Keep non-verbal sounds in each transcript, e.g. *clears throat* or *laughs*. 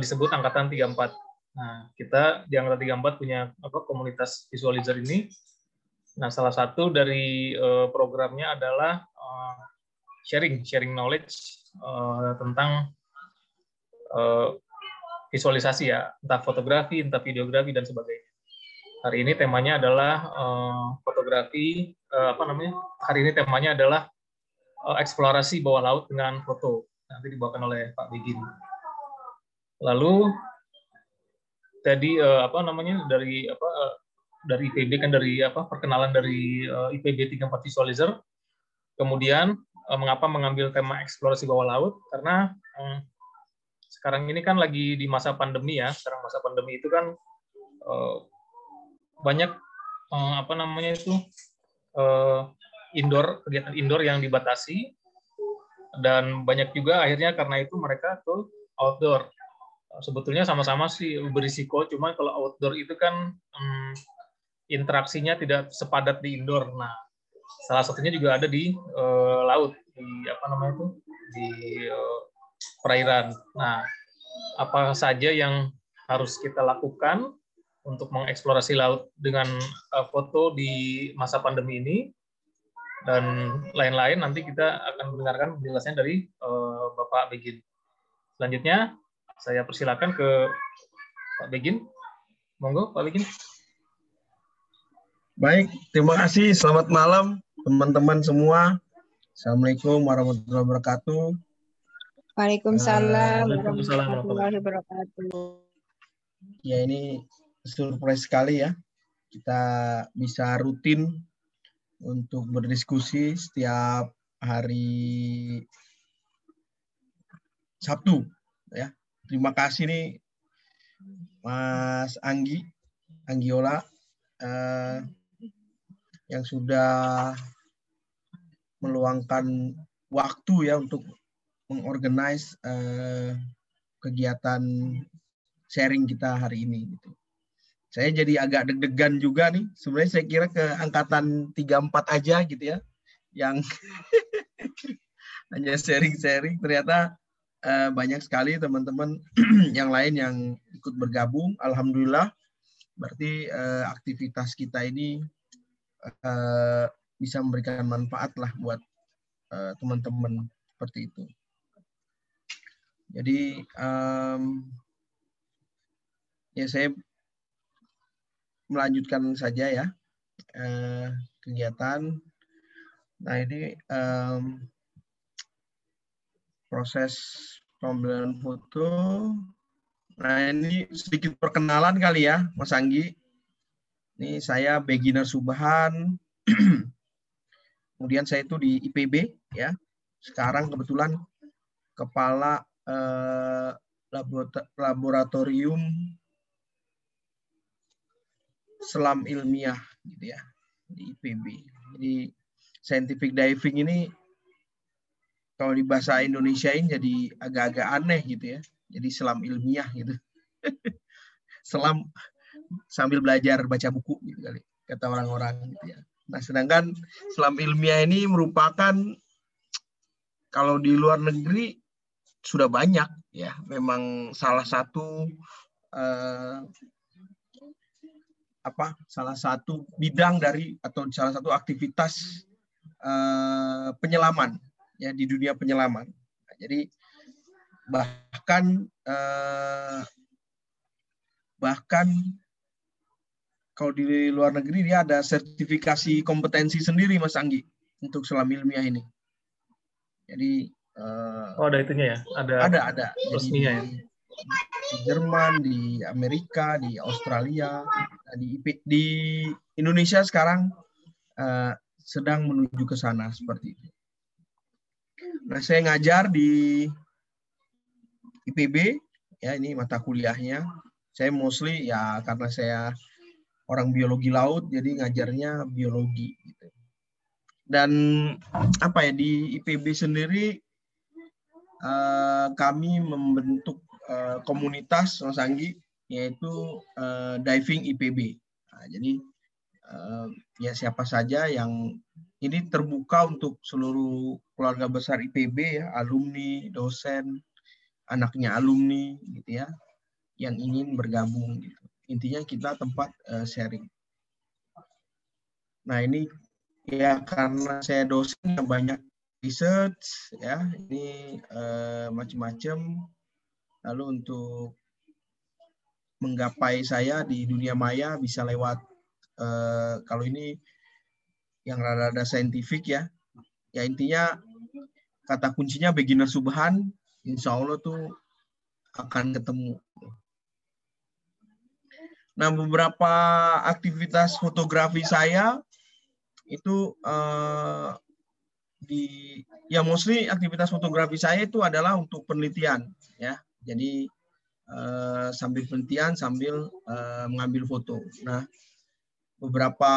disebut disebut angkatan 34. Nah, kita di angkatan 34 punya apa komunitas visualizer ini. Nah, salah satu dari uh, programnya adalah uh, sharing sharing knowledge uh, tentang uh, visualisasi ya, entah fotografi, entah videografi dan sebagainya. Hari ini temanya adalah uh, fotografi uh, apa namanya? Hari ini temanya adalah uh, eksplorasi bawah laut dengan foto. Nanti dibawakan oleh Pak Begin. Lalu tadi uh, apa namanya dari apa uh, dari IPB kan dari apa perkenalan dari uh, IPB 34 Visualizer. Kemudian uh, mengapa mengambil tema eksplorasi bawah laut? Karena um, sekarang ini kan lagi di masa pandemi ya. Sekarang masa pandemi itu kan uh, banyak uh, apa namanya itu uh, indoor kegiatan indoor yang dibatasi dan banyak juga akhirnya karena itu mereka ke outdoor sebetulnya sama-sama sih berisiko cuman kalau outdoor itu kan um, interaksinya tidak sepadat di indoor. Nah salah satunya juga ada di uh, laut di apa namanya itu? Di uh, perairan. Nah apa saja yang harus kita lakukan untuk mengeksplorasi laut dengan uh, foto di masa pandemi ini? Dan lain-lain nanti kita akan mendengarkan penjelasannya dari uh, Bapak Begin. Selanjutnya saya persilakan ke Pak Begin. Monggo Pak Begin. Baik, terima kasih. Selamat malam teman-teman semua. Assalamualaikum warahmatullahi wabarakatuh. Waalaikumsalam warahmatullahi wabarakatuh. Ya ini surprise sekali ya. Kita bisa rutin untuk berdiskusi setiap hari Sabtu ya. Terima kasih nih Mas Anggi Anggiola eh, yang sudah meluangkan waktu ya untuk mengorganize eh, kegiatan sharing kita hari ini gitu saya jadi agak deg-degan juga nih. Sebenarnya saya kira ke angkatan 34 aja gitu ya. Yang *laughs* hanya sharing-sharing ternyata uh, banyak sekali teman-teman *clears throat* yang lain yang ikut bergabung. Alhamdulillah. Berarti uh, aktivitas kita ini uh, bisa memberikan manfaat lah buat teman-teman uh, seperti itu. Jadi um, ya saya melanjutkan saja ya eh, kegiatan. Nah ini um, proses pembelian foto. Nah ini sedikit perkenalan kali ya, Mas Anggi. Ini saya beginner Subhan. *clears throat* Kemudian saya itu di IPB ya. Sekarang kebetulan kepala eh, laboratorium selam ilmiah gitu ya di IPB. Jadi scientific diving ini kalau di bahasa Indonesia ini jadi agak-agak aneh gitu ya. Jadi selam ilmiah gitu. *laughs* selam sambil belajar baca buku gitu kali kata orang-orang gitu ya. Nah, sedangkan selam ilmiah ini merupakan kalau di luar negeri sudah banyak ya, memang salah satu uh, apa salah satu bidang dari atau salah satu aktivitas uh, penyelaman ya di dunia penyelaman. Nah, jadi bahkan uh, bahkan kalau di luar negeri dia ada sertifikasi kompetensi sendiri Mas Anggi untuk selam ilmiah ini. Jadi uh, oh ada itunya ya, ada ada ada resminya ya di Jerman, di Amerika, di Australia, di di Indonesia sekarang uh, sedang menuju ke sana seperti itu. Nah, saya ngajar di IPB, ya ini mata kuliahnya. Saya mostly ya karena saya orang biologi laut, jadi ngajarnya biologi. Gitu. Dan apa ya di IPB sendiri uh, kami membentuk uh, komunitas Mas yaitu uh, diving IPB. Nah, jadi uh, ya siapa saja yang ini terbuka untuk seluruh keluarga besar IPB ya, alumni, dosen, anaknya alumni gitu ya yang ingin bergabung gitu. Intinya kita tempat uh, sharing. Nah, ini ya karena saya dosen banyak research ya, ini uh, macam-macam. Lalu untuk menggapai saya di dunia maya bisa lewat uh, kalau ini yang rada-rada saintifik ya. Ya intinya kata kuncinya beginner subhan, insya Allah tuh akan ketemu. Nah, beberapa aktivitas fotografi saya itu uh, di ya mostly aktivitas fotografi saya itu adalah untuk penelitian ya. Jadi uh, sambil penelitian sambil uh, mengambil foto. Nah, beberapa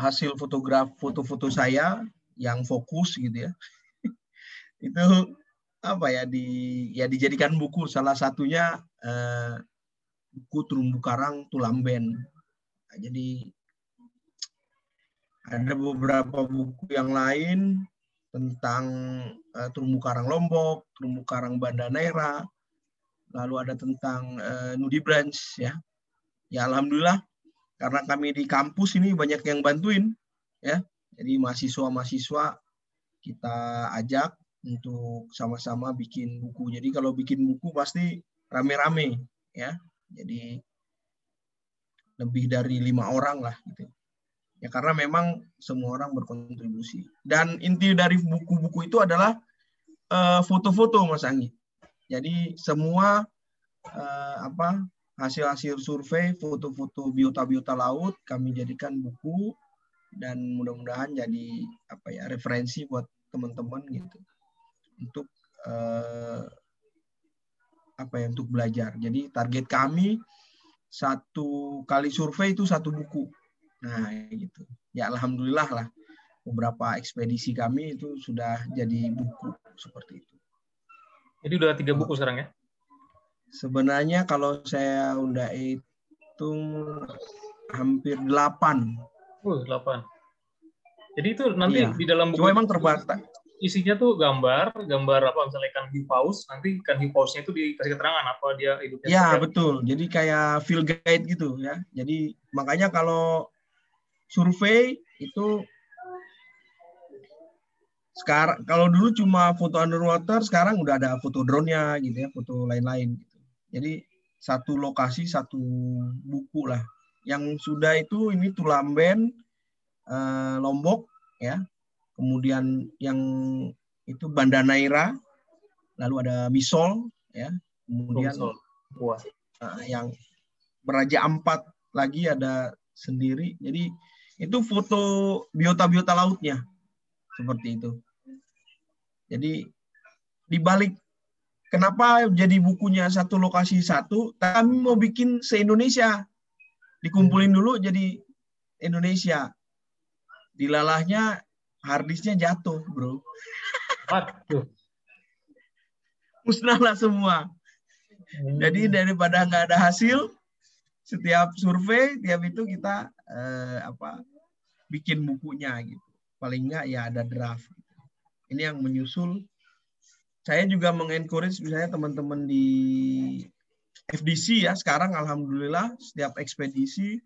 hasil fotograf foto-foto saya yang fokus gitu ya. *laughs* Itu apa ya di ya dijadikan buku. Salah satunya eh, buku terumbu karang tulamben nah, jadi ada beberapa buku yang lain tentang eh, terumbu karang lombok terumbu karang banda neira lalu ada tentang eh, nudi branch ya. Ya alhamdulillah karena kami di kampus ini banyak yang bantuin ya jadi mahasiswa-mahasiswa kita ajak untuk sama-sama bikin buku. Jadi kalau bikin buku pasti rame-rame ya. Jadi lebih dari lima orang lah gitu. Ya karena memang semua orang berkontribusi. Dan inti dari buku-buku itu adalah uh, foto-foto Mas Anggi. Jadi semua uh, apa hasil-hasil survei, foto-foto biota-biota laut kami jadikan buku dan mudah-mudahan jadi apa ya referensi buat teman-teman gitu untuk uh, apa ya untuk belajar. Jadi target kami satu kali survei itu satu buku. Nah gitu. Ya alhamdulillah lah beberapa ekspedisi kami itu sudah jadi buku seperti itu. Jadi udah tiga buku sekarang ya? Sebenarnya kalau saya udah hitung hampir delapan Uh, 8. Jadi itu nanti iya. di dalam buku Cuma emang terbatas. Isinya tuh gambar, gambar apa misalnya ikan hiu paus, nanti ikan hiu pausnya itu dikasih keterangan apa dia hidupnya. Iya, betul. Jadi kayak field guide gitu ya. Jadi makanya kalau survei itu sekarang kalau dulu cuma foto underwater, sekarang udah ada foto drone-nya gitu ya, foto lain-lain. Jadi satu lokasi satu buku lah yang sudah itu ini Tulamben, uh, Lombok, ya. Kemudian yang itu Banda Naira, lalu ada Misol, ya. Kemudian Uh, yang Beraja Ampat lagi ada sendiri. Jadi itu foto biota-biota lautnya seperti itu. Jadi di balik kenapa jadi bukunya satu lokasi satu, kami mau bikin se-Indonesia dikumpulin dulu jadi Indonesia. Dilalahnya harddisknya jatuh, bro. Waduh. Musnahlah semua. Hmm. Jadi daripada nggak ada hasil, setiap survei, tiap itu kita eh, apa bikin bukunya gitu. Paling nggak ya ada draft. Ini yang menyusul. Saya juga mengencourage misalnya teman-teman di FDC ya sekarang alhamdulillah setiap ekspedisi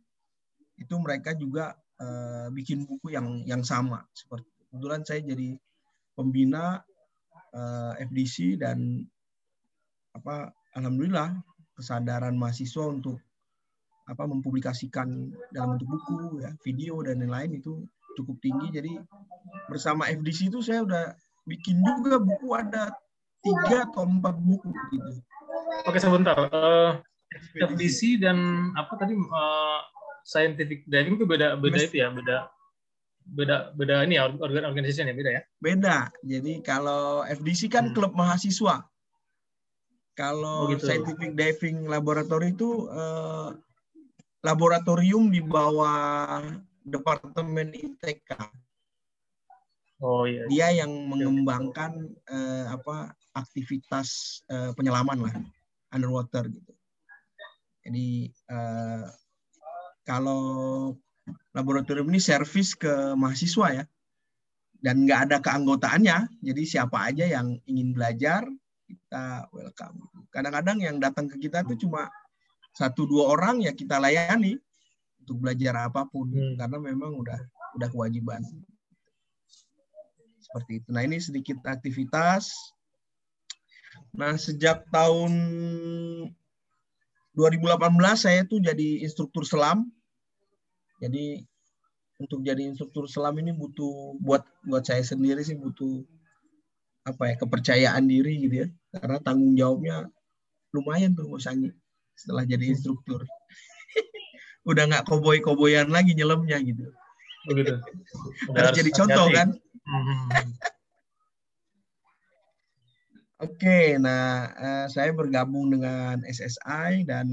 itu mereka juga uh, bikin buku yang yang sama. Seperti kebetulan saya jadi pembina uh, eh, FDC dan apa alhamdulillah kesadaran mahasiswa untuk apa mempublikasikan dalam bentuk buku ya video dan lain-lain itu cukup tinggi. Jadi bersama FDC itu saya udah bikin juga buku ada tiga atau empat buku gitu Oke sebentar. Uh, eh, FDC dan apa tadi uh, scientific diving itu beda beda itu ya beda beda beda ini ya organ organisasi ya beda ya beda jadi kalau FDC kan hmm. klub mahasiswa kalau oh, gitu. scientific diving laboratory itu uh, laboratorium di bawah departemen ITK oh iya dia yang mengembangkan uh, apa aktivitas uh, penyelaman lah underwater gitu. Jadi uh, kalau laboratorium ini servis ke mahasiswa ya dan nggak ada keanggotaannya, jadi siapa aja yang ingin belajar kita welcome. Kadang-kadang yang datang ke kita itu cuma satu dua orang ya kita layani untuk belajar apa pun hmm. karena memang udah udah kewajiban seperti itu. Nah ini sedikit aktivitas. Nah sejak tahun 2018 saya tuh jadi instruktur selam. Jadi untuk jadi instruktur selam ini butuh buat buat saya sendiri sih butuh apa ya kepercayaan diri gitu ya karena tanggung jawabnya lumayan tuh Mas Anggi setelah jadi instruktur *laughs* udah nggak koboi koboyan lagi nyelamnya gitu harus, harus jadi contoh kan. Oke, nah uh, saya bergabung dengan SSI dan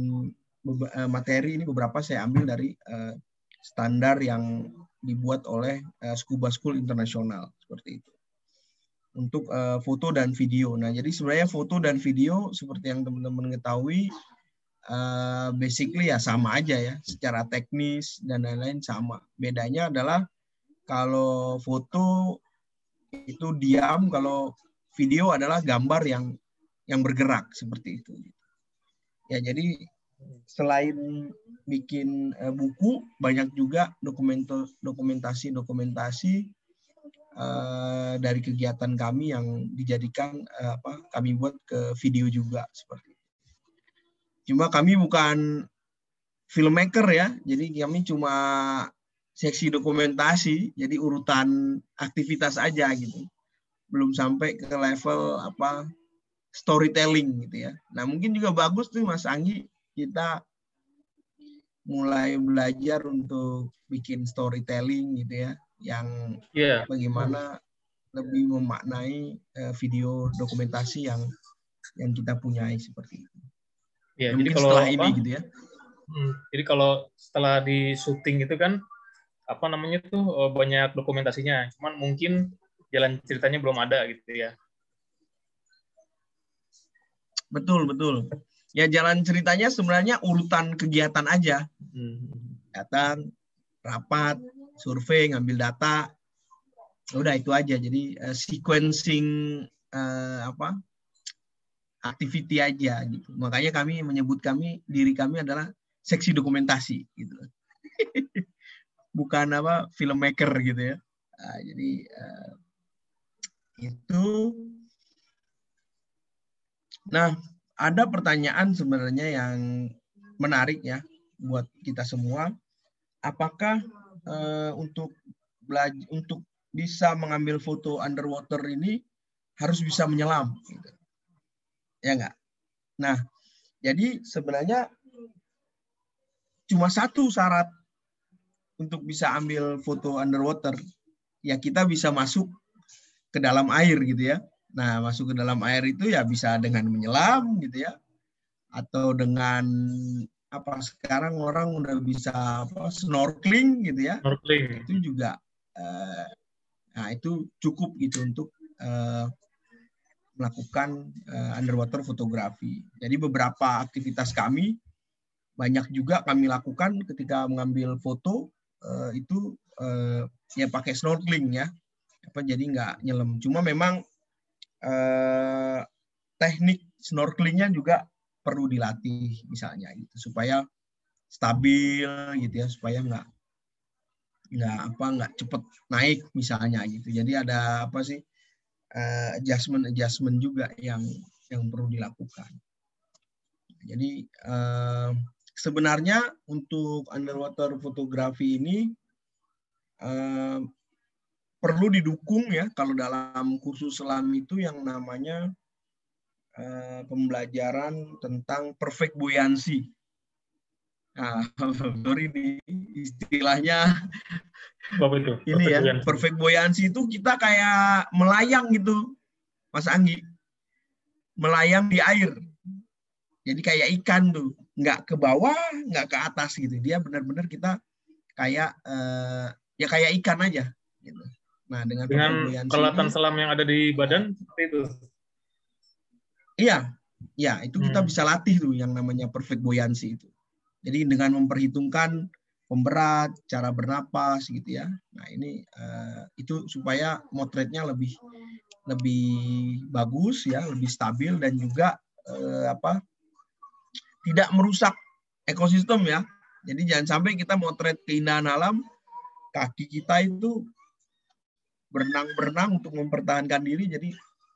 uh, materi ini beberapa saya ambil dari uh, standar yang dibuat oleh Scuba School Internasional seperti itu untuk foto dan video. Nah, jadi sebenarnya foto dan video seperti yang teman-teman ketahui basically ya sama aja ya, secara teknis dan lain-lain sama. Bedanya adalah kalau foto itu diam, kalau video adalah gambar yang yang bergerak seperti itu. Ya, jadi selain bikin uh, buku, banyak juga dokumentasi-dokumentasi uh, dari kegiatan kami yang dijadikan uh, apa kami buat ke video juga seperti itu. Cuma kami bukan filmmaker ya, jadi kami cuma seksi dokumentasi, jadi urutan aktivitas aja gitu. Belum sampai ke level apa storytelling gitu ya. Nah mungkin juga bagus tuh Mas Anggi kita mulai belajar untuk bikin storytelling gitu ya yang yeah. bagaimana lebih memaknai uh, video dokumentasi yang yang kita punyai seperti itu. Ya, jadi kalau setelah apa, ini gitu ya. Hmm, jadi kalau setelah di syuting itu kan apa namanya tuh eh, banyak dokumentasinya, cuman mungkin jalan ceritanya belum ada gitu ya. Betul betul. Ya jalan ceritanya sebenarnya urutan kegiatan aja. Hmm. Datang, rapat, survei, ngambil data, udah itu aja. Jadi uh, sequencing uh, apa activity aja gitu. Makanya kami menyebut kami diri kami adalah seksi dokumentasi gitu. *laughs* Bukan apa filmmaker gitu ya. Nah, jadi uh, itu. Nah, ada pertanyaan sebenarnya yang menarik ya buat kita semua. Apakah uh, untuk belajar untuk bisa mengambil foto underwater ini harus bisa menyelam gitu. ya enggak nah jadi sebenarnya cuma satu syarat untuk bisa ambil foto underwater ya kita bisa masuk ke dalam air gitu ya. Nah masuk ke dalam air itu ya bisa dengan menyelam gitu ya. Atau dengan apa sekarang orang udah bisa apa snorkeling gitu ya. Snorkeling. Itu juga uh, nah itu cukup gitu untuk uh, melakukan uh, underwater fotografi jadi beberapa aktivitas kami banyak juga kami lakukan ketika mengambil foto uh, itu uh, ya pakai snorkeling ya. Apa jadi nggak nyelam. Cuma memang uh, teknik snorkelingnya juga perlu dilatih misalnya gitu. Supaya stabil gitu ya supaya nggak nggak apa nggak cepet naik misalnya gitu. Jadi ada apa sih uh, adjustment adjustment juga yang yang perlu dilakukan. Jadi uh, sebenarnya untuk underwater fotografi ini uh, perlu didukung ya kalau dalam kursus selam itu yang namanya Eh, pembelajaran tentang perfect buoyancy. Nah, *laughs* sorry ini istilahnya Apa itu? *laughs* ini ya, buoyancy. perfect buoyancy itu kita kayak melayang gitu, Mas Anggi. Melayang di air. Jadi kayak ikan tuh, nggak ke bawah, nggak ke atas gitu. Dia benar-benar kita kayak uh, ya kayak ikan aja gitu. Nah, dengan, dengan peralatan selam yang ada di badan seperti itu. Iya, ya itu kita hmm. bisa latih tuh yang namanya perfect buoyancy itu. Jadi dengan memperhitungkan pemberat, cara bernapas gitu ya. Nah ini uh, itu supaya motretnya lebih lebih bagus ya, lebih stabil dan juga eh, apa tidak merusak ekosistem ya. Jadi jangan sampai kita motret keindahan alam, kaki kita itu berenang-berenang untuk mempertahankan diri, jadi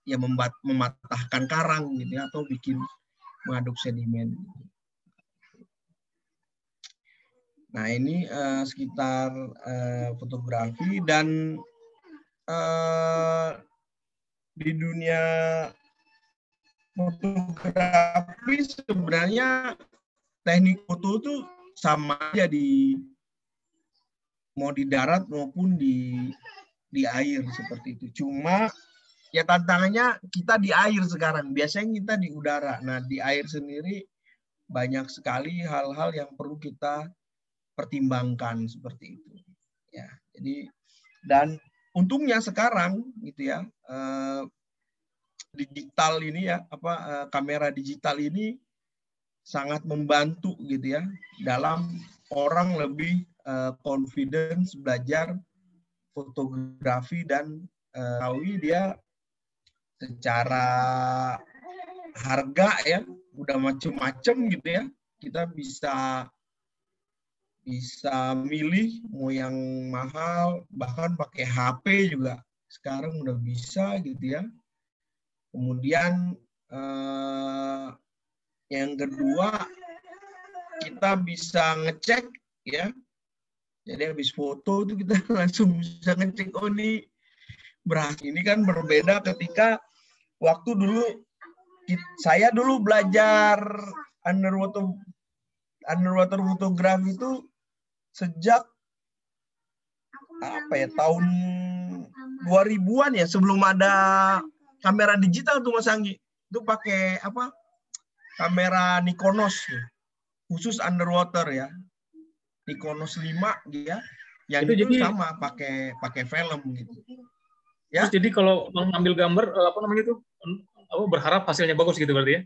ya membat, mematahkan karang gitu ya, atau bikin mengaduk sedimen. Nah ini uh, sekitar uh, fotografi dan uh, di dunia fotografi sebenarnya teknik foto itu sama aja di mau di darat maupun di di air seperti itu. Cuma ya tantangannya kita di air sekarang. Biasanya kita di udara. Nah, di air sendiri banyak sekali hal-hal yang perlu kita pertimbangkan seperti itu. Ya, jadi dan untungnya sekarang gitu ya eh, digital ini ya apa eh, kamera digital ini sangat membantu gitu ya dalam orang lebih eh, confidence belajar fotografi dan tahu dia secara harga ya udah macem-macem gitu ya kita bisa bisa milih mau yang mahal bahkan pakai HP juga sekarang udah bisa gitu ya kemudian eh, yang kedua kita bisa ngecek ya. Jadi habis foto itu kita *laughs* langsung bisa ngecek oh ini berhasil ini kan berbeda ketika waktu dulu saya dulu belajar underwater underwater photography itu sejak apa ya tahun 2000-an ya sebelum ada kamera digital tuh Mas Anggi. Itu pakai apa? Kamera Nikonos ya. Khusus underwater ya. Nikonos 5 ya. Yang itu, itu jadi, sama pakai pakai film gitu. Ya. Terus jadi kalau mengambil gambar eh, apa namanya itu apa berharap hasilnya bagus gitu berarti ya?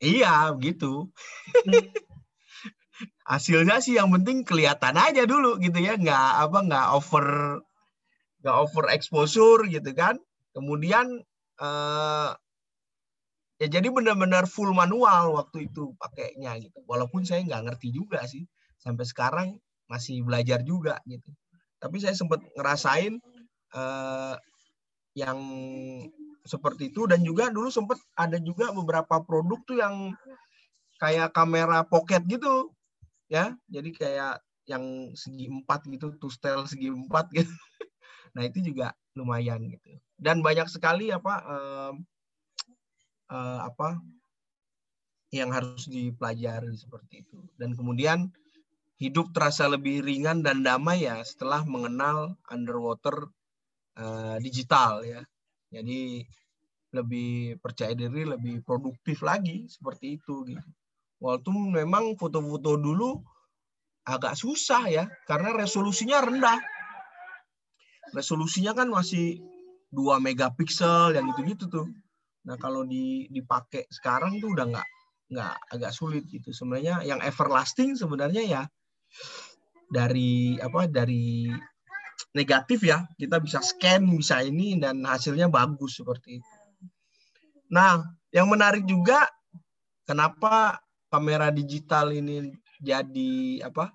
Iya, gitu. *laughs* hasilnya sih yang penting kelihatan aja dulu gitu ya nggak apa nggak over nggak over exposure gitu kan kemudian eh, ya jadi benar-benar full manual waktu itu pakainya gitu. Walaupun saya nggak ngerti juga sih sampai sekarang masih belajar juga gitu. Tapi saya sempat ngerasain eh, yang seperti itu. Dan juga dulu sempat ada juga beberapa produk tuh yang kayak kamera pocket gitu ya. Jadi kayak yang segi empat gitu two style segi empat gitu. *laughs* Nah itu juga lumayan gitu dan banyak sekali apa uh, uh, apa yang harus dipelajari seperti itu. Dan kemudian hidup terasa lebih ringan dan damai ya setelah mengenal underwater uh, digital ya. Jadi lebih percaya diri lebih produktif lagi seperti itu gitu. Walaupun memang foto-foto dulu agak susah ya, karena resolusinya rendah. Resolusinya kan masih 2 megapiksel yang gitu-gitu tuh. Nah kalau dipakai sekarang tuh udah nggak nggak agak sulit gitu. Sebenarnya yang everlasting sebenarnya ya dari apa dari negatif ya kita bisa scan bisa ini dan hasilnya bagus seperti itu. Nah yang menarik juga kenapa kamera digital ini jadi apa?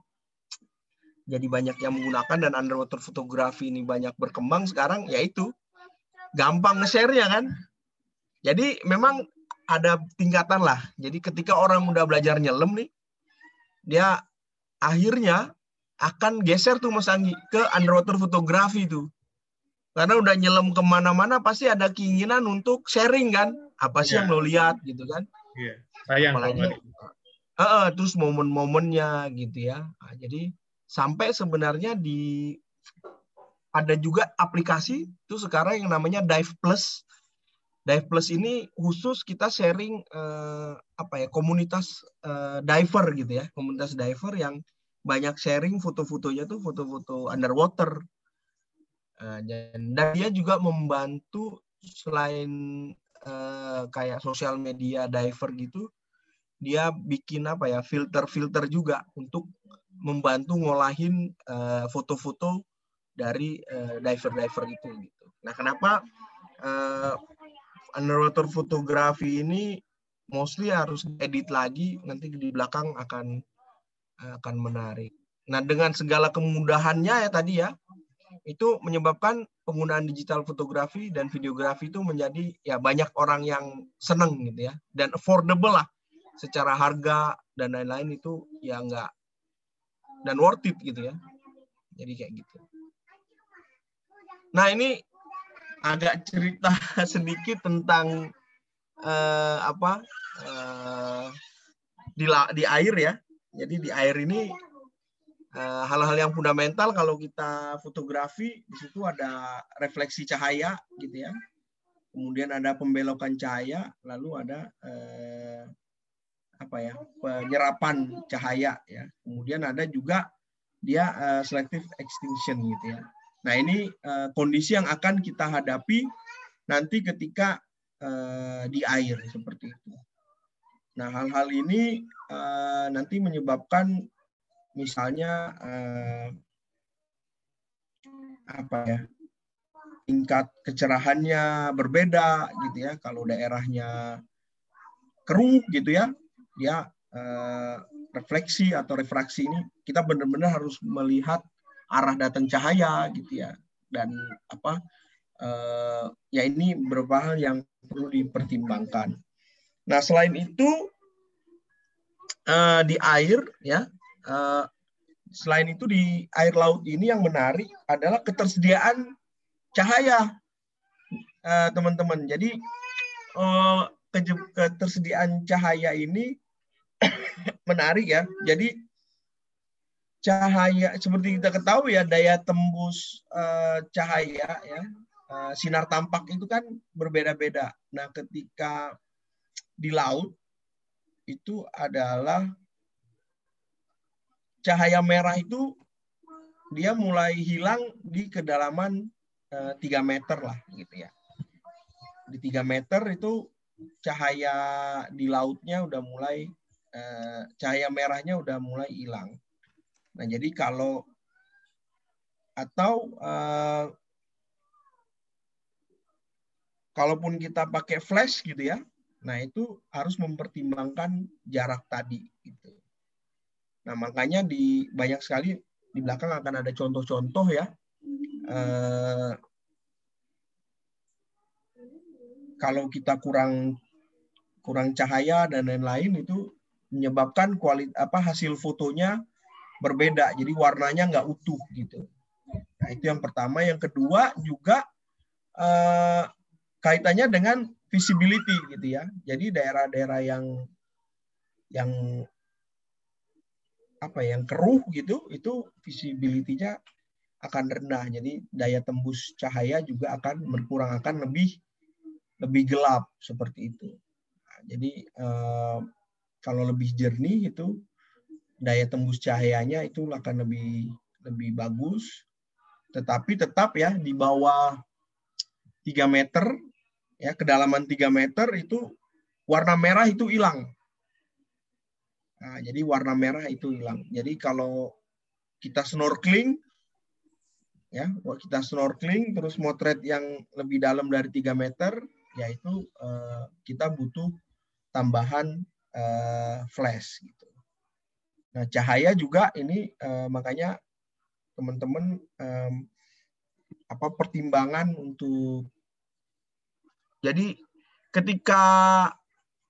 Jadi banyak yang menggunakan dan underwater fotografi ini banyak berkembang sekarang yaitu gampang nge-share ya kan. Jadi memang ada tingkatan lah. Jadi ketika orang udah belajar nyelam nih, dia akhirnya akan geser tuh Mas Anggi ke underwater fotografi tuh. Karena udah nyelam ke mana-mana pasti ada keinginan untuk sharing kan. Apa sih yeah. yang lo lihat gitu kan. Yeah. Sayang Apalagi, uh, terus momen-momennya gitu ya. Nah, jadi sampai sebenarnya di ada juga aplikasi itu sekarang yang namanya Dive Plus. Dive Plus ini khusus kita sharing uh, apa ya komunitas uh, diver gitu ya, komunitas diver yang banyak sharing foto-fotonya tuh foto-foto underwater. Uh, dan, dan dia juga membantu selain uh, kayak sosial media diver gitu, dia bikin apa ya filter-filter juga untuk membantu ngolahin eh, foto-foto dari eh, diver-diver itu gitu. Nah, kenapa uh, underwater fotografi ini mostly harus edit lagi nanti di belakang akan akan menarik. Nah, dengan segala kemudahannya ya tadi ya, itu menyebabkan penggunaan digital fotografi dan videografi itu menjadi ya banyak orang yang seneng gitu ya dan affordable lah secara harga dan lain-lain itu ya enggak dan worth it gitu ya. Jadi kayak gitu. Nah, ini agak cerita *laughs* sedikit tentang uh, apa uh, di di air ya. Jadi di air ini eh, hal-hal uh, yang fundamental kalau kita fotografi di situ ada refleksi cahaya gitu ya. Kemudian ada pembelokan cahaya, lalu ada uh, apa ya penyerapan cahaya ya. Kemudian ada juga dia uh, selective extinction gitu ya. Nah ini uh, kondisi yang akan kita hadapi nanti ketika uh, di air seperti itu. Nah hal-hal ini uh, nanti menyebabkan misalnya uh, apa ya tingkat kecerahannya berbeda gitu ya. Kalau daerahnya keruh gitu ya, uh, refleksi atau refraksi ini kita benar-benar harus melihat arah datang cahaya gitu ya dan apa uh, ya ini beberapa hal yang perlu dipertimbangkan. Nah selain itu uh, di air ya uh, selain itu di air laut ini yang menarik adalah ketersediaan cahaya teman-teman. Uh, Jadi uh, ketersediaan cahaya ini *coughs* menarik ya. Jadi cahaya seperti kita ketahui ya daya tembus uh, cahaya ya uh, sinar tampak itu kan berbeda-beda. Nah, ketika di laut itu adalah cahaya merah itu dia mulai hilang di kedalaman uh, eh, 3 meter lah gitu ya. Di 3 meter itu cahaya di lautnya udah mulai uh, cahaya merahnya udah mulai hilang. Nah, jadi kalau atau uh, kalaupun kita pakai flash gitu ya, nah itu harus mempertimbangkan jarak tadi gitu. Nah, makanya di banyak sekali di belakang akan ada contoh-contoh ya. Uh, kalau kita kurang kurang cahaya dan lain-lain itu menyebabkan kualitas apa hasil fotonya berbeda. Jadi warnanya nggak utuh gitu. Nah itu yang pertama. Yang kedua juga eh, kaitannya dengan visibility gitu ya. Jadi daerah-daerah yang yang apa ya, yang keruh gitu itu visibility-nya akan rendah. Jadi daya tembus cahaya juga akan berkurang akan lebih lebih gelap seperti itu. Nah, jadi eh, kalau lebih jernih itu daya tembus cahayanya itu akan lebih lebih bagus. Tetapi tetap ya di bawah 3 meter ya kedalaman 3 meter itu warna merah itu hilang. Nah, jadi warna merah itu hilang. Jadi kalau kita snorkeling ya, kita snorkeling terus motret yang lebih dalam dari 3 meter yaitu eh, kita butuh tambahan eh, flash gitu. Nah, cahaya juga ini uh, makanya teman-teman um, apa pertimbangan untuk jadi ketika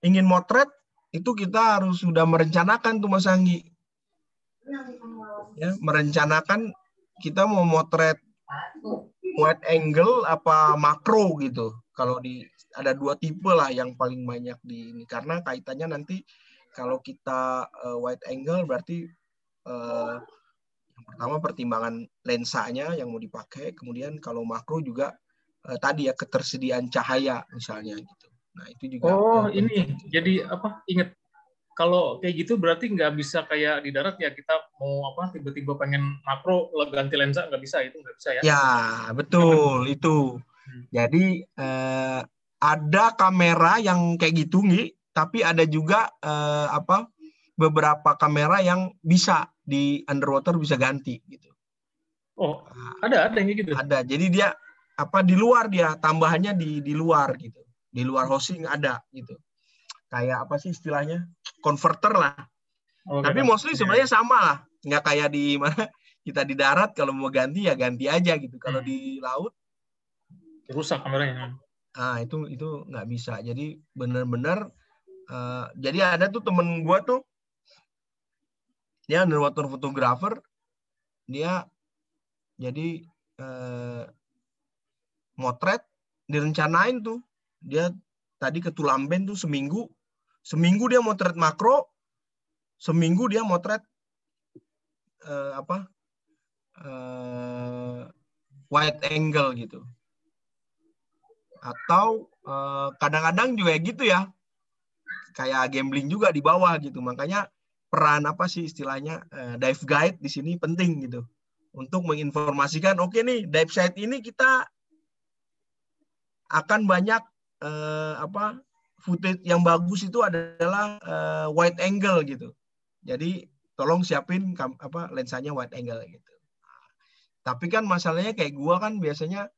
ingin motret itu kita harus sudah merencanakan tuh Mas Anggi. Ya, merencanakan kita mau motret wide angle apa makro gitu. Kalau di ada dua tipe lah yang paling banyak di ini karena kaitannya nanti kalau kita uh, wide angle berarti uh, yang pertama pertimbangan lensanya yang mau dipakai, kemudian kalau makro juga uh, tadi ya ketersediaan cahaya misalnya gitu. Nah itu juga. Oh uh, ini jadi apa? Ingat kalau kayak gitu berarti nggak bisa kayak di darat ya kita mau apa tiba-tiba pengen makro ganti lensa nggak bisa itu nggak bisa ya? Ya betul itu. Hmm. Jadi uh, ada kamera yang kayak gitu nih tapi ada juga uh, apa beberapa kamera yang bisa di underwater bisa ganti gitu. Oh, ada ada yang gitu. Ada. Jadi dia apa di luar dia tambahannya di di luar gitu. Di luar hosting ada gitu. Kayak apa sih istilahnya? Converter lah. Oh, tapi mostly sebenarnya sama lah. Nggak kayak di *laughs* mana kita di darat kalau mau ganti ya ganti aja gitu. Kalau hmm. di laut rusak kameranya. Ah itu itu nggak bisa. Jadi benar-benar uh, jadi ada tuh temen gua tuh. Dia underwater photographer. Dia jadi uh, motret direncanain tuh. Dia tadi ke Tulamben tuh seminggu. Seminggu dia motret makro seminggu dia motret uh, apa uh, wide angle gitu. Atau kadang-kadang uh, juga gitu ya kayak gambling juga di bawah gitu makanya peran apa sih istilahnya uh, dive guide di sini penting gitu untuk menginformasikan oke okay nih dive site ini kita akan banyak uh, apa footage yang bagus itu adalah uh, wide angle gitu. Jadi tolong siapin apa lensanya wide angle gitu. Tapi kan masalahnya kayak gua kan biasanya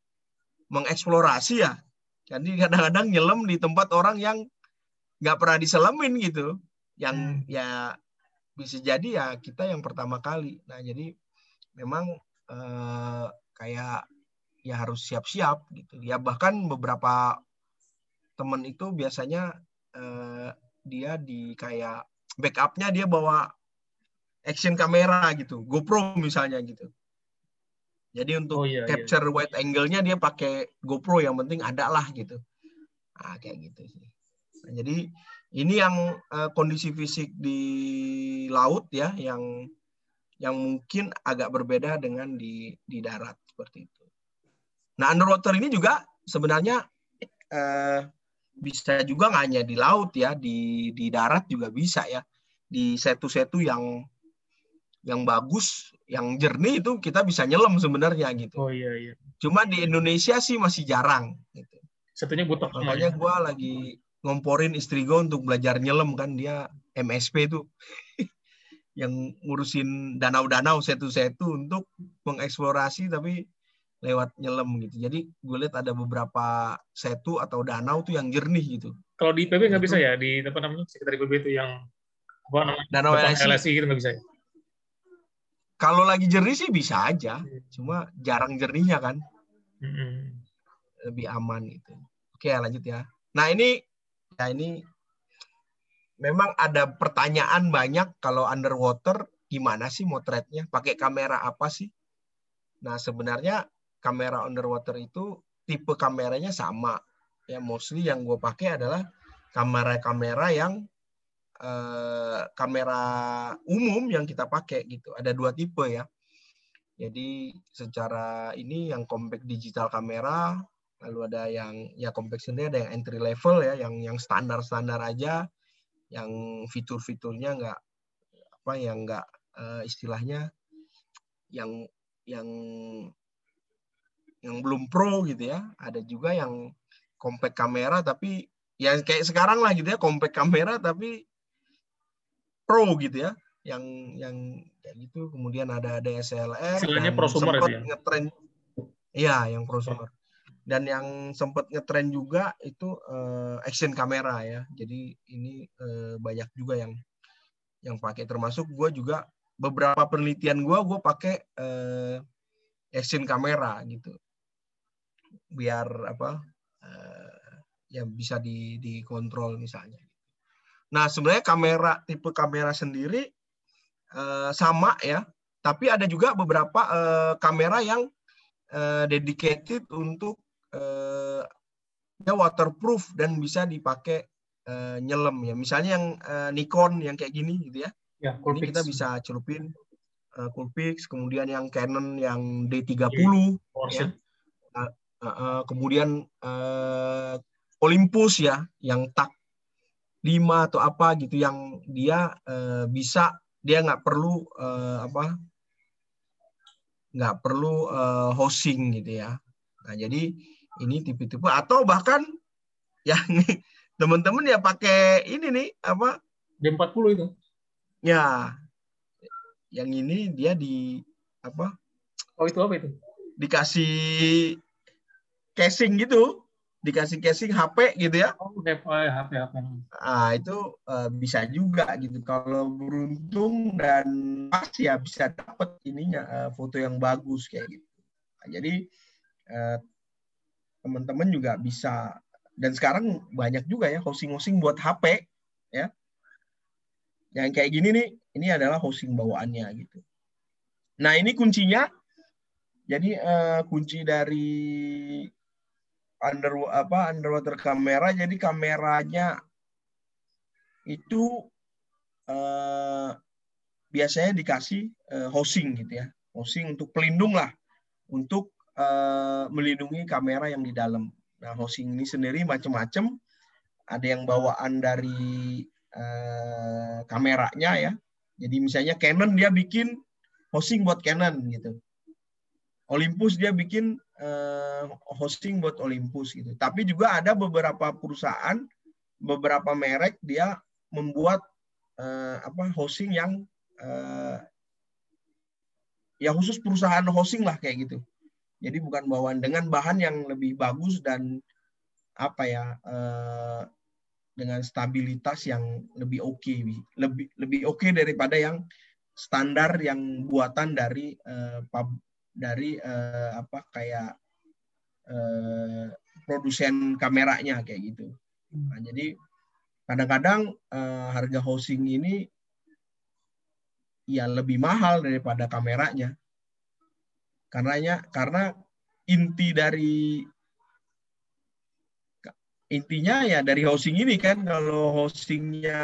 mengeksplorasi ya. Jadi kadang-kadang nyelam di tempat orang yang nggak pernah diselemin gitu. Yang hmm. ya bisa jadi ya kita yang pertama kali. Nah jadi memang eh, kayak ya harus siap-siap gitu. Ya bahkan beberapa temen itu biasanya eh, dia di kayak backupnya dia bawa action kamera gitu, GoPro misalnya gitu. Jadi untuk oh, iya, iya. capture iya. wide angle-nya dia pakai GoPro yang penting ada lah gitu. Nah, kayak gitu sih. Nah, jadi ini yang uh, kondisi fisik di laut ya yang yang mungkin agak berbeda dengan di di darat seperti itu. Nah, underwater ini juga sebenarnya eh, bisa juga nggak hanya di laut ya, di di darat juga bisa ya. Di setu-setu yang yang bagus, yang jernih itu kita bisa nyelam sebenarnya gitu. Oh iya iya. Cuma di Indonesia sih masih jarang gitu. Setunya butuh. Makanya gue lagi ngomporin istri gue untuk belajar nyelam kan dia MSP tuh *laughs* yang ngurusin danau-danau setu-setu untuk mengeksplorasi tapi lewat nyelam gitu. Jadi gue lihat ada beberapa setu atau danau tuh yang jernih gitu. Kalau di IPB nggak bisa ya di apa namanya sekitar IPB itu yang apa namanya danau LSI, LSI gitu nggak bisa ya? Kalau lagi jernih sih bisa aja, hmm. cuma jarang jernihnya kan. Hmm. Lebih aman gitu. Oke lanjut ya. Nah ini ya ini memang ada pertanyaan banyak kalau underwater gimana sih motretnya? Pakai kamera apa sih? Nah sebenarnya kamera underwater itu tipe kameranya sama. Ya mostly yang gue pakai adalah kamera-kamera yang eh, kamera umum yang kita pakai gitu. Ada dua tipe ya. Jadi secara ini yang compact digital kamera, lalu ada yang ya sendiri ada yang entry level ya, yang yang standar-standar aja, yang fitur-fiturnya nggak apa yang nggak uh, istilahnya yang yang yang belum pro gitu ya. Ada juga yang compact kamera tapi ya kayak sekarang lah gitu ya, compact kamera tapi pro gitu ya. Yang yang kayak gitu. Kemudian ada DSLR Istilahnya prosumer sempat ya? ngetren Iya, yang prosumer. Dan yang sempat ngetren juga itu uh, action kamera ya. Jadi ini uh, banyak juga yang yang pakai termasuk gue juga beberapa penelitian gue gue pakai uh, action kamera gitu biar apa uh, ya bisa di dikontrol misalnya. Nah sebenarnya kamera tipe kamera sendiri uh, sama ya, tapi ada juga beberapa uh, kamera yang uh, dedicated untuk uh, ya waterproof dan bisa dipakai uh, nyelam ya. Misalnya yang uh, Nikon yang kayak gini gitu ya. Ya, Ini kita bisa celupin uh, Coolpix, kemudian yang Canon yang D30 ya. ya uh, kemudian uh, Olympus ya yang tak lima atau apa gitu yang dia uh, bisa dia nggak perlu uh, apa nggak perlu uh, hosting gitu ya nah jadi ini tipe-tipe atau bahkan yang teman-teman ya pakai ini nih apa D40 itu ya yang ini dia di apa oh itu apa itu dikasih casing gitu, dikasih casing HP gitu ya. Oh, HP, HP, HP. Ah itu uh, bisa juga gitu. Kalau beruntung dan pas ya bisa dapat ininya uh, foto yang bagus kayak gitu. Nah, jadi uh, teman-teman juga bisa dan sekarang banyak juga ya hosting-hosting buat HP ya. Yang kayak gini nih, ini adalah hosting bawaannya gitu. Nah, ini kuncinya. Jadi uh, kunci dari under apa underwater kamera jadi kameranya itu uh, biasanya dikasih uh, hosting gitu ya hosting untuk pelindung lah untuk uh, melindungi kamera yang di dalam nah hosting ini sendiri macam-macam ada yang bawaan dari uh, kameranya ya jadi misalnya Canon dia bikin hosting buat Canon gitu Olympus dia bikin uh, hosting buat Olympus gitu. Tapi juga ada beberapa perusahaan, beberapa merek dia membuat uh, apa hosting yang uh, ya khusus perusahaan hosting lah kayak gitu. Jadi bukan bawaan dengan bahan yang lebih bagus dan apa ya uh, dengan stabilitas yang lebih oke, okay, lebih lebih oke okay daripada yang standar yang buatan dari uh, dari uh, apa kayak uh, produsen kameranya kayak gitu. Nah, jadi kadang-kadang uh, harga housing ini ya lebih mahal daripada kameranya. Karenanya karena inti dari intinya ya dari housing ini kan kalau hostingnya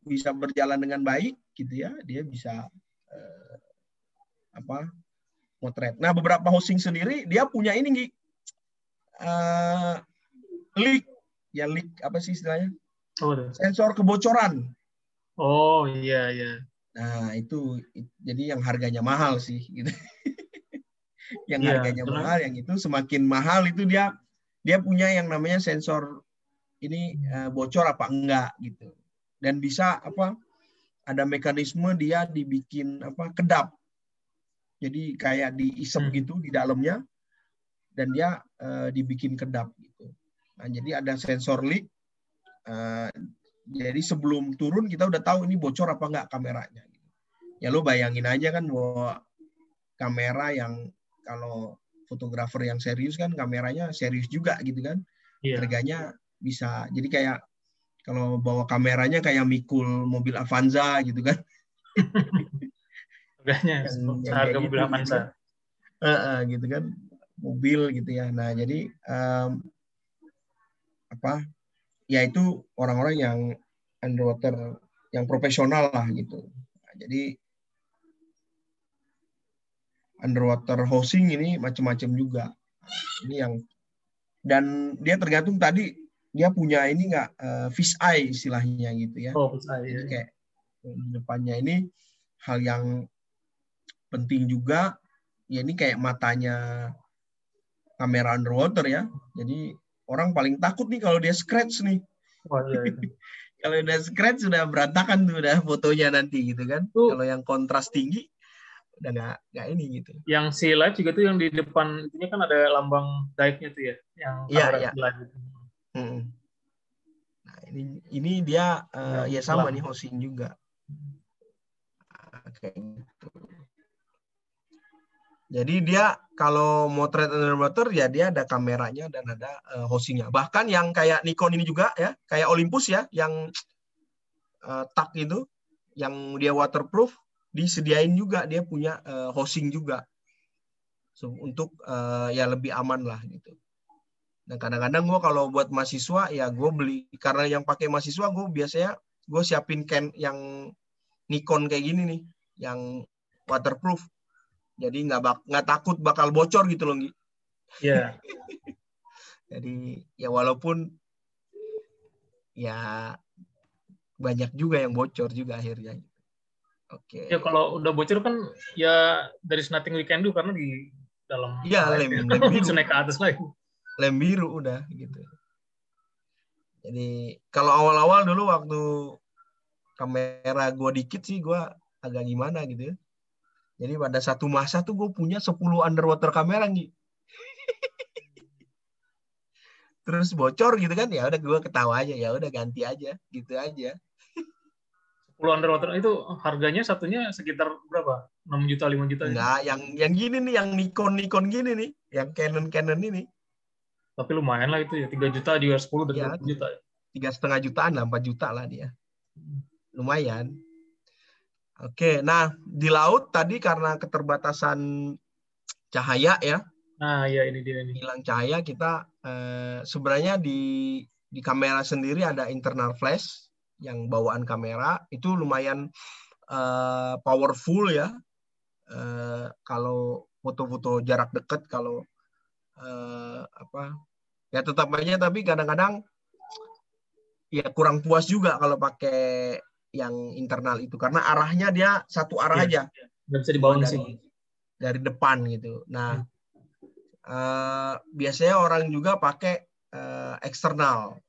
bisa berjalan dengan baik gitu ya dia bisa uh, apa motret. Nah, beberapa hosting sendiri dia punya ini Gi. Uh, leak ya leak apa sih istilahnya? Oh, Sensor kebocoran. Oh, iya iya. Nah, itu jadi yang harganya mahal sih gitu. *laughs* yang yeah, harganya benar. mahal yang itu semakin mahal itu dia dia punya yang namanya sensor ini uh, bocor apa enggak gitu. Dan bisa apa ada mekanisme dia dibikin apa kedap jadi kayak diisep hmm. gitu di dalamnya dan dia uh, dibikin kedap gitu. Nah, jadi ada sensor leak. Uh, jadi sebelum turun kita udah tahu ini bocor apa enggak kameranya. Ya lo bayangin aja kan bahwa kamera yang kalau fotografer yang serius kan kameranya serius juga gitu kan. Yeah. Harganya bisa jadi kayak kalau bawa kameranya kayak mikul mobil Avanza gitu kan. harganya harga mobil gitu, Avanza. Gitu. Uh, uh, gitu kan mobil gitu ya. Nah jadi um, apa? Ya itu orang-orang yang underwater yang profesional lah gitu. Nah, jadi underwater hosting ini macam-macam juga. Ini yang dan dia tergantung tadi dia punya ini nggak uh, fish eye istilahnya gitu ya. Oh, fish eye. Jadi iya. kayak di depannya ini hal yang penting juga ya ini kayak matanya kamera underwater ya. Jadi orang paling takut nih kalau dia scratch nih. Oh, iya, iya. *laughs* kalau udah scratch sudah berantakan tuh udah fotonya nanti gitu kan. Kalau yang kontras tinggi udah nggak nggak ini gitu. Yang si live juga tuh yang di depan ini kan ada lambang dive-nya tuh ya, yang iya, kamera iya. live. Hmm. Nah, ini ini dia uh, ya, ya sama nih hosting juga. Nah, kayak gitu. Jadi dia kalau motret underwater ya dia ada kameranya dan ada uh, hostingnya. Bahkan yang kayak Nikon ini juga ya, kayak Olympus ya, yang uh, tak itu, yang dia waterproof, disediain juga dia punya uh, hosting juga, so, untuk uh, ya lebih aman lah gitu. Dan kadang-kadang gue kalau buat mahasiswa ya gue beli karena yang pakai mahasiswa gue biasanya gue siapin can yang Nikon kayak gini nih, yang waterproof jadi nggak bak nggak takut bakal bocor gitu loh Iya. Yeah. *laughs* Jadi ya walaupun ya banyak juga yang bocor juga akhirnya. Oke. Okay. Ya kalau udah bocor kan ya dari nothing we can do karena di dalam Iya lem, ya. lem biru. *laughs* naik ke atas lagi. Lem biru udah gitu. Jadi kalau awal-awal dulu waktu kamera gua dikit sih gua agak gimana gitu ya. Jadi pada satu masa tuh gue punya 10 underwater kamera nih. *laughs* terus bocor gitu kan ya udah gue ketawa aja ya udah ganti aja gitu aja 10 underwater itu harganya satunya sekitar berapa? 6 juta 5 juta enggak yang yang gini nih yang Nikon Nikon gini nih yang Canon Canon ini. Tapi lumayan lah itu ya 3 juta juga 10 dari ya, juta tiga setengah jutaan lah 4 juta lah dia. Lumayan. Oke nah di laut tadi karena keterbatasan cahaya ya. Nah ya ini dia ini. Hilang cahaya kita eh, sebenarnya di di kamera sendiri ada internal flash yang bawaan kamera itu lumayan uh, powerful ya. Uh, kalau foto-foto jarak dekat kalau uh, apa ya tetap aja tapi kadang-kadang ya kurang puas juga kalau pakai yang internal itu. Karena arahnya dia satu arah ya, aja. Nggak bisa dibawa dari, dari depan gitu. Nah hmm. uh, biasanya orang juga pakai uh, eksternal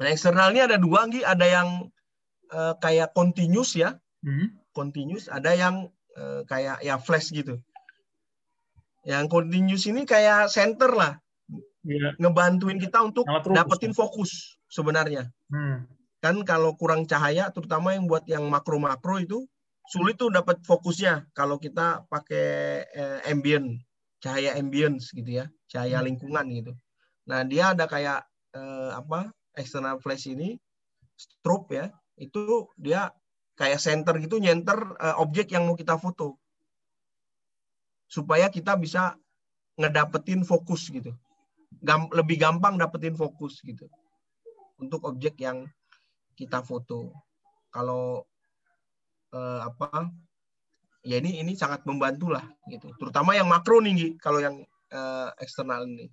Nah, eksternal ini ada dua, Nggi. Ada yang uh, kayak continuous ya. Hmm. Continuous. Ada yang uh, kayak ya flash gitu. Yang continuous ini kayak center lah. Ya. Ngebantuin kita untuk dapetin ya. fokus sebenarnya. Hmm. Kan kalau kurang cahaya, terutama yang buat yang makro-makro itu, sulit tuh dapat fokusnya kalau kita pakai eh, ambient, cahaya ambience gitu ya, cahaya hmm. lingkungan gitu. Nah, dia ada kayak eh, apa external flash ini strobe ya itu dia kayak center gitu nyenter uh, objek yang mau kita foto. Supaya kita bisa ngedapetin fokus gitu. Gam lebih gampang dapetin fokus gitu. Untuk objek yang kita foto. Kalau uh, apa ya ini ini sangat membantu lah gitu. Terutama yang makro nih kalau yang uh, eksternal ini.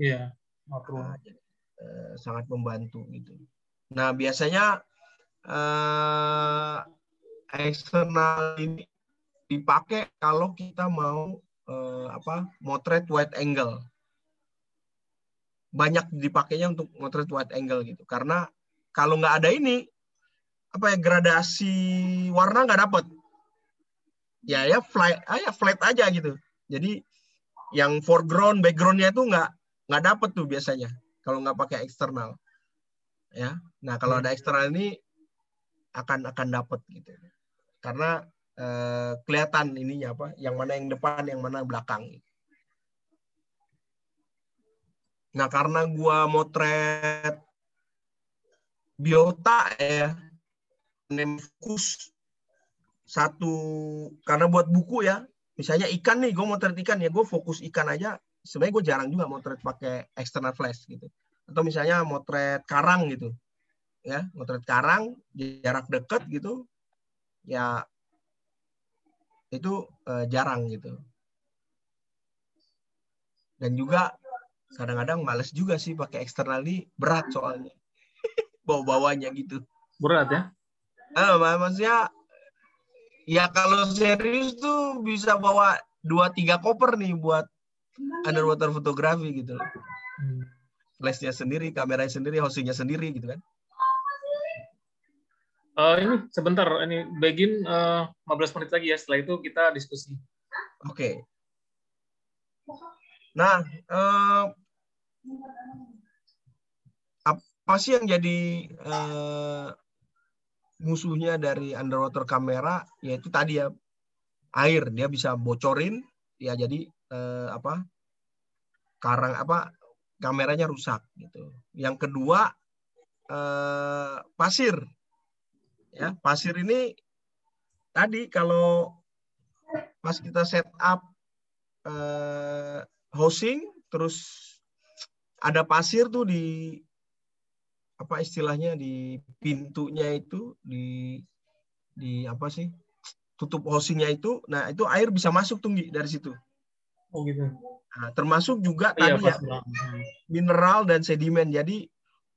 Iya yeah, makro. Nah, Eh, sangat membantu gitu. Nah biasanya eh, eksternal ini dipakai kalau kita mau eh, apa motret wide angle. Banyak dipakainya untuk motret wide angle gitu. Karena kalau nggak ada ini apa ya gradasi warna nggak dapet. Ya ya flat, ah, ya flat aja gitu. Jadi yang foreground backgroundnya itu nggak nggak dapet tuh biasanya kalau nggak pakai eksternal ya. Nah kalau ada eksternal ini akan akan dapat gitu. Karena eh, kelihatan ininya apa yang mana yang depan yang mana belakang. Nah karena gua motret biota ya fokus satu karena buat buku ya. Misalnya ikan nih gue motret ikan ya gue fokus ikan aja sebenarnya gue jarang juga motret pakai external flash gitu. Atau misalnya motret karang gitu. Ya motret karang jarak dekat gitu ya itu eh, jarang gitu. Dan juga kadang-kadang males juga sih pakai eksternal ini berat soalnya. *laughs* Bawa bawanya gitu. Berat ya? Ah maksudnya ya kalau serius tuh bisa bawa dua tiga koper nih buat underwater fotografi gitu. Hmm. Flashnya sendiri, kameranya sendiri, hostingnya sendiri gitu kan. Uh, ini sebentar, ini begin uh, 15 menit lagi ya. Setelah itu kita diskusi. Oke. Okay. Nah, uh, apa sih yang jadi uh, musuhnya dari underwater kamera? Yaitu tadi ya air, dia bisa bocorin, ya jadi uh, apa karang apa kameranya rusak gitu. Yang kedua eh, pasir. Ya, pasir ini tadi kalau pas kita set up eh, housing terus ada pasir tuh di apa istilahnya di pintunya itu di di apa sih tutup housingnya itu nah itu air bisa masuk tinggi dari situ oh gitu Nah, termasuk juga iya, tadi ya mineral dan sedimen. Jadi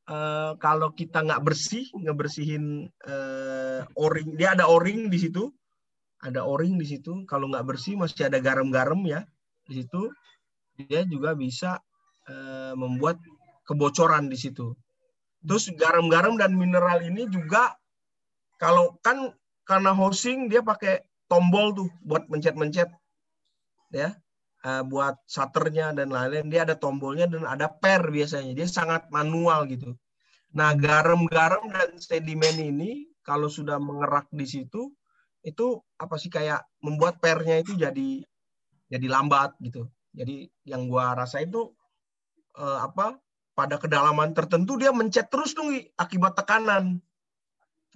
uh, kalau kita nggak bersih, ngebersihin uh, o-ring, dia ada o-ring di situ, ada o-ring di situ. Kalau nggak bersih masih ada garam-garam ya di situ. Dia juga bisa uh, membuat kebocoran di situ. Terus garam-garam dan mineral ini juga kalau kan karena housing dia pakai tombol tuh buat mencet-mencet ya uh, buat shutternya dan lain-lain dia ada tombolnya dan ada per biasanya. Dia sangat manual gitu. Nah garam-garam dan sedimen ini kalau sudah mengerak di situ itu apa sih kayak membuat pernya itu jadi jadi lambat gitu. Jadi yang gua rasa itu uh, apa pada kedalaman tertentu dia mencet terus tuh akibat tekanan.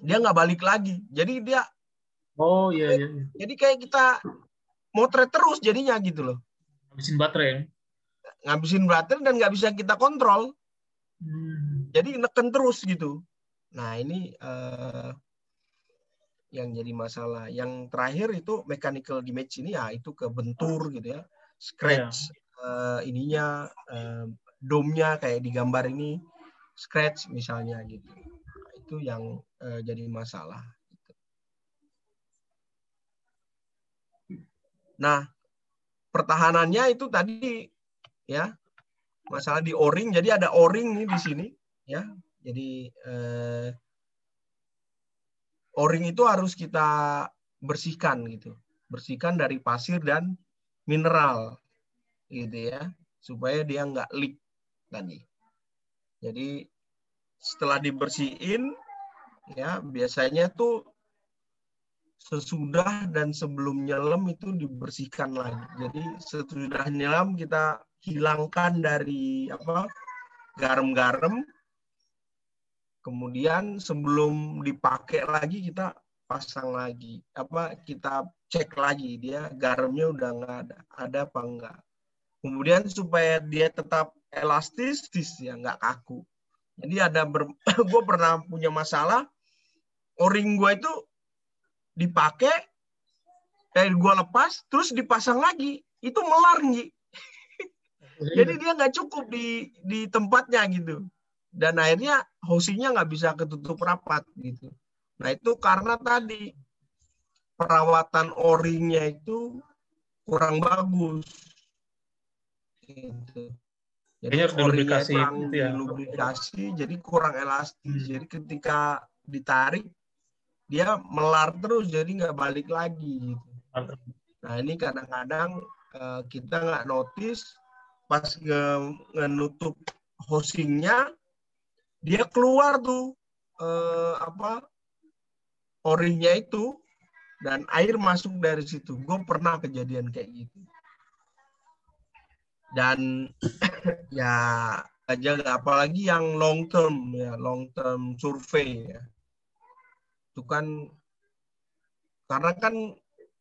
Dia nggak balik lagi. Jadi dia oh iya iya, iya. jadi kayak kita motret terus jadinya gitu loh ngabisin baterai ngabisin baterai dan nggak bisa kita kontrol. Hmm. jadi neken terus gitu. Nah ini uh, yang jadi masalah. Yang terakhir itu mechanical damage ini ya itu kebentur gitu ya. Scratch yeah. uh, ininya uh, domnya kayak di gambar ini scratch misalnya gitu. Nah, itu yang uh, jadi masalah. Nah pertahanannya itu tadi ya. Masalah di o-ring jadi ada o-ring nih di sini ya. Jadi eh, o-ring itu harus kita bersihkan gitu. Bersihkan dari pasir dan mineral gitu ya. Supaya dia nggak leak tadi. Jadi setelah dibersihin ya biasanya tuh sesudah dan sebelum nyelam itu dibersihkan lagi. Jadi sesudah nyelam kita hilangkan dari apa garam-garam. Kemudian sebelum dipakai lagi kita pasang lagi apa kita cek lagi dia garamnya udah nggak ada ada apa enggak kemudian supaya dia tetap elastis ya nggak kaku jadi ada ber... *coughs* gue pernah punya masalah o-ring gue itu dipakai eh gue lepas terus dipasang lagi itu melar nih jadi dia nggak cukup di di tempatnya gitu dan akhirnya housingnya nggak bisa ketutup rapat gitu Nah itu karena tadi perawatan o-ringnya itu kurang bagus. Gitu. Jadi harus dilubrikasi, kurang gitu ya. dilubrikasi, jadi kurang elastis. Hmm. Jadi ketika ditarik dia melar terus, jadi nggak balik lagi. Gitu. Nah ini kadang-kadang uh, kita nggak notice pas nge, hostingnya dia keluar tuh uh, apa orinya itu dan air masuk dari situ. Gue pernah kejadian kayak gitu. Dan *coughs* ya aja apalagi yang long term ya, long term survey ya. Itu kan karena kan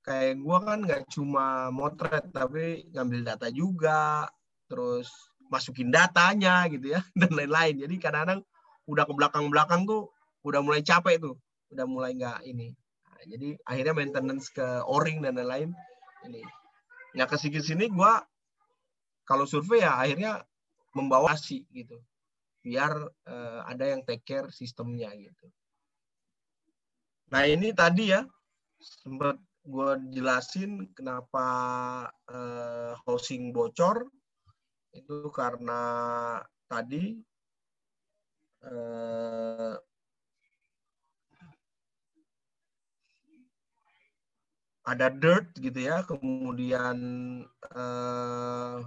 kayak gue kan nggak cuma motret tapi ngambil data juga, terus masukin datanya gitu ya *laughs* dan lain-lain. Jadi kadang-kadang udah ke belakang-belakang tuh udah mulai capek tuh udah mulai nggak ini. Nah, jadi akhirnya maintenance ke o-ring dan lain-lain ini. Nah ke sini sini gue kalau survei ya akhirnya membawa si gitu biar uh, ada yang take care sistemnya gitu. Nah ini tadi ya sempat gue jelasin kenapa uh, housing bocor. Itu karena tadi uh, ada dirt gitu ya, kemudian uh,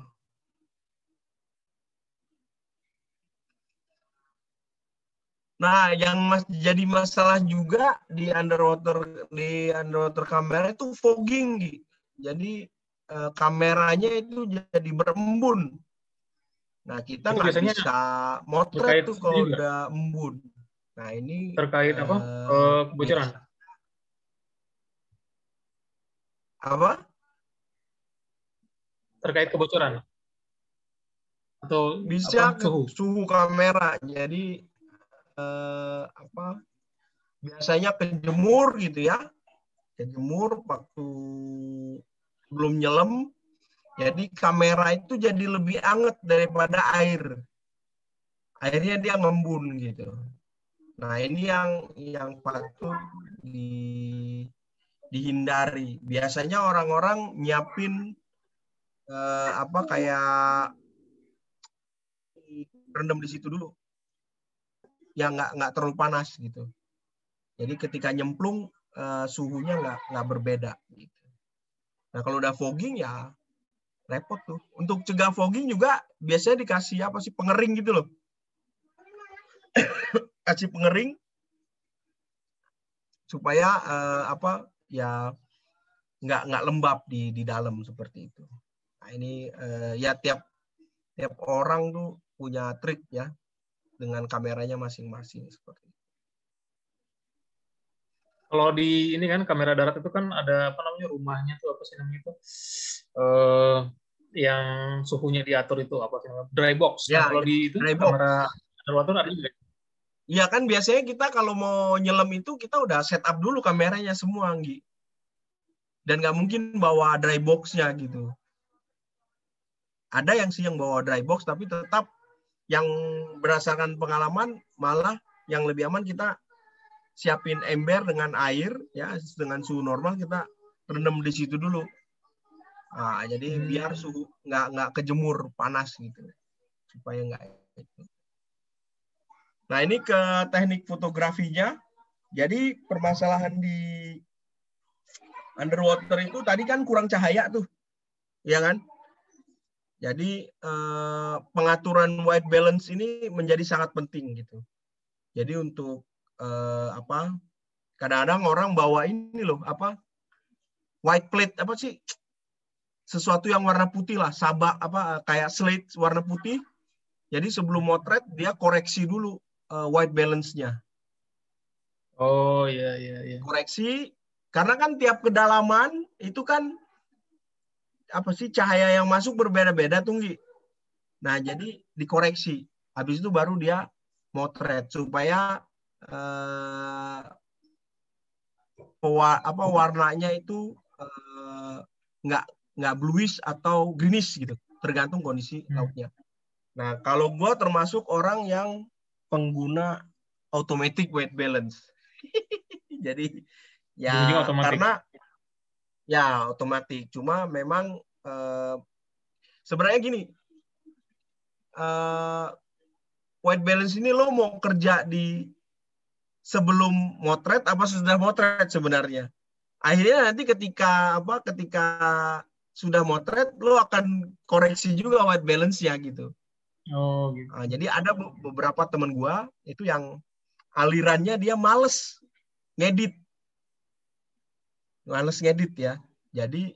Nah, yang mas, jadi masalah juga di underwater di underwater kamera itu fogging, Jadi uh, kameranya itu jadi berembun. Nah, kita nggak bisa motret tuh kalau juga. udah embun. Nah, ini terkait apa? Uh, kebocoran. apa? Terkait kebocoran atau bisa apa, suhu. suhu kamera. Jadi eh, apa? Biasanya kejemur gitu ya. Kejemur waktu belum nyelam. Jadi kamera itu jadi lebih anget daripada air. Akhirnya dia ngembun gitu. Nah, ini yang yang patut di dihindari. Biasanya orang-orang nyiapin eh, apa kayak rendam di situ dulu, yang nggak nggak terlalu panas gitu. Jadi ketika nyemplung eh, suhunya nggak nggak berbeda gitu. Nah kalau udah fogging ya repot tuh. Untuk cegah fogging juga biasanya dikasih apa sih pengering gitu loh. *coughs* kasih pengering supaya uh, apa ya nggak nggak lembab di di dalam seperti itu. Nah ini uh, ya tiap tiap orang tuh punya trik ya dengan kameranya masing-masing seperti itu. Kalau di ini kan kamera darat itu kan ada apa namanya rumahnya tuh apa sih namanya itu uh, yang suhunya diatur itu apa sih namanya dry box. Ya, nah, kalau di itu dry kamera underwater ada juga. Iya kan biasanya kita kalau mau nyelam itu kita udah setup dulu kameranya semua, Anggi. Dan nggak mungkin bawa dry box-nya gitu. Ada yang sih yang bawa dry box, tapi tetap yang berdasarkan pengalaman malah yang lebih aman kita siapin ember dengan air ya dengan suhu normal kita rendam di situ dulu. Nah, jadi hmm. biar suhu nggak nggak kejemur panas gitu supaya nggak Nah, ini ke teknik fotografinya. Jadi permasalahan di underwater itu tadi kan kurang cahaya tuh. Ya kan? Jadi eh, pengaturan white balance ini menjadi sangat penting gitu. Jadi untuk eh, apa? Kadang-kadang orang bawa ini loh, apa? White plate apa sih? Sesuatu yang warna putih lah, sabak apa kayak slate warna putih. Jadi sebelum motret dia koreksi dulu uh, white balance-nya. Oh iya iya iya. Koreksi karena kan tiap kedalaman itu kan apa sih cahaya yang masuk berbeda-beda tunggi. Nah, jadi dikoreksi. Habis itu baru dia motret supaya eh, apa warnanya itu eh, nggak nggak bluish atau greenish gitu, tergantung kondisi hmm. lautnya. Nah, kalau gue termasuk orang yang pengguna automatic weight balance. *laughs* Jadi ya karena ya otomatis. Cuma memang uh, sebenarnya gini, uh, weight balance ini lo mau kerja di sebelum motret apa sudah motret sebenarnya. Akhirnya nanti ketika apa ketika sudah motret lo akan koreksi juga weight balance-nya gitu. Oh, gitu. Nah, jadi ada beberapa teman gua itu yang alirannya dia males ngedit. Males ngedit ya. Jadi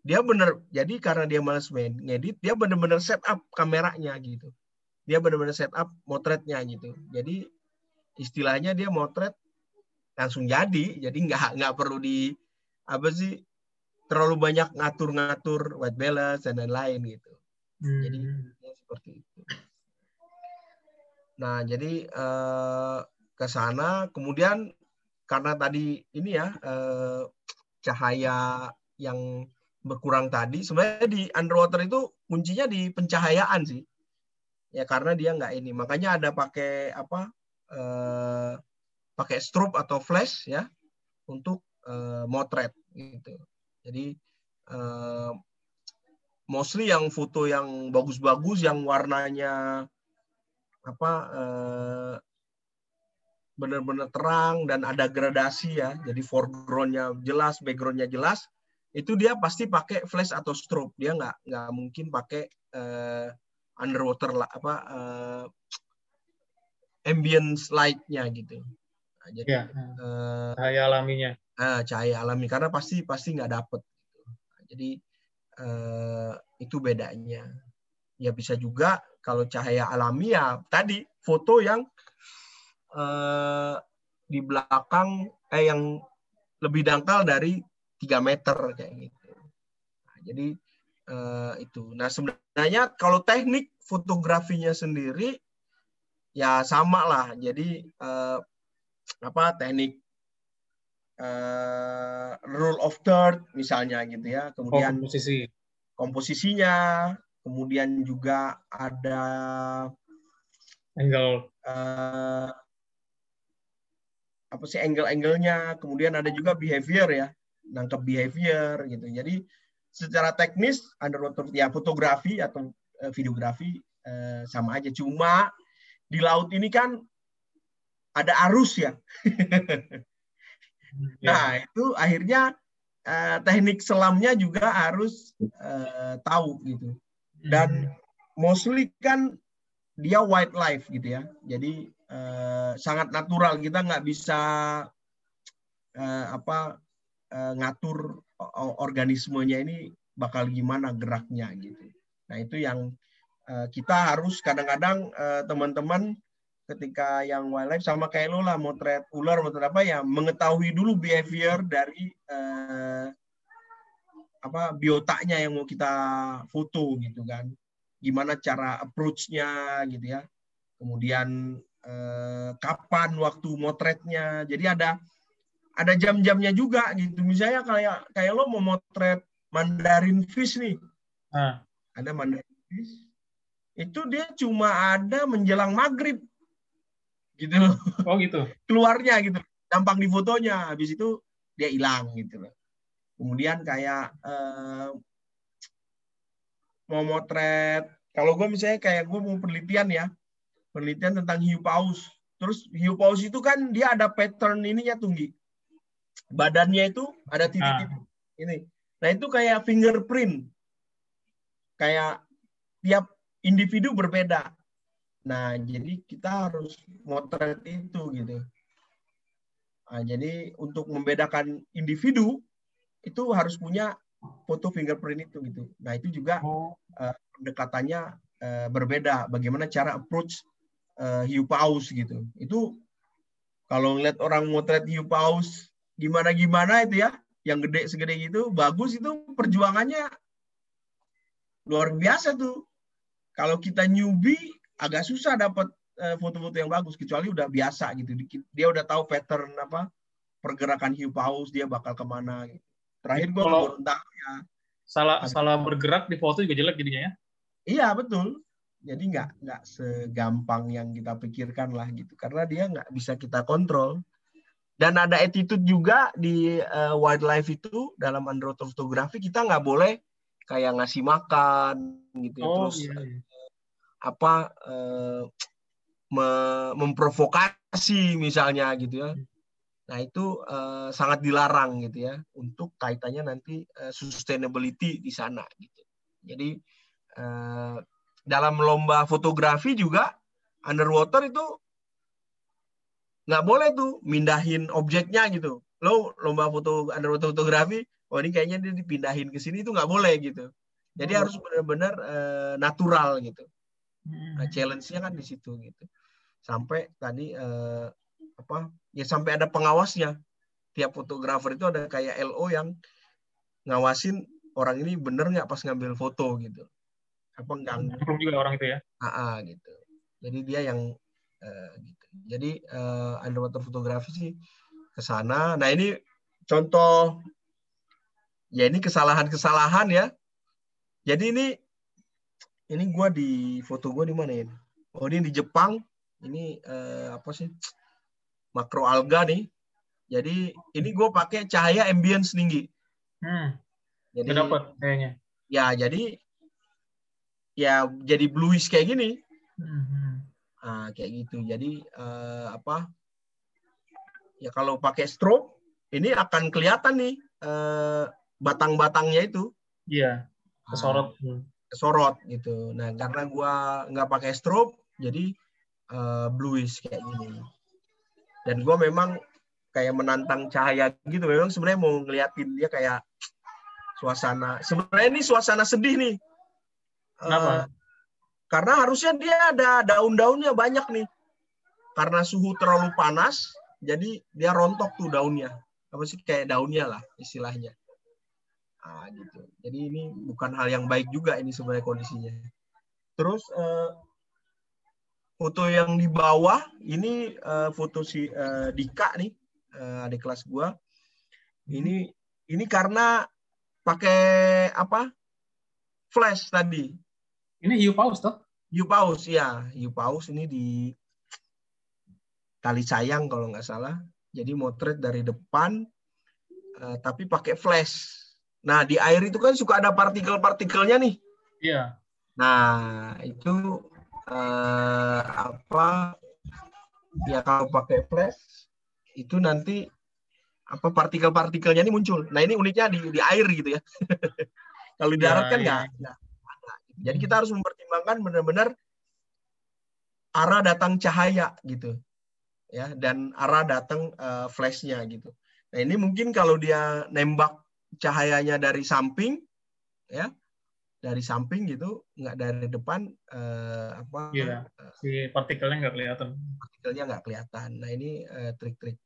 dia bener jadi karena dia males ngedit, dia bener-bener setup kameranya gitu. Dia bener-bener setup motretnya gitu. Jadi istilahnya dia motret langsung jadi, jadi nggak nggak perlu di apa sih terlalu banyak ngatur-ngatur white balance dan lain-lain gitu. Hmm. Jadi ya seperti itu. Nah, jadi eh, ke sana kemudian karena tadi ini ya eh, cahaya yang berkurang tadi sebenarnya di underwater itu kuncinya di pencahayaan sih. Ya karena dia nggak ini. Makanya ada pakai apa? Eh, pakai strobe atau flash ya untuk eh, motret gitu. Jadi eh, mostly yang foto yang bagus-bagus yang warnanya apa eh, benar-benar terang dan ada gradasi ya jadi foregroundnya jelas backgroundnya jelas itu dia pasti pakai flash atau strobe dia nggak nggak mungkin pakai eh, underwater lah apa eh, ambience lightnya gitu nah, jadi ya, eh, cahaya alaminya nah, cahaya alami karena pasti pasti nggak dapet gitu. nah, jadi eh, itu bedanya. Ya bisa juga kalau cahaya alami ya tadi foto yang eh, di belakang eh yang lebih dangkal dari 3 meter kayak gitu. Nah, jadi eh, itu. Nah sebenarnya kalau teknik fotografinya sendiri ya sama lah. Jadi eh, apa teknik uh, rule of third misalnya gitu ya. Kemudian komposisi. Komposisinya, kemudian juga ada angle uh, apa sih angle-angle-nya, kemudian ada juga behavior ya, nangkep behavior gitu. Jadi secara teknis underwater ya fotografi atau uh, videografi uh, sama aja. Cuma di laut ini kan ada arus ya. *laughs* Nah, itu akhirnya uh, teknik selamnya juga harus uh, tahu gitu. Dan mostly kan dia wildlife gitu ya. Jadi uh, sangat natural. Kita nggak bisa uh, apa uh, ngatur organismenya ini bakal gimana geraknya gitu. Nah itu yang uh, kita harus kadang-kadang uh, teman-teman ketika yang wildlife sama kayak lo lah motret ular motret apa ya mengetahui dulu behavior dari uh, apa biotanya yang mau kita foto gitu kan gimana cara approach-nya gitu ya kemudian eh, kapan waktu motretnya jadi ada ada jam-jamnya juga gitu misalnya kayak kayak lo mau motret Mandarin fish nih ah. ada Mandarin fish itu dia cuma ada menjelang maghrib gitu loh. Oh gitu. *laughs* Keluarnya gitu. Gampang di fotonya. Habis itu dia hilang gitu loh. Kemudian kayak eh, mau motret. Kalau gue misalnya kayak gue mau penelitian ya. Penelitian tentang hiu paus. Terus hiu paus itu kan dia ada pattern ininya tunggi. Badannya itu ada titik-titik. Nah. Ini. Nah itu kayak fingerprint. Kayak tiap individu berbeda. Nah, jadi kita harus motret itu gitu. Nah, jadi untuk membedakan individu itu harus punya foto fingerprint itu gitu. Nah, itu juga oh. uh, pendekatannya uh, berbeda. Bagaimana cara approach uh, hiu paus gitu. Itu kalau ngeliat orang motret hiu paus gimana-gimana itu ya, yang gede segede gitu, bagus itu perjuangannya luar biasa tuh. Kalau kita newbie agak susah dapat uh, foto-foto yang bagus kecuali udah biasa gitu dia udah tahu pattern apa pergerakan hiu paus dia bakal ke mana gitu. terakhir gue kalau ya salah ada, salah bergerak di foto juga jelek jadinya ya iya betul jadi nggak nggak segampang yang kita pikirkan lah gitu karena dia nggak bisa kita kontrol dan ada attitude juga di uh, wildlife itu dalam underwater fotografi kita nggak boleh kayak ngasih makan gitu oh, terus iya, iya apa eh, me memprovokasi misalnya gitu ya. Nah itu eh, sangat dilarang gitu ya untuk kaitannya nanti eh, sustainability di sana gitu. Jadi eh, dalam lomba fotografi juga underwater itu nggak boleh tuh mindahin objeknya gitu. Lo lomba foto underwater fotografi, oh ini kayaknya dia dipindahin ke sini itu nggak boleh gitu. Jadi oh. harus benar-benar uh, natural gitu. Nah, hmm. challenge-nya kan di situ gitu. Sampai tadi eh, apa ya sampai ada pengawasnya. Tiap fotografer itu ada kayak LO yang ngawasin orang ini bener nggak pas ngambil foto gitu. Apa? Belum juga orang itu ya. AA gitu. Jadi dia yang eh, gitu. Jadi eh, underwater fotografi sih ke sana. Nah, ini contoh ya ini kesalahan-kesalahan ya. Jadi ini ini gue di foto gue di mana ya? Oh ini di Jepang. Ini eh, apa sih? Makro alga nih. Jadi ini gue pakai cahaya ambience tinggi. Hmm. Jadi dapat kayaknya. Ya jadi ya jadi bluish kayak gini. Hmm. Nah, kayak gitu. Jadi eh, apa? Ya kalau pakai strobe ini akan kelihatan nih eh, batang-batangnya itu. Iya. Kesorot. Nah, sorot gitu. Nah karena gue nggak pakai strobe, jadi uh, bluish kayak gini. Dan gue memang kayak menantang cahaya gitu. Memang sebenarnya mau ngeliatin dia kayak suasana. Sebenarnya ini suasana sedih nih. Kenapa? Uh, karena harusnya dia ada daun-daunnya banyak nih. Karena suhu terlalu panas, jadi dia rontok tuh daunnya. Apa sih kayak daunnya lah istilahnya. Nah, gitu. Jadi ini bukan hal yang baik juga ini sebenarnya kondisinya. Terus eh, foto yang di bawah ini eh, foto si eh, Dika nih, eh, adik kelas gua. Ini ini karena pakai apa? Flash tadi. Ini hiu paus toh? Hiu paus ya, hiu paus ini di kali sayang kalau nggak salah. Jadi motret dari depan, uh, tapi pakai flash Nah, di air itu kan suka ada partikel-partikelnya nih. Iya. Nah, itu uh, apa? Ya kalau pakai flash itu nanti apa partikel-partikelnya ini muncul. Nah ini uniknya di, di air gitu ya. *laughs* Kalau di darat ya, kan nggak ya. Jadi kita harus mempertimbangkan benar-benar arah datang cahaya gitu, ya dan arah datang uh, flashnya gitu. Nah ini mungkin kalau dia nembak cahayanya dari samping, ya dari samping gitu, nggak dari depan uh, apa? Iya, si partikelnya nggak kelihatan. Partikelnya nggak kelihatan. Nah ini trik trik-trik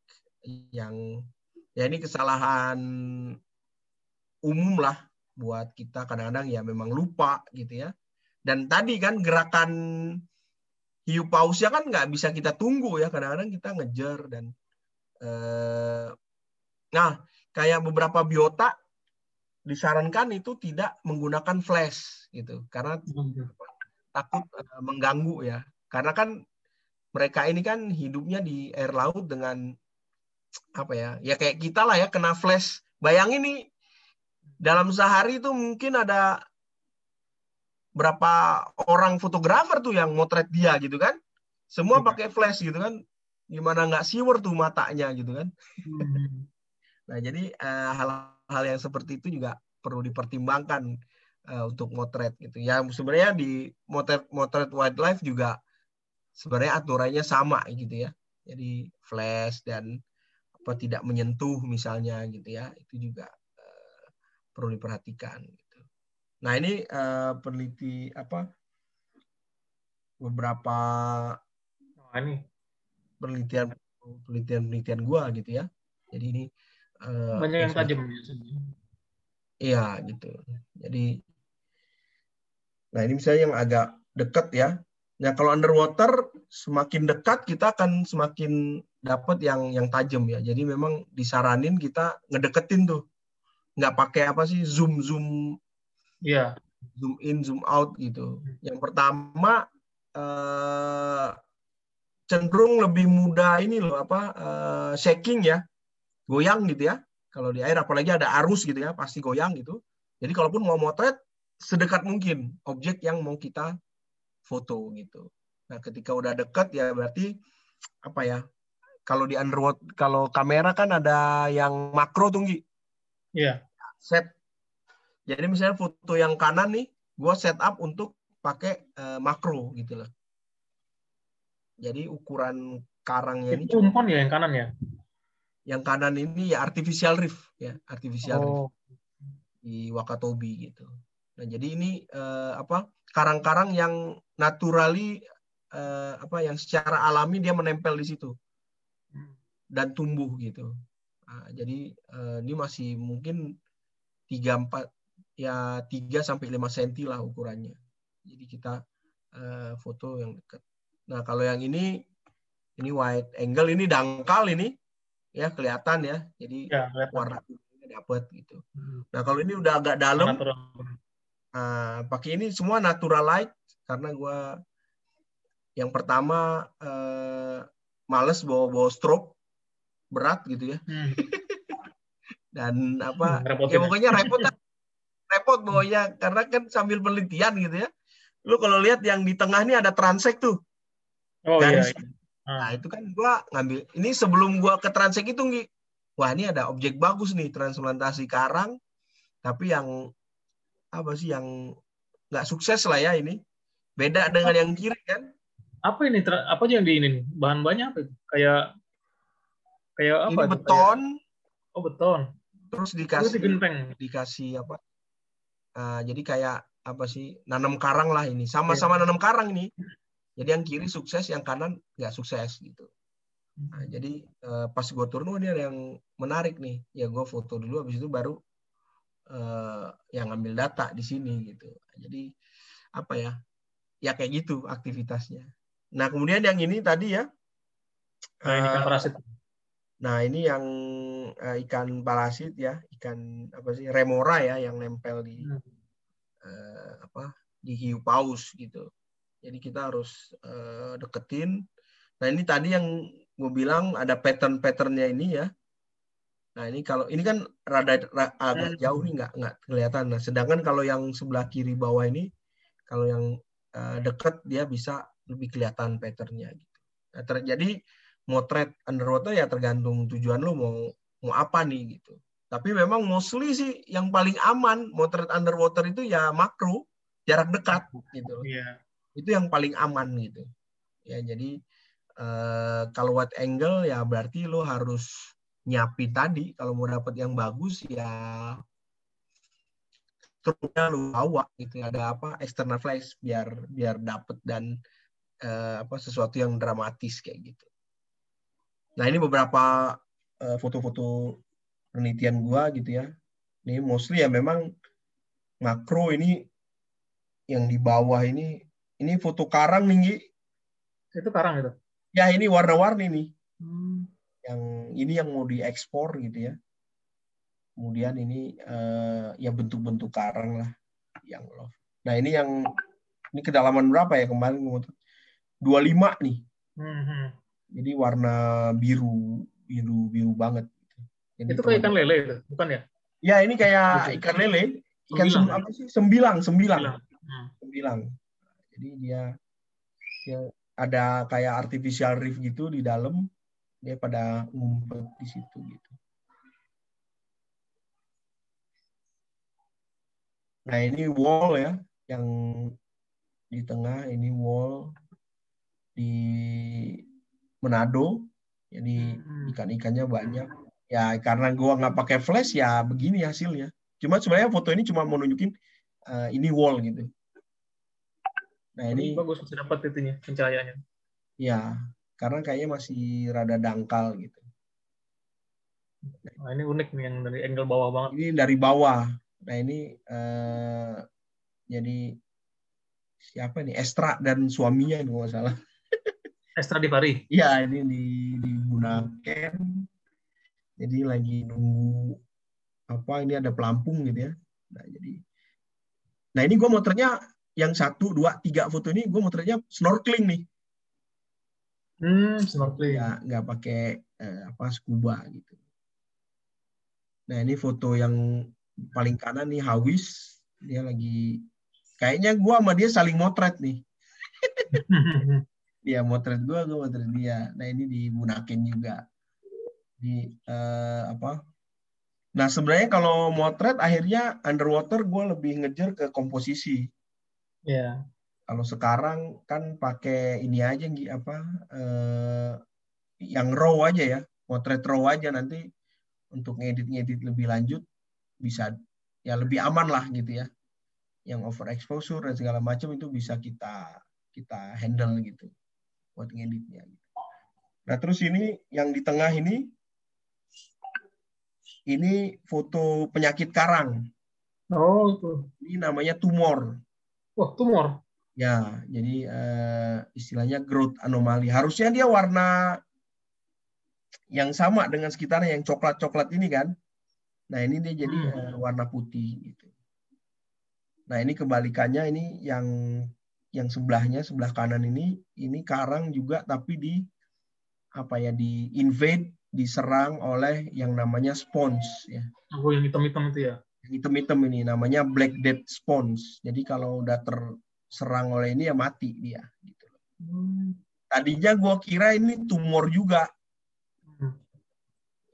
yang ya ini kesalahan umum lah buat kita kadang-kadang ya memang lupa gitu ya. Dan tadi kan gerakan hiu pausnya kan nggak bisa kita tunggu ya. Kadang-kadang kita ngejar dan eh, nah kayak beberapa biota disarankan itu tidak menggunakan flash gitu. Karena takut uh, mengganggu ya. Karena kan mereka ini kan hidupnya di air laut dengan apa ya ya kayak kita lah ya kena flash. Bayangin nih dalam sehari itu mungkin ada berapa orang fotografer tuh yang motret dia gitu kan semua iya. pakai flash gitu kan gimana nggak siwer tuh matanya gitu kan hmm. nah jadi uh, hal hal yang seperti itu juga perlu dipertimbangkan uh, untuk motret gitu. Ya sebenarnya di motret motret wildlife juga sebenarnya aturannya sama gitu ya. Jadi flash dan apa tidak menyentuh misalnya gitu ya itu juga perlu diperhatikan gitu. Nah ini uh, peneliti apa beberapa oh, ini penelitian penelitian penelitian gua gitu ya. Jadi ini uh, banyak yang tajam Iya gitu. Jadi nah ini misalnya yang agak dekat ya. Nah kalau underwater semakin dekat kita akan semakin dapat yang yang tajam ya. Jadi memang disaranin kita ngedeketin tuh. Nggak pakai apa sih zoom zoom. Iya. Zoom in zoom out gitu. Yang pertama eh, cenderung lebih mudah ini loh apa eh, shaking ya goyang gitu ya kalau di air apalagi ada arus gitu ya pasti goyang gitu jadi kalaupun mau motret sedekat mungkin objek yang mau kita foto gitu nah ketika udah dekat ya berarti apa ya kalau di underwater kalau kamera kan ada yang makro tunggi iya yeah. set jadi misalnya foto yang kanan nih gue setup untuk pakai uh, makro gitu loh jadi ukuran karangnya ini umpan ya yang kanan ya yang kanan ini ya artificial reef ya artificial oh. reef di Wakatobi gitu. Nah jadi ini eh, apa karang-karang yang naturally eh, apa yang secara alami dia menempel di situ dan tumbuh gitu. Nah, jadi eh, ini masih mungkin tiga empat ya 3 sampai 5 cm lah ukurannya. Jadi kita eh, foto yang dekat. Nah, kalau yang ini ini wide angle ini dangkal ini ya kelihatan ya. Jadi ya, warna kuningnya dapat gitu. Hmm. Nah kalau ini udah agak dalam, nah, pakai ini semua natural light karena gue yang pertama eh, males bawa bawa strobe berat gitu ya. Hmm. *laughs* Dan apa? Hmm, ya pokoknya repot kan. repot bawanya karena kan sambil penelitian gitu ya. Lu kalau lihat yang di tengah ini ada transek tuh. Oh garis, iya. iya Nah, hmm. itu kan gua ngambil ini sebelum gua ke Transek itu Ngi. Wah, ini ada objek bagus nih transplantasi karang tapi yang apa sih yang nggak sukses lah ya ini. Beda dengan yang kiri kan. Apa ini apa yang di ini Bahan banyak apa? Kayak kayak apa? Ini beton. Kayak, oh, beton. Terus dikasih dikasih apa? Uh, jadi kayak apa sih nanam karang lah ini sama-sama nanam karang ini jadi yang kiri sukses, yang kanan nggak sukses gitu. Nah, jadi uh, pas gue turun, oh, ini ada yang menarik nih. Ya gue foto dulu, habis itu baru uh, yang ambil data di sini gitu. Jadi apa ya? Ya kayak gitu aktivitasnya. Nah kemudian yang ini tadi ya. Nah, ini ikan eh, parasit. Nah ini yang uh, ikan parasit ya, ikan apa sih remora ya yang nempel di uh, apa di hiu paus gitu. Jadi kita harus uh, deketin. Nah ini tadi yang gue bilang ada pattern-patternnya ini ya. Nah ini kalau ini kan rada, rada agak hmm. jauh nih nggak nggak kelihatan. Nah sedangkan kalau yang sebelah kiri bawah ini, kalau yang uh, deket dia bisa lebih kelihatan patternnya gitu. Nah, terjadi motret underwater ya tergantung tujuan lo mau mau apa nih gitu. Tapi memang mostly sih yang paling aman motret underwater itu ya makro, jarak dekat gitu. Iya. Itu yang paling aman gitu. Ya jadi eh, kalau wide angle ya berarti lo harus nyapi tadi kalau mau dapat yang bagus ya terusnya lu bawa gitu ada apa external flash biar biar dapet dan eh, apa sesuatu yang dramatis kayak gitu. Nah ini beberapa eh, foto-foto penelitian gua gitu ya. Ini mostly ya memang makro ini yang di bawah ini ini foto karang nih. Itu karang itu. Ya ini warna-warni nih. Hmm. Yang ini yang mau diekspor gitu ya. Kemudian ini eh, ya bentuk-bentuk karang lah yang love. Nah ini yang ini kedalaman berapa ya kemarin gua mau- 25 nih. Hmm. Jadi warna biru biru biru banget. Jadi Itu kayak ikan lele itu, bukan ya? Ya ini kayak Gitu. ikan lele, ikan Sembilang. sem- apa sih? Sembilang, sembilang, Sembilang. Hmm. sembilang. Jadi dia dia ada kayak artificial reef gitu di dalam, dia pada ngumpet di situ gitu. Nah ini wall ya, yang di tengah ini wall di Manado. Jadi ikan-ikannya banyak. Ya karena gua nggak pakai flash ya begini hasilnya. Cuma sebenarnya foto ini cuma mau nunjukin eh, ini wall gitu. Nah ini bagus bisa dapat itunya pencahayaannya. ya karena kayaknya masih rada dangkal gitu. Nah, ini unik nih yang dari angle bawah banget. Ini dari bawah. Nah ini eh, jadi siapa nih Estra dan suaminya kalau nggak salah. Extra di Pari. Iya ini di di Bunaken. Jadi lagi nunggu apa ini ada pelampung gitu ya. Nah jadi, nah ini gue motretnya yang satu dua tiga foto ini gue motretnya snorkeling nih. Hmm, snorkeling. Ya nggak pakai eh, apa scuba gitu. Nah ini foto yang paling kanan nih Hawis dia lagi kayaknya gue sama dia saling motret nih. *laughs* dia motret gue, gue motret dia. Nah ini di Bunaken juga. Di eh, apa? Nah sebenarnya kalau motret akhirnya underwater gue lebih ngejar ke komposisi. Ya. Kalau sekarang kan pakai ini aja apa? eh, yang raw aja ya, motret raw aja nanti untuk ngedit-ngedit lebih lanjut bisa ya lebih aman lah gitu ya. Yang overexposure dan segala macam itu bisa kita kita handle gitu buat ngeditnya. Nah terus ini yang di tengah ini ini foto penyakit karang. Oh, itu. Ini namanya tumor. Wah, tumor. Ya, jadi eh, istilahnya growth anomali. Harusnya dia warna yang sama dengan sekitarnya yang coklat-coklat ini kan. Nah ini dia jadi Hmm. eh, warna putih gitu. Nah ini kebalikannya ini yang yang sebelahnya sebelah kanan ini ini karang juga tapi di apa ya di invade diserang oleh yang namanya spons ya. Oh, yang hitam-hitam itu ya. Yang hitam-hitam ini namanya black death spons. Jadi kalau udah terserang oleh ini ya mati dia gitu. Hmm. Tadinya gua kira ini tumor juga Hmm.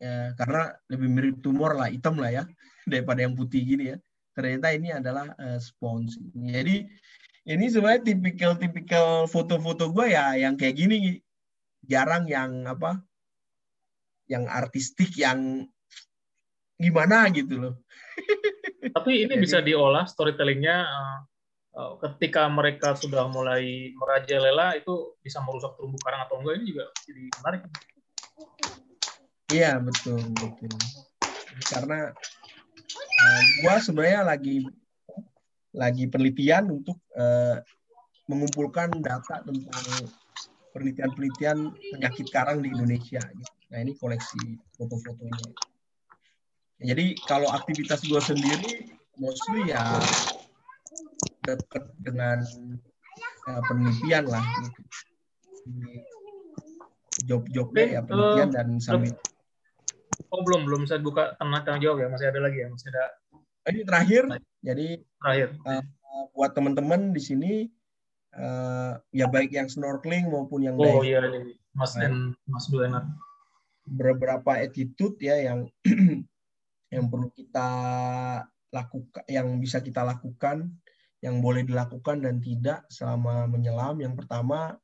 ya karena lebih mirip tumor lah hitam lah ya *laughs* daripada yang putih gini ya ternyata ini adalah eh, spons jadi ini sebenarnya tipikal-tipikal foto-foto gue ya yang kayak gini Gi. jarang yang apa yang artistik yang gimana gitu loh *laughs* Tapi ini Jadi- bisa diolah storytellingnya eh, eh, ketika mereka sudah mulai merajalela itu bisa merusak terumbu karang atau enggak ini juga jadi menarik. Iya betul betul. Karena uh, gua sebenarnya lagi lagi penelitian untuk eh, mengumpulkan data tentang penelitian-penelitian penyakit karang di Indonesia. gitu. Nah ini koleksi foto-fotonya. Jadi kalau aktivitas gua sendiri mostly ya dekat dengan eh, penelitian lah. Gitu. Job-jobnya ya penelitian eh, dan sambil Oh belum belum saya buka tengah tengah jawab ya masih ada lagi ya masih ada ini terakhir jadi terakhir. uh, buat teman-teman di sini uh, ya baik yang snorkeling maupun yang Oh iya ini Mas dan Mas Duenar. beberapa attitude ya yang *clears throat* yang perlu kita lakukan, yang bisa kita lakukan, yang boleh dilakukan dan tidak selama menyelam. Yang pertama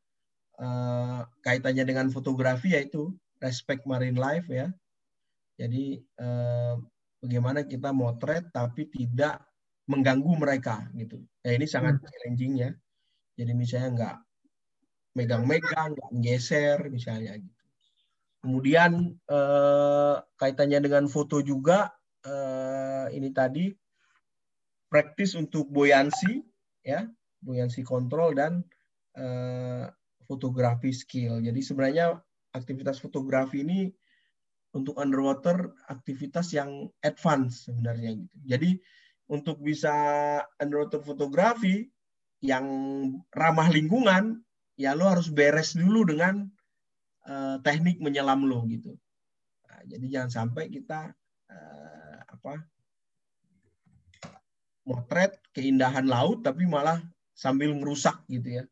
eh, kaitannya dengan fotografi yaitu respect marine life ya. Jadi eh, bagaimana kita motret tapi tidak mengganggu mereka gitu. Ya ini sangat hmm. challenging ya. Jadi misalnya nggak megang-megang, nggak geser misalnya gitu. Kemudian eh, kaitannya dengan foto juga eh, ini tadi praktis untuk buoyancy ya, buoyancy control dan eh, fotografi skill. Jadi sebenarnya aktivitas fotografi ini untuk underwater aktivitas yang advance sebenarnya gitu. Jadi untuk bisa underwater fotografi yang ramah lingkungan, ya lo harus beres dulu dengan uh, teknik menyelam lo gitu. Nah, jadi jangan sampai kita uh, apa motret keindahan laut tapi malah sambil merusak gitu ya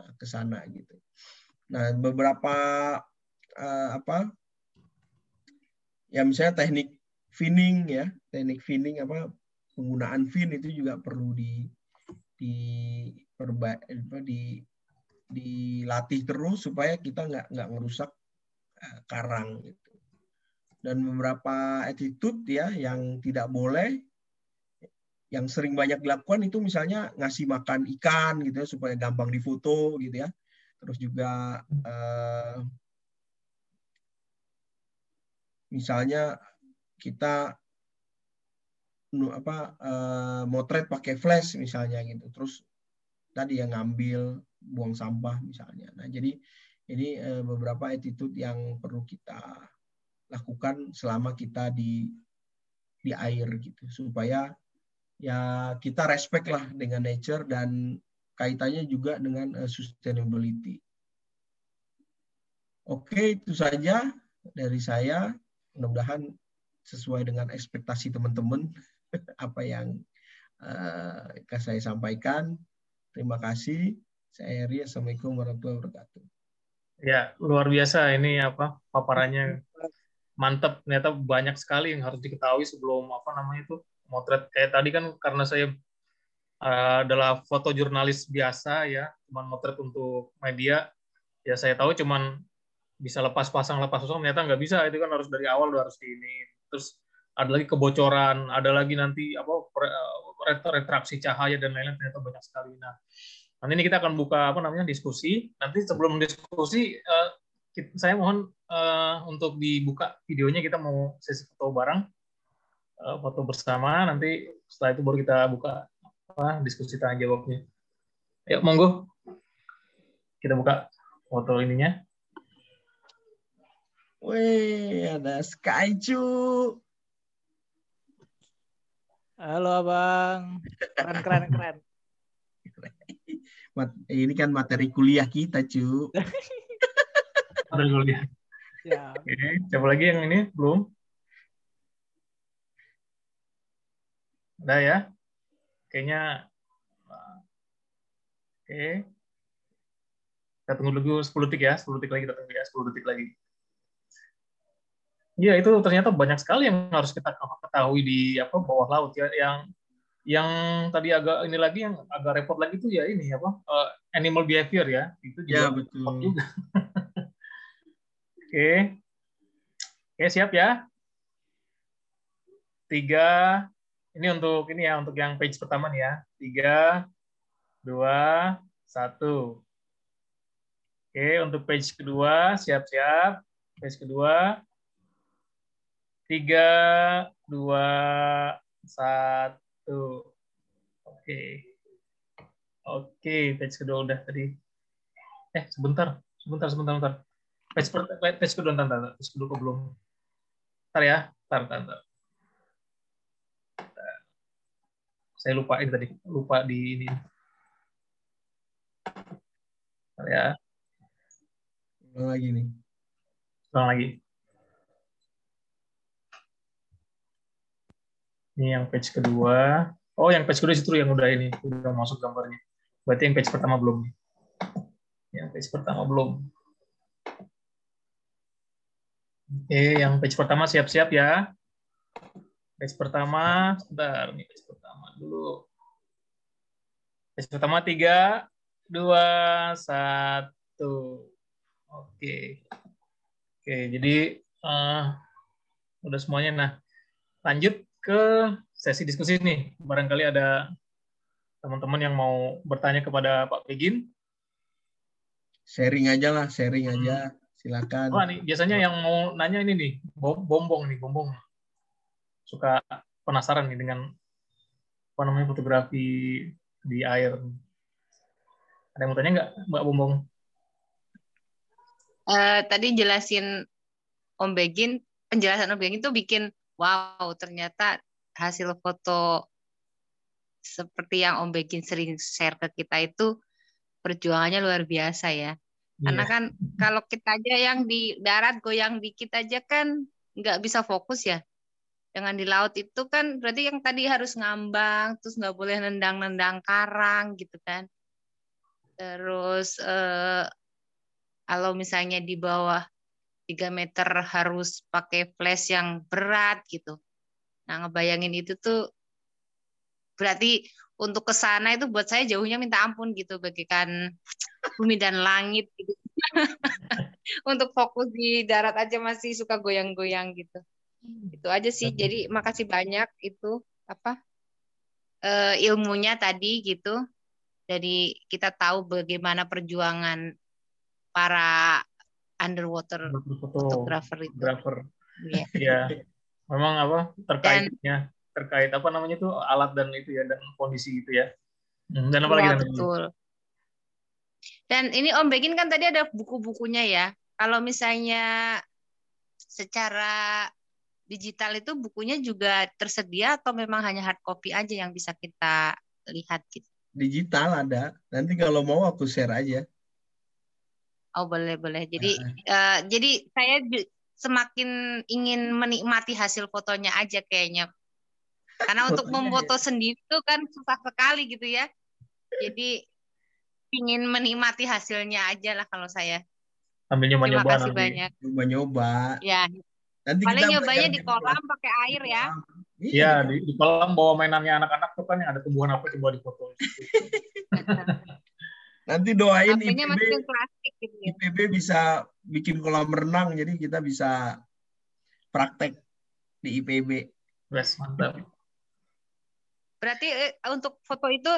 uh, ke sana gitu. Nah beberapa uh, apa ya misalnya teknik finning ya teknik finning apa penggunaan fin itu juga perlu di di perba, di dilatih terus supaya kita nggak nggak ngerusak uh, karang gitu. Dan beberapa attitude ya yang tidak boleh yang sering banyak dilakukan itu misalnya ngasih makan ikan gitu ya supaya gampang difoto gitu ya. Terus juga uh, misalnya kita apa uh, motret pakai flash misalnya gitu. Terus tadi yang ngambil buang sampah misalnya. Nah, jadi ini eh, beberapa attitude yang perlu kita lakukan selama kita di di air gitu supaya ya kita respect lah dengan nature dan kaitannya juga dengan uh, sustainability. Oke, itu saja dari saya. Mudah-mudahan sesuai dengan ekspektasi teman-teman *laughs* apa yang uh, saya sampaikan. Terima kasih. Saya Eri, Assalamualaikum warahmatullahi wabarakatuh. Ya, luar biasa ini apa paparannya mantap. Ternyata banyak sekali yang harus diketahui sebelum apa namanya itu motret. Kayak tadi kan karena saya uh, adalah fotojurnalis biasa ya, cuman motret untuk media. Ya saya tahu cuman bisa lepas pasang lepas pasang ternyata nggak bisa itu kan harus dari awal udah harus di ini. Terus ada lagi kebocoran, ada lagi nanti apa eh, retraksi cahaya dan lain-lain ternyata banyak sekali. Nah, Nanti ini kita akan buka apa namanya diskusi. Nanti sebelum diskusi, uh, saya mohon uh, untuk dibuka videonya kita mau sesi foto bareng, uh, foto bersama. Nanti setelah itu baru kita buka apa, diskusi tanya jawabnya. Ayo monggo kita buka foto ininya. Wih, ada Skyju. Halo abang, keren keren keren ini kan materi kuliah kita, cu. materi kuliah. Ya. Oke, coba lagi yang ini belum. Udah ya. Kayaknya Oke. Kita tunggu dulu 10 detik ya, 10 detik lagi kita tunggu ya, 10 detik lagi. Iya, itu ternyata banyak sekali yang harus kita ketahui di apa bawah laut ya yang yang tadi agak ini lagi yang agak repot lagi tuh ya ini apa uh, animal behavior ya itu juga ya, betul. repot juga. *laughs* Oke, oke siap ya. Tiga, ini untuk ini ya untuk yang page pertama nih ya. Tiga, dua, satu. Oke, untuk page kedua siap-siap. Page kedua. Tiga, dua, satu. Oke. Oke, page kedua udah tadi. Eh, sebentar. Sebentar, sebentar, sebentar. Page, per, page kedua, ntar, ntar. Page kedua belum. Ntar ya. Ntar, ntar, ntar. Saya lupa ini tadi. Lupa di ini. Ntar ya. Ulang lagi nih. Ulang lagi. Ini yang page kedua. Oh, yang page kedua itu yang udah ini, udah masuk gambarnya. Berarti yang page pertama belum. Yang page pertama belum. Oke, yang page pertama siap-siap ya. Page pertama, sebentar nih page pertama dulu. Page pertama tiga, dua, satu. Oke. Oke, jadi uh, udah semuanya. Nah, lanjut ke sesi diskusi nih. Barangkali ada teman-teman yang mau bertanya kepada Pak Pegin. Sharing aja lah, sharing aja. Hmm Silakan. Wah, nih, biasanya yang mau nanya ini nih, bombong nih, bombong. Suka penasaran nih dengan apa namanya fotografi di air. Ada yang mau tanya nggak, Mbak Bombong? Uh, tadi jelasin Om Begin, penjelasan Om Begin itu bikin wow, ternyata hasil foto seperti yang Om Begin sering share ke kita itu perjuangannya luar biasa ya. Karena iya. kan kalau kita aja yang di darat goyang dikit aja kan nggak bisa fokus ya. Dengan di laut itu kan berarti yang tadi harus ngambang, terus nggak boleh nendang-nendang karang gitu kan. Terus eh, kalau misalnya di bawah 3 meter harus pakai flash yang berat gitu. Nah ngebayangin itu tuh berarti untuk ke sana itu buat saya jauhnya minta ampun gitu bagaikan bumi dan langit gitu. *laughs* untuk fokus di darat aja masih suka goyang-goyang gitu. Itu aja sih. Jadi makasih banyak itu apa uh, ilmunya tadi gitu. Jadi kita tahu bagaimana perjuangan para underwater fotografer itu. Fotografer. Iya. *laughs* yeah. Memang apa terkaitnya terkait apa namanya itu alat dan itu ya dan kondisi itu ya. Hmm, dan apa lagi? Ya, betul. Dan ini Om Begin kan tadi ada buku-bukunya ya. Kalau misalnya secara digital itu bukunya juga tersedia atau memang hanya hard copy aja yang bisa kita lihat gitu? Digital ada. Nanti kalau mau aku share aja. Oh boleh boleh. Jadi uh, jadi saya semakin ingin menikmati hasil fotonya aja kayaknya karena untuk memfoto ya. sendiri itu kan susah sekali gitu ya. Jadi ingin menikmati hasilnya aja lah kalau saya. Sambil nyoba-nyoba. Terima kasih nanti. banyak. Nyoba-nyoba. Ya. Nanti Paling nyobanya di kolam pakai air ya. Iya, di, di kolam bawa mainannya anak-anak tuh kan yang ada tumbuhan apa coba difoto. *laughs* Nanti doain IPB, plastik gitu. IPB bisa bikin kolam renang, jadi kita bisa praktek di IPB. Yes, mantap. Berarti eh, untuk foto itu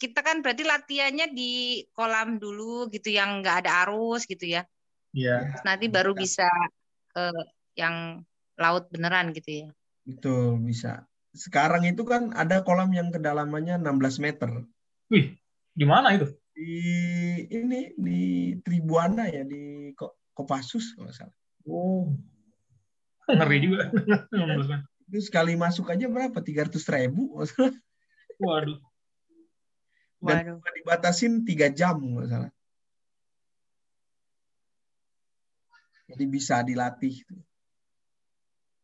kita kan berarti latihannya di kolam dulu gitu yang nggak ada arus gitu ya. Iya. Nanti baru bisa ke yang laut beneran gitu ya. Betul, bisa. Sekarang itu kan ada kolam yang kedalamannya 16 meter. Wih, di mana itu? Di ini di Tribuana ya di Kopassus kalau salah. Oh. Ngeri juga. *laughs* itu sekali masuk aja berapa? Tiga ratus ribu. Waduh. Dan Waduh. dibatasin tiga jam nggak salah. Jadi bisa dilatih.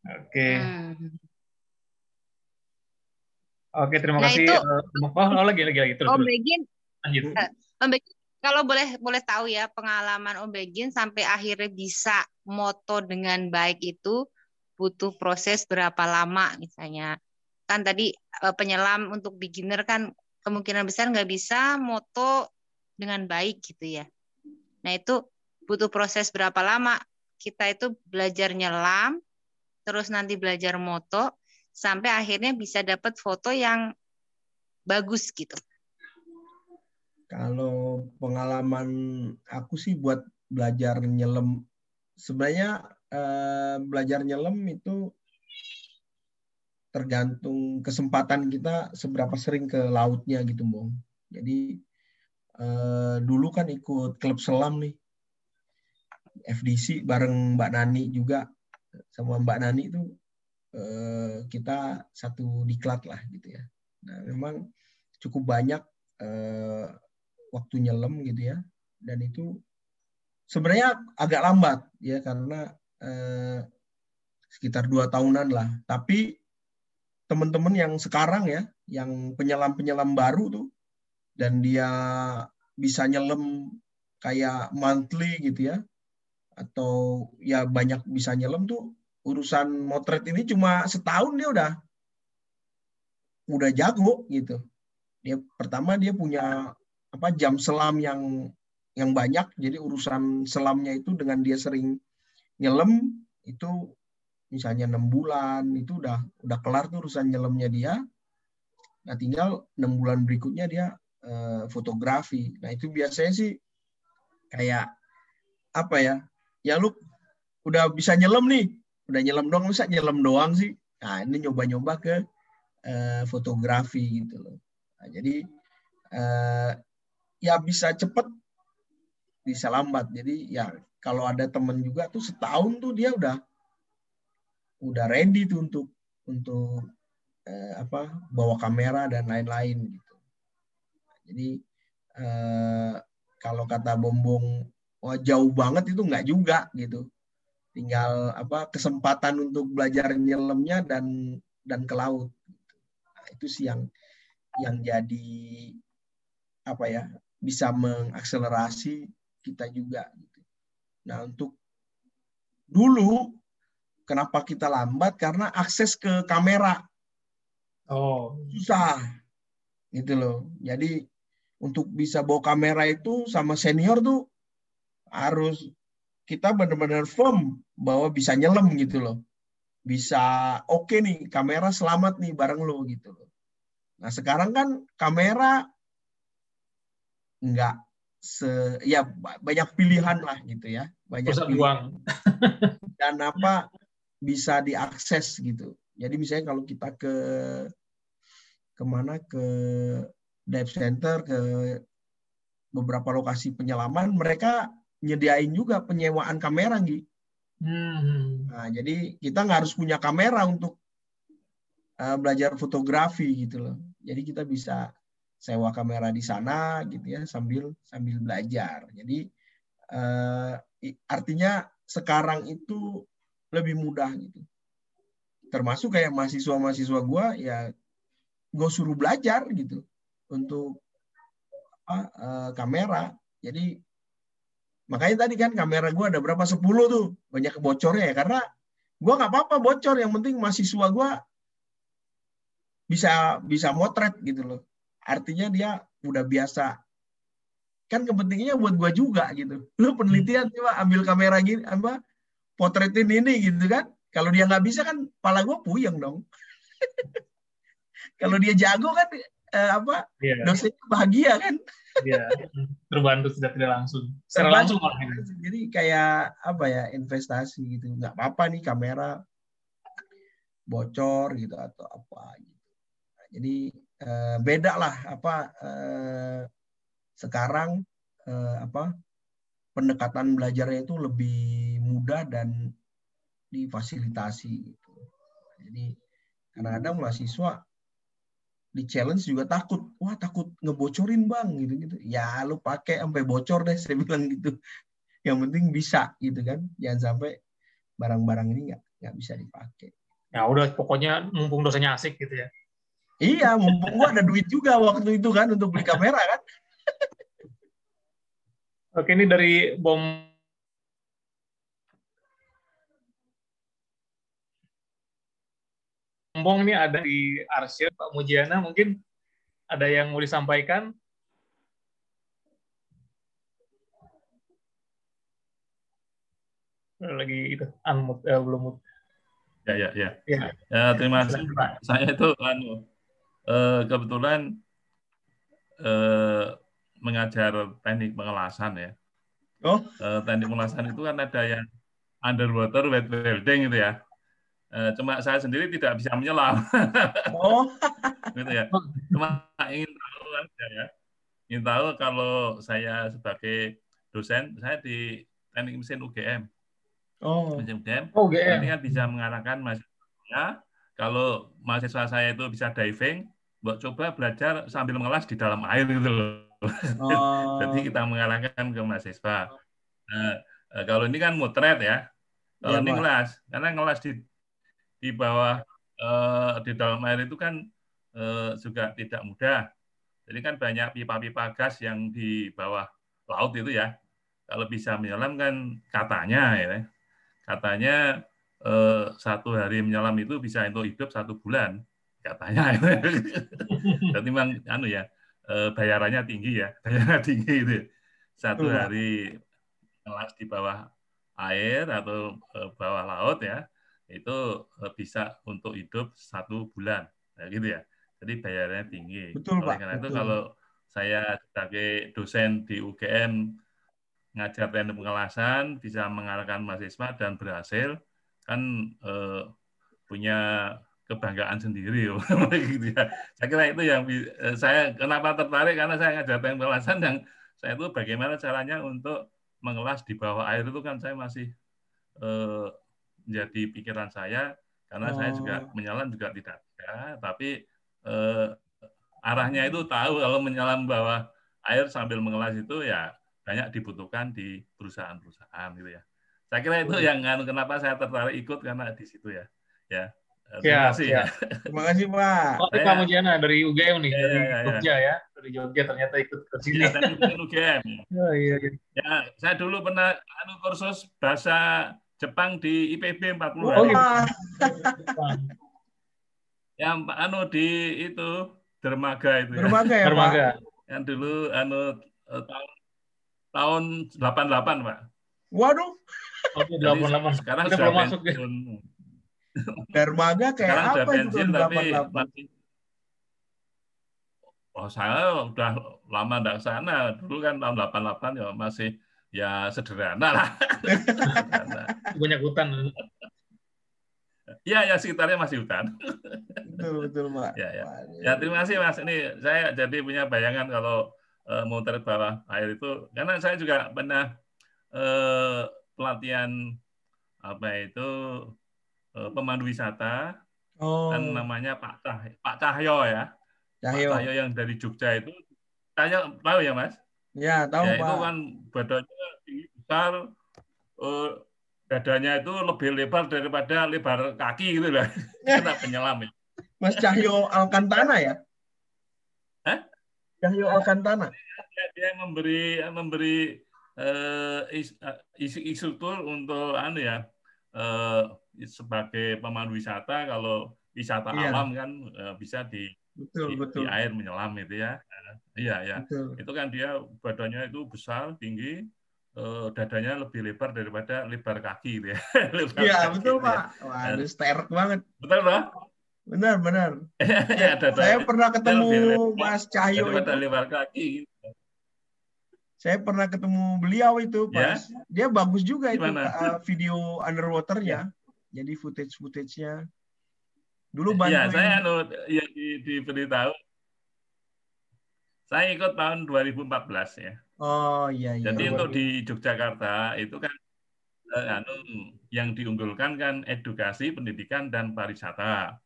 Oke. Okay. Hmm. Oke, terima nah, kasih. Itu, uh, oh, oh, lagi lagi lagi terus. Om Begin. Uh, Om Begin, kalau boleh boleh tahu ya pengalaman Om Begin sampai akhirnya bisa moto dengan baik itu butuh proses berapa lama misalnya? Kan tadi eh, penyelam untuk beginner kan kemungkinan besar nggak bisa moto dengan baik gitu ya. Nah itu butuh proses berapa lama? Kita itu belajar nyelam terus nanti belajar moto sampai akhirnya bisa dapat foto yang bagus gitu kalau pengalaman aku sih buat belajar nyelam sebenarnya Eh, belajar nyelam itu tergantung kesempatan kita seberapa sering ke lautnya gitu, Bong. Jadi uh, dulu kan ikut klub selam nih. FDC bareng Mbak Nani juga sama Mbak Nani itu uh, kita satu diklat lah gitu ya. Nah, memang cukup banyak uh, waktu nyelam gitu ya. Dan itu sebenarnya agak lambat ya karena eh, sekitar dua tahunan lah. Tapi teman-teman yang sekarang ya, yang penyelam-penyelam baru tuh, dan dia bisa nyelam kayak monthly gitu ya, atau ya banyak bisa nyelam tuh urusan motret ini cuma setahun dia udah udah jago gitu. Dia pertama dia punya apa jam selam yang yang banyak. Jadi urusan selamnya itu dengan dia sering nyelam itu misalnya enam bulan itu udah udah kelar tuh urusan nyelamnya dia. Nah tinggal enam bulan berikutnya dia eh, fotografi. Nah itu biasanya sih kayak apa ya ya lu udah bisa nyelam nih. Udah nyelam doang bisa nyelam doang sih? Nah ini nyoba-nyoba ke eh, fotografi gitu loh. Nah, jadi eh, ya bisa cepet bisa lambat. Jadi ya kalau ada temen juga tuh setahun tuh dia udah udah ready tuh untuk untuk eh, apa bawa kamera dan lain-lain gitu. Jadi eh, kalau kata bombong wah jauh banget itu nggak juga gitu. Tinggal apa kesempatan untuk belajar nyelemnya dan dan ke laut. Nah, itu sih yang yang jadi apa ya bisa mengakselerasi kita juga. Gitu. Nah untuk dulu kenapa kita lambat karena akses ke kamera oh susah gitu loh. Jadi untuk bisa bawa kamera itu sama senior tuh harus kita benar-benar firm bahwa bisa nyelam gitu loh. Bisa oke okay nih kamera selamat nih bareng lo gitu loh. Nah sekarang kan kamera nggak se ya banyak pilihan lah gitu ya. Banyak pusat uang *laughs* dan apa bisa diakses gitu. Jadi misalnya kalau kita ke ke mana? Ke dive center ke beberapa lokasi penyelaman mereka nyediain juga penyewaan kamera gitu Hmm. nah jadi kita nggak harus punya kamera untuk uh, belajar fotografi gitu loh. Jadi kita bisa sewa kamera di sana gitu ya sambil sambil belajar. Jadi uh, artinya sekarang itu lebih mudah gitu. Termasuk kayak mahasiswa-mahasiswa gue ya gue suruh belajar gitu untuk apa, uh, kamera. Jadi makanya tadi kan kamera gue ada berapa 10 tuh banyak bocornya ya karena gue nggak apa-apa bocor yang penting mahasiswa gue bisa bisa motret gitu loh artinya dia udah biasa. Kan kepentingannya buat gue juga gitu. Lu penelitian coba ambil kamera gini apa potretin ini gitu kan. Kalau dia nggak bisa kan pala gue puyeng dong. *laughs* Kalau dia jago kan eh, apa yeah. dosennya bahagia kan. Iya, terbantu tidak tidak langsung. Secara langsung malah. ini. jadi kayak apa ya investasi gitu. Nggak apa-apa nih kamera bocor gitu atau apa gitu. Nah, jadi eh, beda lah apa eh, sekarang eh, apa pendekatan belajarnya itu lebih mudah dan difasilitasi gitu. Jadi kadang-kadang mahasiswa di challenge juga takut. Wah takut ngebocorin bang gitu gitu ya lu pakai sampai bocor deh *laughs* saya bilang gitu. Yang penting bisa gitu kan. Jangan sampai barang-barang ini nggak nggak bisa dipakai. Ya udah, pokoknya mumpung dosanya asik gitu ya. Iya mumpung gua ada duit juga waktu itu kan untuk beli kamera kan Oke, ini dari bom Bombong ini ada di arsip Pak Mujiana mungkin ada yang mau disampaikan lagi itu unmute eh, belum mute. Ya, ya, ya. Ya. Ya, terima kasih. Pak. Saya itu anu eh, kebetulan eh, mengajar teknik pengelasan ya. oh Eh, teknik pengelasan itu kan ada yang underwater wet welding gitu ya. Eh, cuma saya sendiri tidak bisa menyelam *laughs* oh gitu ya. Cuma ingin tahu aja ya. Ingin tahu kalau saya sebagai dosen, saya di teknik mesin UGM. oh Mesin UGM Oh, Ini GM. kan bisa mengarahkan mahasiswanya, kalau mahasiswa saya itu bisa diving, buat coba belajar sambil mengelas di dalam air gitu loh. oh *laughs* Jadi kita mengarahkan ke mahasiswa. Nah, eh, kalau ini kan mutret ya. Kalau Iya, ini ngelas, karena ngelas di di bawah eh, di dalam air itu kan eh, juga tidak mudah. Jadi kan banyak pipa-pipa gas yang di bawah laut itu ya. kalau bisa menyelam kan katanya ya katanya eh, satu hari menyelam itu bisa untuk hidup satu bulan katanya jadi *laughs* memang anu ya eh, bayarannya tinggi ya *laughs* bayarannya tinggi itu satu Betul, Pak. hari kelas di bawah air atau eh, bawah laut ya itu eh, bisa untuk hidup satu bulan ya, gitu ya. Jadi bayarannya tinggi. Betul, oleh Pak, karena itu betul. kalau saya sebagai dosen di UGM ngajar teknik pengelasan bisa mengarahkan mahasiswa dan berhasil kan eh, punya kebanggaan sendiri *laughs* gitu ya. Saya kira itu yang eh, saya kenapa tertarik karena saya ngajar teknik pengelasan yang saya itu bagaimana caranya untuk mengelas di bawah air itu kan saya masih eh, menjadi pikiran saya karena saya juga Oh. menyelam juga tidak ada tapi eh, arahnya itu tahu kalau menyelam bawah air sambil mengelas itu ya banyak dibutuhkan di perusahaan-perusahaan gitu ya. Saya kira itu yang kenapa saya tertarik ikut karena di situ ya. Ya. Eh, Terima Siap, kasih ya. Terima kasih Pak. Oh, Pak Mujana dari UGM nih, Iya, dari iya, iya. Jogja ya. Dari Jogja ternyata ikut ke sini. Ya, saya ikut UGM. Oh, iya, iya. Ya, saya dulu pernah anu kursus bahasa Jepang di IPB 40 Oh, hari. gitu. Wah, Yang anu di itu dermaga itu ya. dermaga ya Pak. Dermaga. Yang dulu anu eh, tahun tahun 88, Pak. Waduh, Oke, Jadi 88. sekarang sudah belum masuk ya. Dermaga kayak Sekarang apa itu pensiun tapi 88? masih Oh, saya udah lama enggak sana. Dulu kan tahun 88 ya masih ya sederhana lah. Sederhana. *laughs* Banyak hutan. ya, ya sekitarnya masih hutan. Betul, betul Pak. Ya, ya. Ya, terima kasih Mas. Ini saya jadi punya bayangan kalau eh, mau terbit bawah air itu karena saya juga pernah eh, pelatihan apa itu pemandu wisata Oh, kan namanya Pak Cah Pak Cahyo ya. Cahyo. Pak Cahyo yang dari Jogja itu saya tahu ya Mas. Ya, tahu ya Pak. itu kan badannya tinggi besar eh, dadanya itu lebih lebar daripada lebar kaki gitu lah. *laughs* Kena penyelam ya. Mas Cahyo Alcantara ya? Hah? Cahyo Alcantara. dia, dia memberi memberi eh, is- eh, isi instruktur untuk anu ya eh, sebagai pemandu wisata kalau wisata Iya. alam kan eh, bisa di, Betul, di, betul. di air menyelam itu ya Eh, iya ya Betul. itu kan dia badannya itu besar tinggi eh, dadanya lebih lebar daripada lebar kaki gitu ya *laughs* Lebar Iya, kaki betul gitu ya. Pak. Waduh, sterk banget. betul loh Benar, benar. *laughs* ya dadanya Saya pernah ketemu Mas Cahyo itu. lebar kaki gitu. Saya pernah ketemu beliau itu Ya. pas dia bagus juga itu Gimana? uh, video underwaternya. Jadi footage-footage-nya. Dulu Iya, bantuin. saya anu ya di, diberitahu. Saya ikut tahun 2014 ya. Oh iya iya. Jadi iya. untuk di Yogyakarta itu kan eh, anu yang diunggulkan kan edukasi, pendidikan dan pariwisata.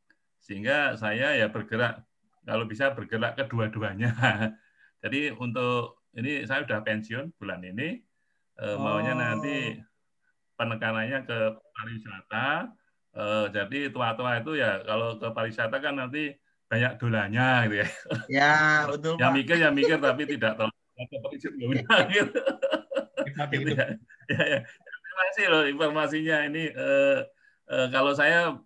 Sehingga saya ya bergerak kalau bisa bergerak kedua-duanya. *laughs* Jadi untuk ini saya sudah pensiun bulan ini eh, maunya Oh. nanti penekanannya ke pariwisata. Eh, jadi tua-tua itu ya kalau ke pariwisata kan nanti banyak dolanya gitu ya. Ya, betul Yang Pak. mikir yang mikir tapi tidak terlalu dapat izin guna gitu. Gitu itu. ya. Ya, ya. Terima kasih loh informasinya ini eh, eh, kalau saya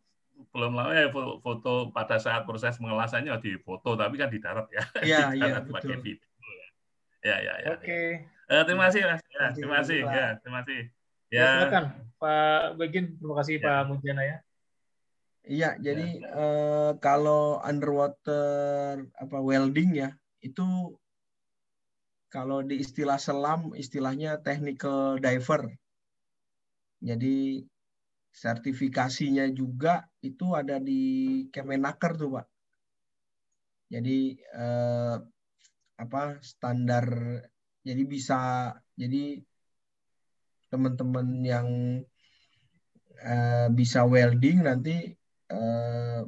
belum lama ya fo- foto pada saat proses pengelasannya di foto tapi kan di darat ya. Iya, iya, darat pakai betul. video ya. Ya ya ya. Oke. Eh, terima kasih Mas. Ya, Terima kasih. Ya, terima kasih. Ya, Ya. silakan Pak Begin. Terima kasih Ya. Pak Mujana ya. Iya, jadi eh, kalau underwater apa welding ya, itu kalau di istilah selam istilahnya technical diver. Jadi sertifikasinya juga itu ada di Kemenaker tuh, Pak. Jadi eh, apa standar jadi bisa jadi teman-teman yang eh, bisa welding nanti eh,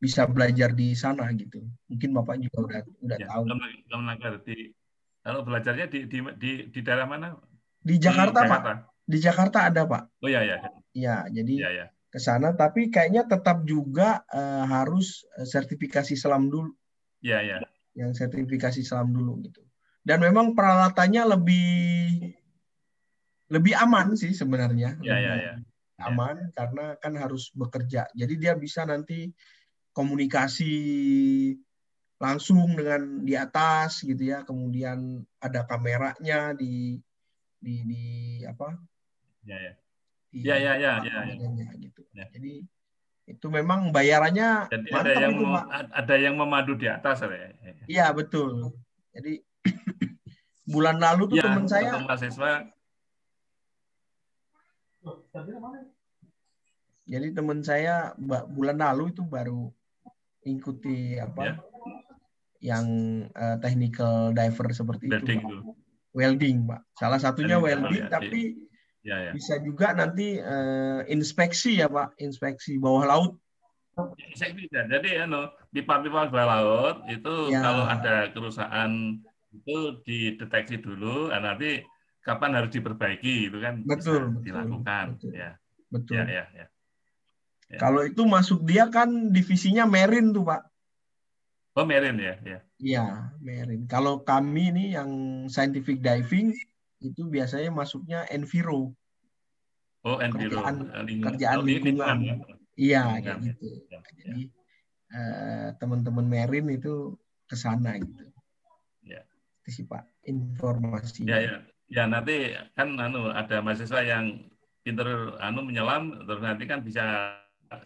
bisa belajar di sana gitu. Mungkin Bapak juga udah udah Ya, tahu. Kemen- Kemenaker di kalau belajarnya di di di, di daerah mana? Di Di Jakarta, Pak. Jakarta. Di Jakarta ada, Pak. Oh ya ya. Ya, jadi Ya ya. ke sana tapi kayaknya tetap juga eh, harus sertifikasi selam dulu, Ya ya. yang sertifikasi selam dulu gitu. Dan memang peralatannya lebih lebih aman sih sebenarnya. Ya, ya, Lebih ya. Aman karena kan harus bekerja. Jadi dia bisa nanti komunikasi langsung dengan di atas gitu ya. Kemudian ada kameranya di di di apa? Ya, ya. Di Ya, ya, ya, ya, ya. gitu. Ya. Jadi itu memang bayarannya Jadi ada yang itu, Pak. ada yang memadu di atas ya. Iya, betul. Jadi *clears throat* bulan lalu tuh Ya, teman saya mahasiswa Jadi teman saya bulan lalu itu baru ikuti apa Ya. yang eh, technical diver seperti welding itu, Pak. itu. Welding, Pak. Salah satunya Welding, welding, ya, tapi Ya, ya. bisa juga nanti eh, inspeksi ya, Pak, inspeksi bawah laut. Saya bisa. Jadi anu, pipa-pipa bawah laut itu Ya. kalau ada kerusakan itu dideteksi dulu, nah, nanti kapan harus diperbaiki itu kan Betul, bisa dilakukan. betul. Ya, Betul. ya, ya, ya. Ya. Kalau itu masuk dia kan divisinya marine tuh, Pak. Oh, Merin ya, ya. Iya, marine. Kalau kami ini yang scientific diving itu biasanya masuknya enviro. Oh, enviro, Kerjaan- eh, lingkungan. kerjaan Oh, lingkungan. ya. Iya, ya. gitu. Ya, ya. Jadi eh, teman-teman Merin itu ke sana gitu. Ya. Itu sih Pak informasi. Ya, ya. Ya, nanti kan anu ada mahasiswa yang pinter anu menyelam terus nanti kan bisa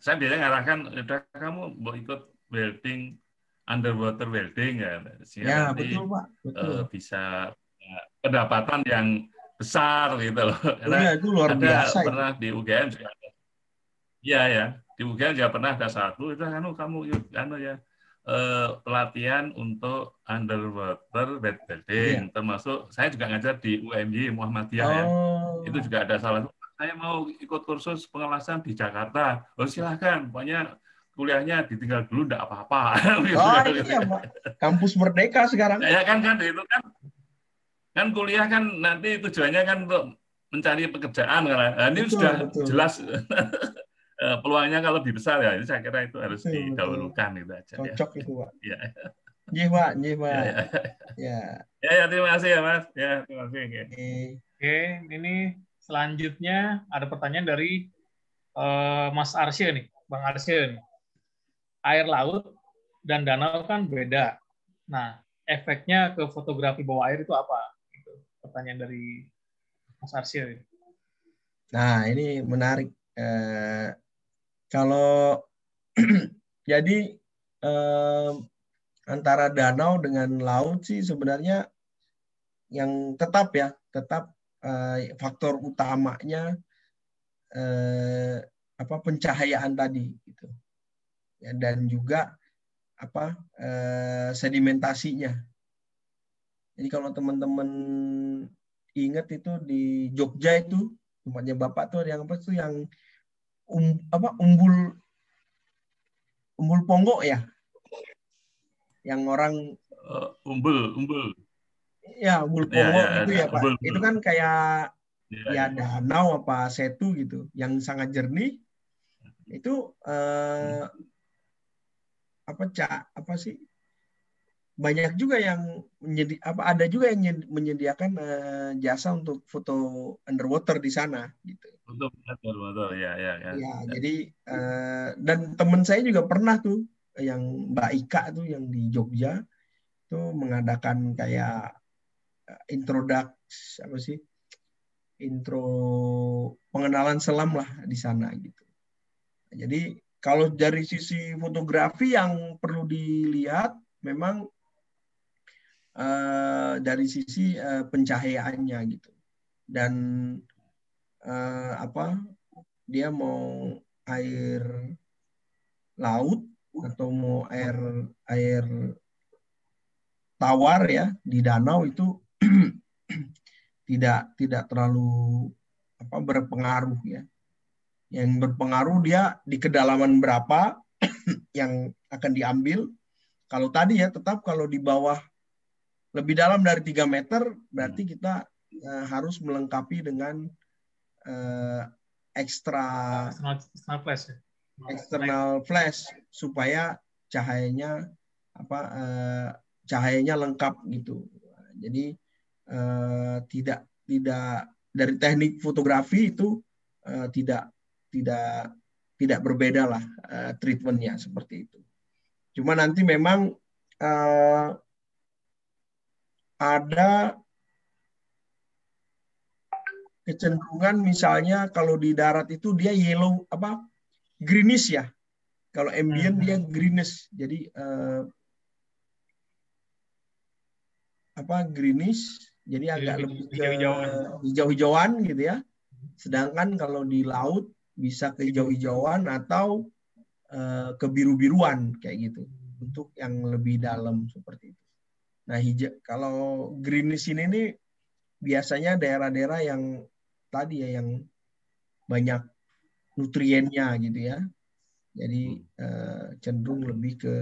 saya biasanya ngarahkan udah kamu mau ikut welding underwater welding ya sehingga Ya, nanti betul Pak, betul. eh, bisa ya, pendapatan yang besar gitu loh. Karena Iya, itu luar ada biasa itu. pernah di UGM juga ada. Iya ya, di UGM juga pernah ada satu itu anu kamu anu ya eh, pelatihan untuk underwater welding termasuk saya juga ngajar di UMY Muhammadiyah ya. Oh. Itu juga ada salah satu saya mau ikut kursus pengelasan di Jakarta. Oh silahkan, pokoknya kuliahnya ditinggal dulu enggak apa-apa. *laughs* Oh, iya. Kampus Merdeka sekarang. Ya kan kan itu kan kan kuliah kan nanti tujuannya kan untuk mencari pekerjaan kan. Nah, ini Betul, sudah betul. jelas *laughs* peluangnya kalau lebih besar ya. Ini saya kira itu harus Betul, betul. didahulukan gitu aja ya. Cocok itu Pak. *laughs* Ya, Iya Pak, iya Pak. ya, ya. Ya. Ya, ya, terima kasih ya Mas. Ya, terima kasih. Oke. Oke. Oke, ini selanjutnya ada pertanyaan dari eh, Mas Arsya nih, Bang Arsya nih. Air laut dan danau kan beda. Nah, efeknya ke fotografi bawah air itu apa? Gitu. Pertanyaan dari Mas Arsya. nih. Nah, ini menarik. Eh, kalau *clears throat* jadi eh, antara danau dengan laut sih sebenarnya yang tetap ya, tetap eh, faktor utamanya eh, apa pencahayaan tadi gitu. Ya, dan juga apa eh, sedimentasinya. Jadi kalau teman-teman ingat itu di Jogja itu tempatnya bapak tuh yang apa tuh yang um, apa umbul umbul ponggok ya? Yang orang Eh, umbul, umbul. ya umbul Ya, ponggok ya, itu ya, ya pak. umbul, umbul. itu kan kayak Ya, ya danau apa setu gitu yang sangat jernih. Itu eh, apa cak? Apa sih banyak juga yang menyedi apa ada juga yang nyed- menyediakan eh, jasa untuk foto underwater di sana gitu Betul, betul, betul. Ya, ya, ya. Ya, jadi eh, dan teman saya juga pernah tuh yang Mbak Ika tuh yang di Jogja tuh mengadakan kayak eh, introduks apa sih intro pengenalan selam lah di sana gitu. Jadi kalau dari sisi fotografi yang perlu dilihat memang eh, dari sisi eh, pencahayaannya gitu dan eh, apa dia mau air laut atau mau air air tawar ya di danau itu *clears throat* tidak tidak terlalu apa berpengaruh ya. Yang berpengaruh dia di kedalaman berapa *clears throat* yang akan diambil. Kalau tadi ya tetap kalau di bawah lebih dalam dari 3 meter berarti kita eh, harus melengkapi dengan eh, ekstra External, external flash ya. external flash supaya cahayanya apa eh, cahayanya lengkap gitu. Jadi eh, tidak tidak dari teknik fotografi itu uh, tidak tidak tidak berbeda lah uh, treatmentnya seperti itu. Cuma nanti memang uh, ada kecenderungan misalnya kalau di darat itu dia yellow apa greenish ya. Kalau ambient dia hmm. greenish. Jadi uh, apa greenish jadi agak lebih ke hijau-hijauan gitu ya. Sedangkan kalau di laut bisa ke hijau-hijauan atau uh, ke biru-biruan kayak gitu untuk yang lebih dalam seperti itu. Nah, hijau kalau greenish ini nih biasanya daerah-daerah yang tadi ya yang banyak nutriennya gitu ya. Jadi uh, cenderung lebih ke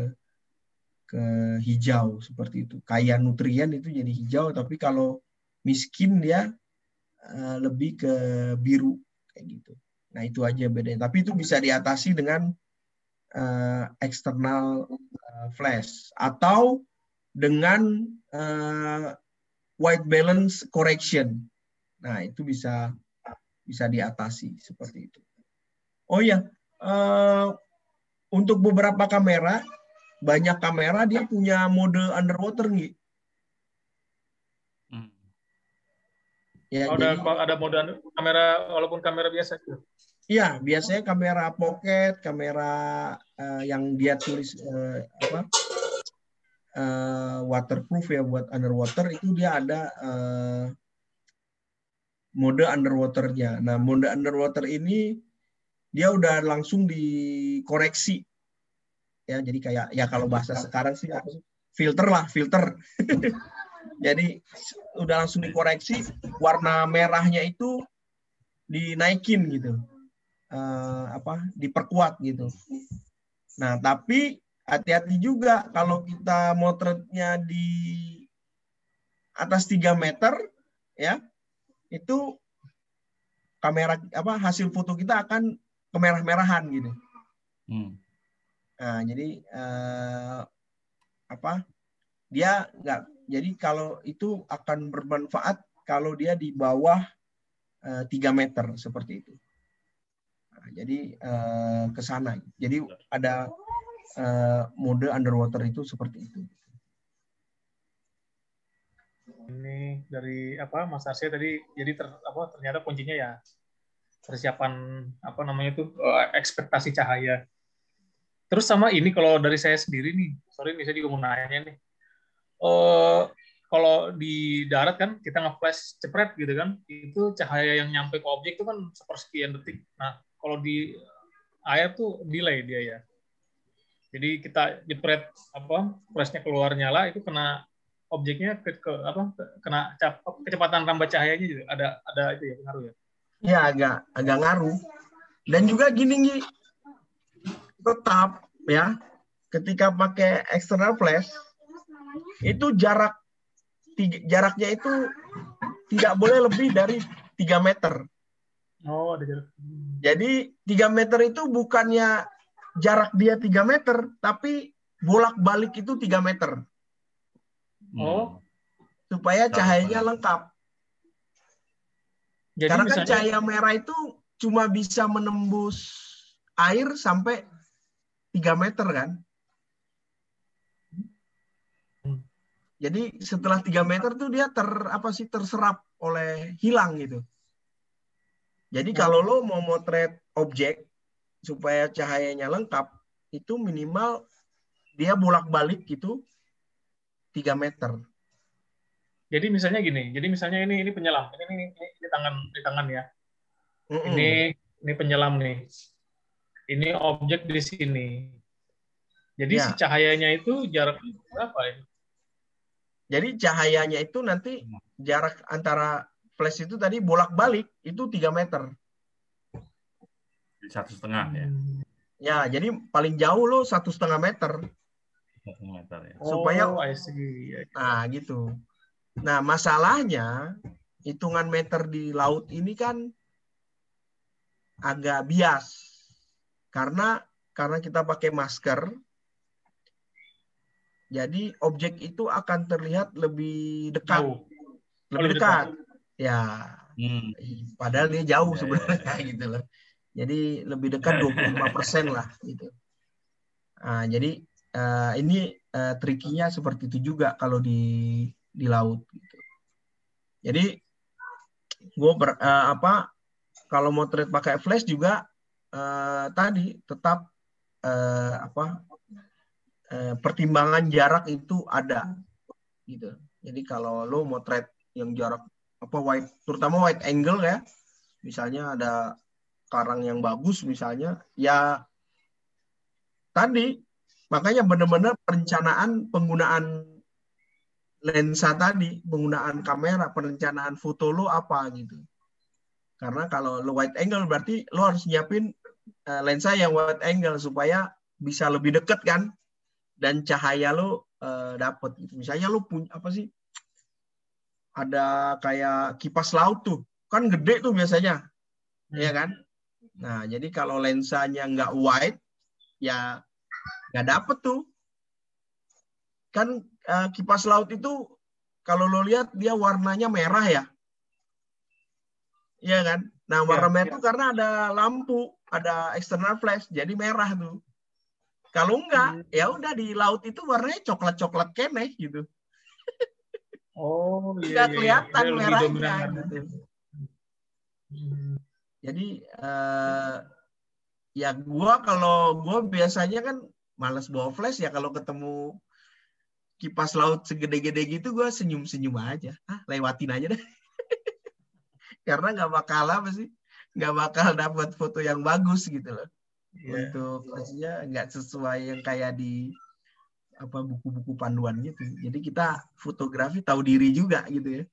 ke hijau seperti itu. Kaya nutrien itu jadi hijau, tapi kalau miskin dia uh, lebih ke biru kayak gitu. Nah itu aja bedanya. Tapi itu bisa diatasi dengan uh, eksternal uh, flash atau dengan uh, white balance correction. Nah, itu bisa bisa diatasi seperti itu. Oh ya, uh, untuk beberapa kamera, banyak kamera dia punya mode underwater nih. Hmm. Ya, oh, jadi, ada, ada mode kamera walaupun kamera biasa itu. Iya, biasanya kamera pocket, kamera uh, yang dia tulis uh, apa uh, waterproof ya buat underwater itu dia ada uh, mode underwaternya. Nah, mode underwater ini dia udah langsung dikoreksi. Ya, jadi kayak ya kalau bahasa sekarang sih? Filter lah, filter. *laughs* jadi udah langsung dikoreksi warna merahnya itu dinaikin gitu. Uh, apa? diperkuat gitu. Nah, tapi hati-hati juga kalau kita motretnya di atas 3 meter ya itu kamera apa hasil foto kita akan kemerah-merahan gitu. Hmm. Nah, jadi eh, apa dia nggak jadi kalau itu akan bermanfaat kalau dia di bawah eh, 3 meter seperti itu. Nah, jadi eh, ke sana. Jadi ada uh, mode underwater itu seperti itu. Ini dari apa Mas Arsya tadi jadi ter, apa ternyata kuncinya ya persiapan apa namanya itu uh, ekspektasi cahaya. Terus sama ini kalau dari saya sendiri nih, sorry nih saya juga mau nanya nih. Uh, kalau di darat kan kita nge-flash cepret gitu kan, itu cahaya yang nyampe ke objek itu kan sepersekian detik. Nah, kalau di air tuh delay dia ya. Jadi kita jepret apa flashnya keluar nyala itu kena objeknya ke, ke apa kena cap, kecepatan rambat cahayanya juga ada ada itu ya pengaruh ya. Ya agak agak ngaruh. Dan juga gini nih tetap ya ketika pakai external flash itu jarak tiga, jaraknya itu tidak boleh lebih dari 3 meter. Oh, ada jarak. Jadi 3 meter itu bukannya jarak dia 3 meter, tapi bolak-balik itu 3 meter. Oh. Supaya cahayanya lengkap. Jadi Karena kan misalnya... kan cahaya merah itu cuma bisa menembus air sampai 3 meter kan. Jadi setelah 3 meter tuh dia ter apa sih terserap oleh hilang gitu. Jadi kalau lo mau motret objek supaya cahayanya lengkap itu minimal dia bolak-balik gitu 3 meter. Jadi misalnya gini, jadi misalnya ini ini penyelam, ini ini, ini, ini tangan di tangan ya. Mm -mm. Ini ini penyelam nih. Ini objek di sini. Jadi ya. si cahayanya itu jarak berapa ya? Jadi cahayanya itu nanti jarak antara flash itu tadi bolak-balik itu 3 meter satu setengah ya. Ya, jadi paling jauh lo satu setengah meter. Satu meter ya. Supaya, oh, I see. nah gitu. Nah masalahnya hitungan meter di laut ini kan agak bias karena karena kita pakai masker. Jadi objek itu akan terlihat lebih dekat, oh, lebih, lebih dekat. dekat. Ya, Hmm. Padahal dia jauh Ya, ya, sebenarnya *laughs* gitu loh. Jadi lebih dekat 25% lah gitu. Nah, jadi eh, ini eh, trikinya seperti itu juga kalau di di laut gitu. Jadi gue ber eh, apa kalau mau trade pakai flash juga eh, tadi tetap eh, apa eh, pertimbangan jarak itu ada gitu. Jadi kalau lo mau trade yang jarak apa wide terutama wide angle ya, misalnya ada karang yang bagus misalnya, ya tadi makanya benar-benar perencanaan penggunaan lensa tadi, penggunaan kamera, perencanaan foto lo apa gitu. Karena kalau lo wide angle berarti lo harus nyiapin eh, lensa yang wide angle supaya bisa lebih deket kan dan cahaya lo eh, dapet gitu. Misalnya lo punya apa sih? Ada kayak kipas laut tuh, kan gede tuh biasanya, ya kan? Nah jadi kalau lensanya nggak wide, ya nggak dapet tuh. Kan eh, kipas laut itu kalau lo lihat dia warnanya merah ya, Iya kan? Nah warna Ya, merah ya. itu karena ada lampu, ada external flash, jadi merah tuh. Kalau enggak, ya udah di laut itu warnanya coklat-coklat keneh gitu. Oh, iya, Nggak iya, kelihatan Dia lebih merahnya warna. gitu. Hmm. Jadi eh, ya gua kalau gua biasanya kan males bawa flash ya kalau ketemu kipas laut segede-gede gitu gua senyum-senyum aja. Ah, lewatin aja deh. *laughs* Karena nggak bakal apa sih? Nggak bakal dapat foto yang bagus gitu loh. Iya. untuk maksudnya nggak sesuai yang kayak di apa buku-buku panduan gitu. Jadi kita fotografi tahu diri juga gitu ya.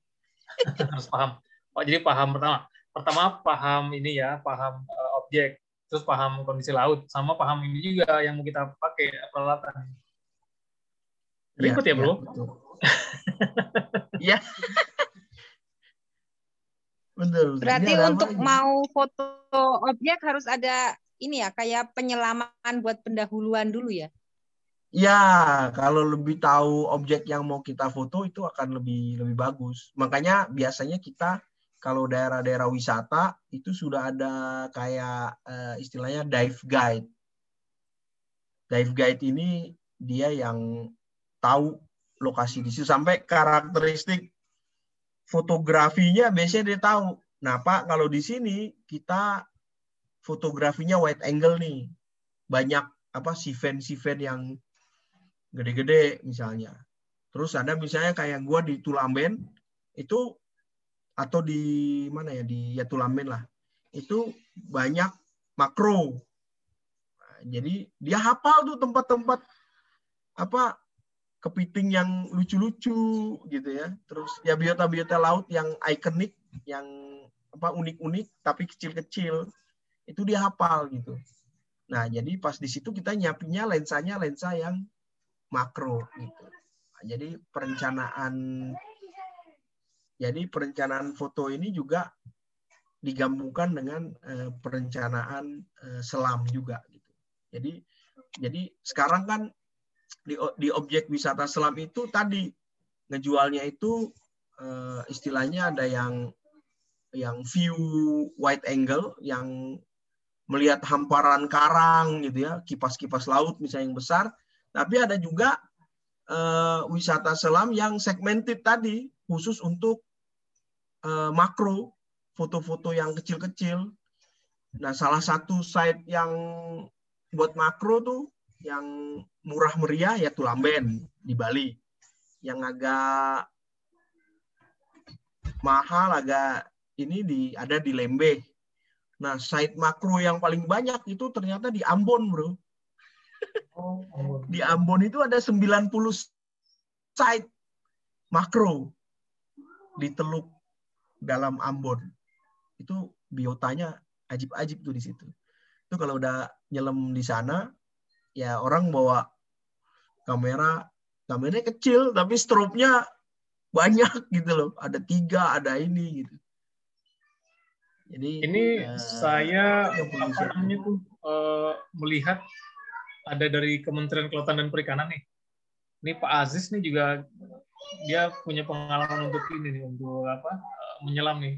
harus paham. Oh, jadi paham pertama. Pertama paham ini ya, paham eh, objek, terus paham kondisi laut, sama paham ini juga yang mau kita pakai peralatan. Ribet ya, Bro? betul. *laughs* Iya. betul. betul. Berarti untuk ini? mau foto objek harus ada ini ya kayak penyelaman buat pendahuluan dulu ya. Ya, kalau lebih tahu objek yang mau kita foto itu akan lebih lebih bagus. Makanya biasanya kita kalau daerah-daerah wisata itu sudah ada kayak eh, istilahnya dive guide. Dive guide ini dia yang tahu lokasi di situ sampai karakteristik fotografinya biasanya dia tahu. Nah, Pak, kalau di sini kita fotografinya wide angle nih. Banyak apa siven-siven yang gede-gede misalnya. Terus ada misalnya kayak gua di Tulamben itu atau di mana ya di ya Tulamben lah. Itu banyak makro. Nah, jadi dia hafal tuh tempat-tempat apa kepiting yang lucu-lucu gitu ya. Terus ya biota-biota laut yang ikonik, yang apa unik-unik tapi kecil-kecil. Itu dia hafal gitu. Nah, jadi pas di situ kita nyiapinnya lensanya lensa yang makro gitu. Nah, jadi perencanaan jadi perencanaan foto ini juga digabungkan dengan eh, perencanaan eh, selam juga gitu. Jadi jadi sekarang kan di di objek wisata selam itu tadi ngejualnya itu eh, istilahnya ada yang yang view wide angle yang melihat hamparan karang gitu ya, kipas-kipas laut misalnya yang besar, tapi ada juga eh, wisata selam yang segmented tadi khusus untuk eh, makro, foto-foto yang kecil-kecil. Nah, salah satu site yang buat makro tuh yang murah meriah ya Tulamben di Bali. Yang agak mahal agak ini di ada di Lembe. Nah, site makro yang paling banyak itu ternyata di Ambon, Bro. Oh, oh. Di Ambon itu ada 90 site makro di Teluk dalam Ambon. Itu biotanya ajib-ajib tuh di situ. Itu kalau udah nyelam di sana, ya orang bawa kamera, kameranya kecil tapi strobe-nya banyak *laughs* gitu loh. Ada tiga, ada ini gitu. Jadi Ini eh, saya apa namanya tuh eh, melihat ada dari Kementerian Kelautan dan Perikanan nih. Ini Pak Aziz nih juga dia punya pengalaman untuk ini nih untuk apa menyelam nih.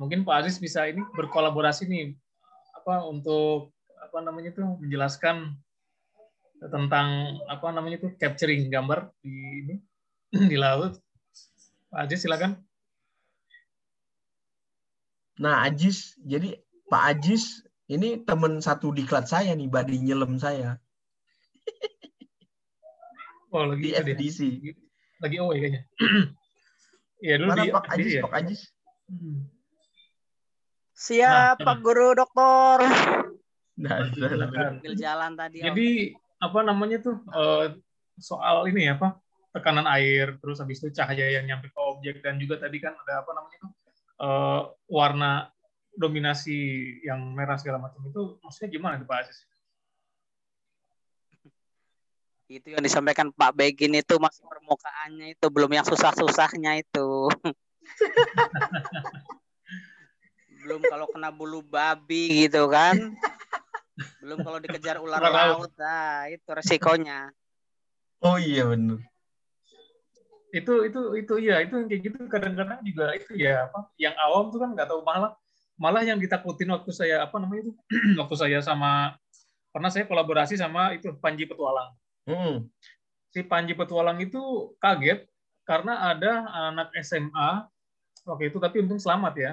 mungkin Pak Aziz bisa ini berkolaborasi nih apa untuk apa namanya tuh menjelaskan tentang apa namanya tuh capturing gambar di ini *clears throat* di laut. Pak Aziz silakan. Nah, Ajis, jadi Pak Ajis ini teman satu diklat saya nih, badi nyelam saya. Oh, lagi di FDC. Lagi away kayaknya. *clears throat* Iya dulu Mana di Pak Ajis, ya. Pak Ajis? Hmm. Siap, Nah, Pak Guru Doktor. Nah, Silakan. Ambil jalan tadi. Om. Jadi apa namanya tuh eh, soal ini ya apa tekanan air terus habis itu cahaya yang nyampe ke objek dan juga tadi kan ada apa namanya tuh eh, warna dominasi yang merah segala macam itu maksudnya gimana tuh Pak Aziz? Itu yang disampaikan Pak Begin itu masih permukaannya itu belum yang susah-susahnya itu. *laughs* belum kalau kena bulu babi gitu kan. Belum kalau dikejar ular laut. laut. Nah, itu resikonya. Oh iya benar. Itu itu itu ya itu yang kayak gitu kadang-kadang juga itu ya apa yang awam tuh kan nggak tahu malah malah yang ditakutin waktu saya apa namanya itu *clears throat* waktu saya sama pernah saya kolaborasi sama itu Panji Petualang. Hmm. si Panji Petualang itu kaget karena ada anak SMA waktu itu tapi untung selamat ya.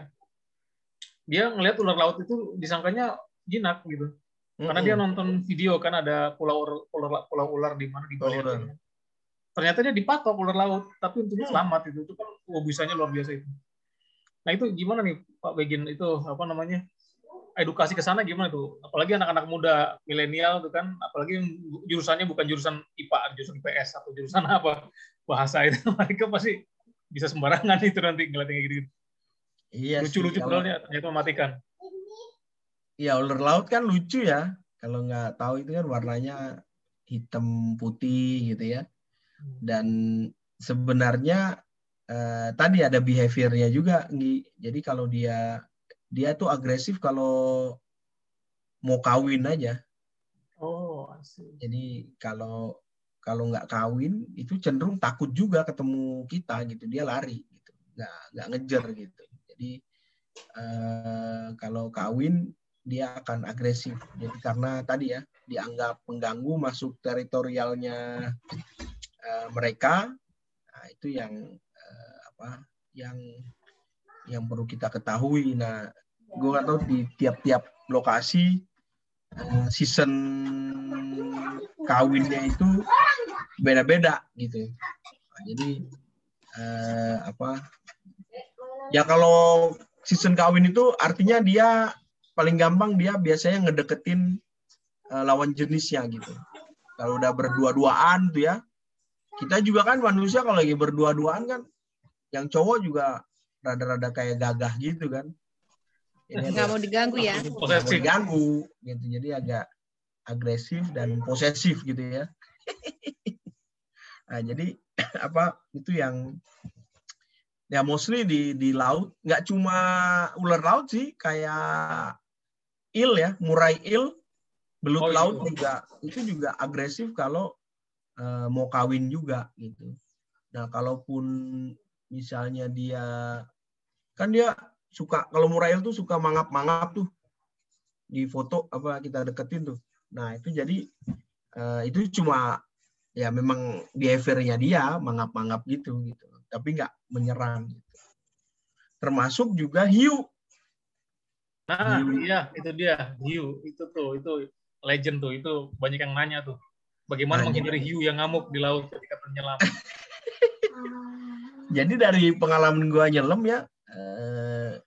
Dia ngelihat ular laut itu disangkanya jinak gitu. Karena dia nonton video kan ada pulau ular pulau ular di mana di Bali. Ternyata dia dipatok ular laut, tapi untungnya Hmm. selamat itu. Itu kan oh, bisanya luar biasa itu. Nah itu gimana nih Pak Begin itu apa namanya edukasi ke sana gimana tuh? Apalagi anak-anak muda milenial tuh kan, apalagi jurusannya bukan jurusan IPA, jurusan IPS atau jurusan *laughs* apa bahasa itu *laughs* mereka pasti bisa sembarangan itu nanti ngeliatnya kayak gitu. Iya Lucu-lucu padahal ternyata mematikan. Iya ular laut kan lucu ya. Kalau nggak tahu itu kan warnanya hitam putih gitu ya. Dan sebenarnya eh, tadi ada behaviornya juga, Nggi. Jadi kalau dia dia tuh agresif kalau mau kawin aja. Oh, asik. Jadi kalau kalau nggak kawin itu cenderung takut juga ketemu kita gitu. Dia lari gitu. Nggak nggak ngejar gitu. Jadi eh, kalau kawin dia akan agresif. Jadi karena tadi ya dianggap pengganggu masuk teritorialnya eh, mereka. Nah, itu yang eh, apa? Yang yang perlu kita ketahui. Nah, gue nggak tahu di tiap-tiap lokasi eh, season kawinnya itu beda-beda gitu. Nah, jadi eh, apa? Ya kalau season kawin itu artinya dia paling gampang dia biasanya ngedeketin eh, lawan jenisnya gitu. Kalau udah berdua-duaan tuh ya, kita juga kan manusia kalau lagi berdua-duaan kan, yang cowok juga rada-rada kayak gagah gitu kan. Ini Nggak mau diganggu ya. Posesif. diganggu gitu. Jadi agak agresif dan posesif gitu ya. nah, jadi *clears throat* apa itu yang ya mostly di di laut nggak cuma ular laut sih kayak il ya murai il belut Oh, iya. laut juga itu juga agresif kalau eh, mau kawin juga gitu nah kalaupun misalnya dia kan dia suka kalau murai il tuh suka mangap-mangap tuh di foto apa kita deketin tuh nah itu jadi eh, itu cuma ya memang behaviornya dia mangap-mangap gitu gitu tapi nggak menyerang gitu. termasuk juga hiu Nah, Hiu. iya itu dia hiu itu tuh itu legend tuh itu banyak yang nanya tuh bagaimana Nanya. menghindari hiu yang ngamuk di laut ketika menyelam. *laughs* jadi dari pengalaman gua nyelam ya eh,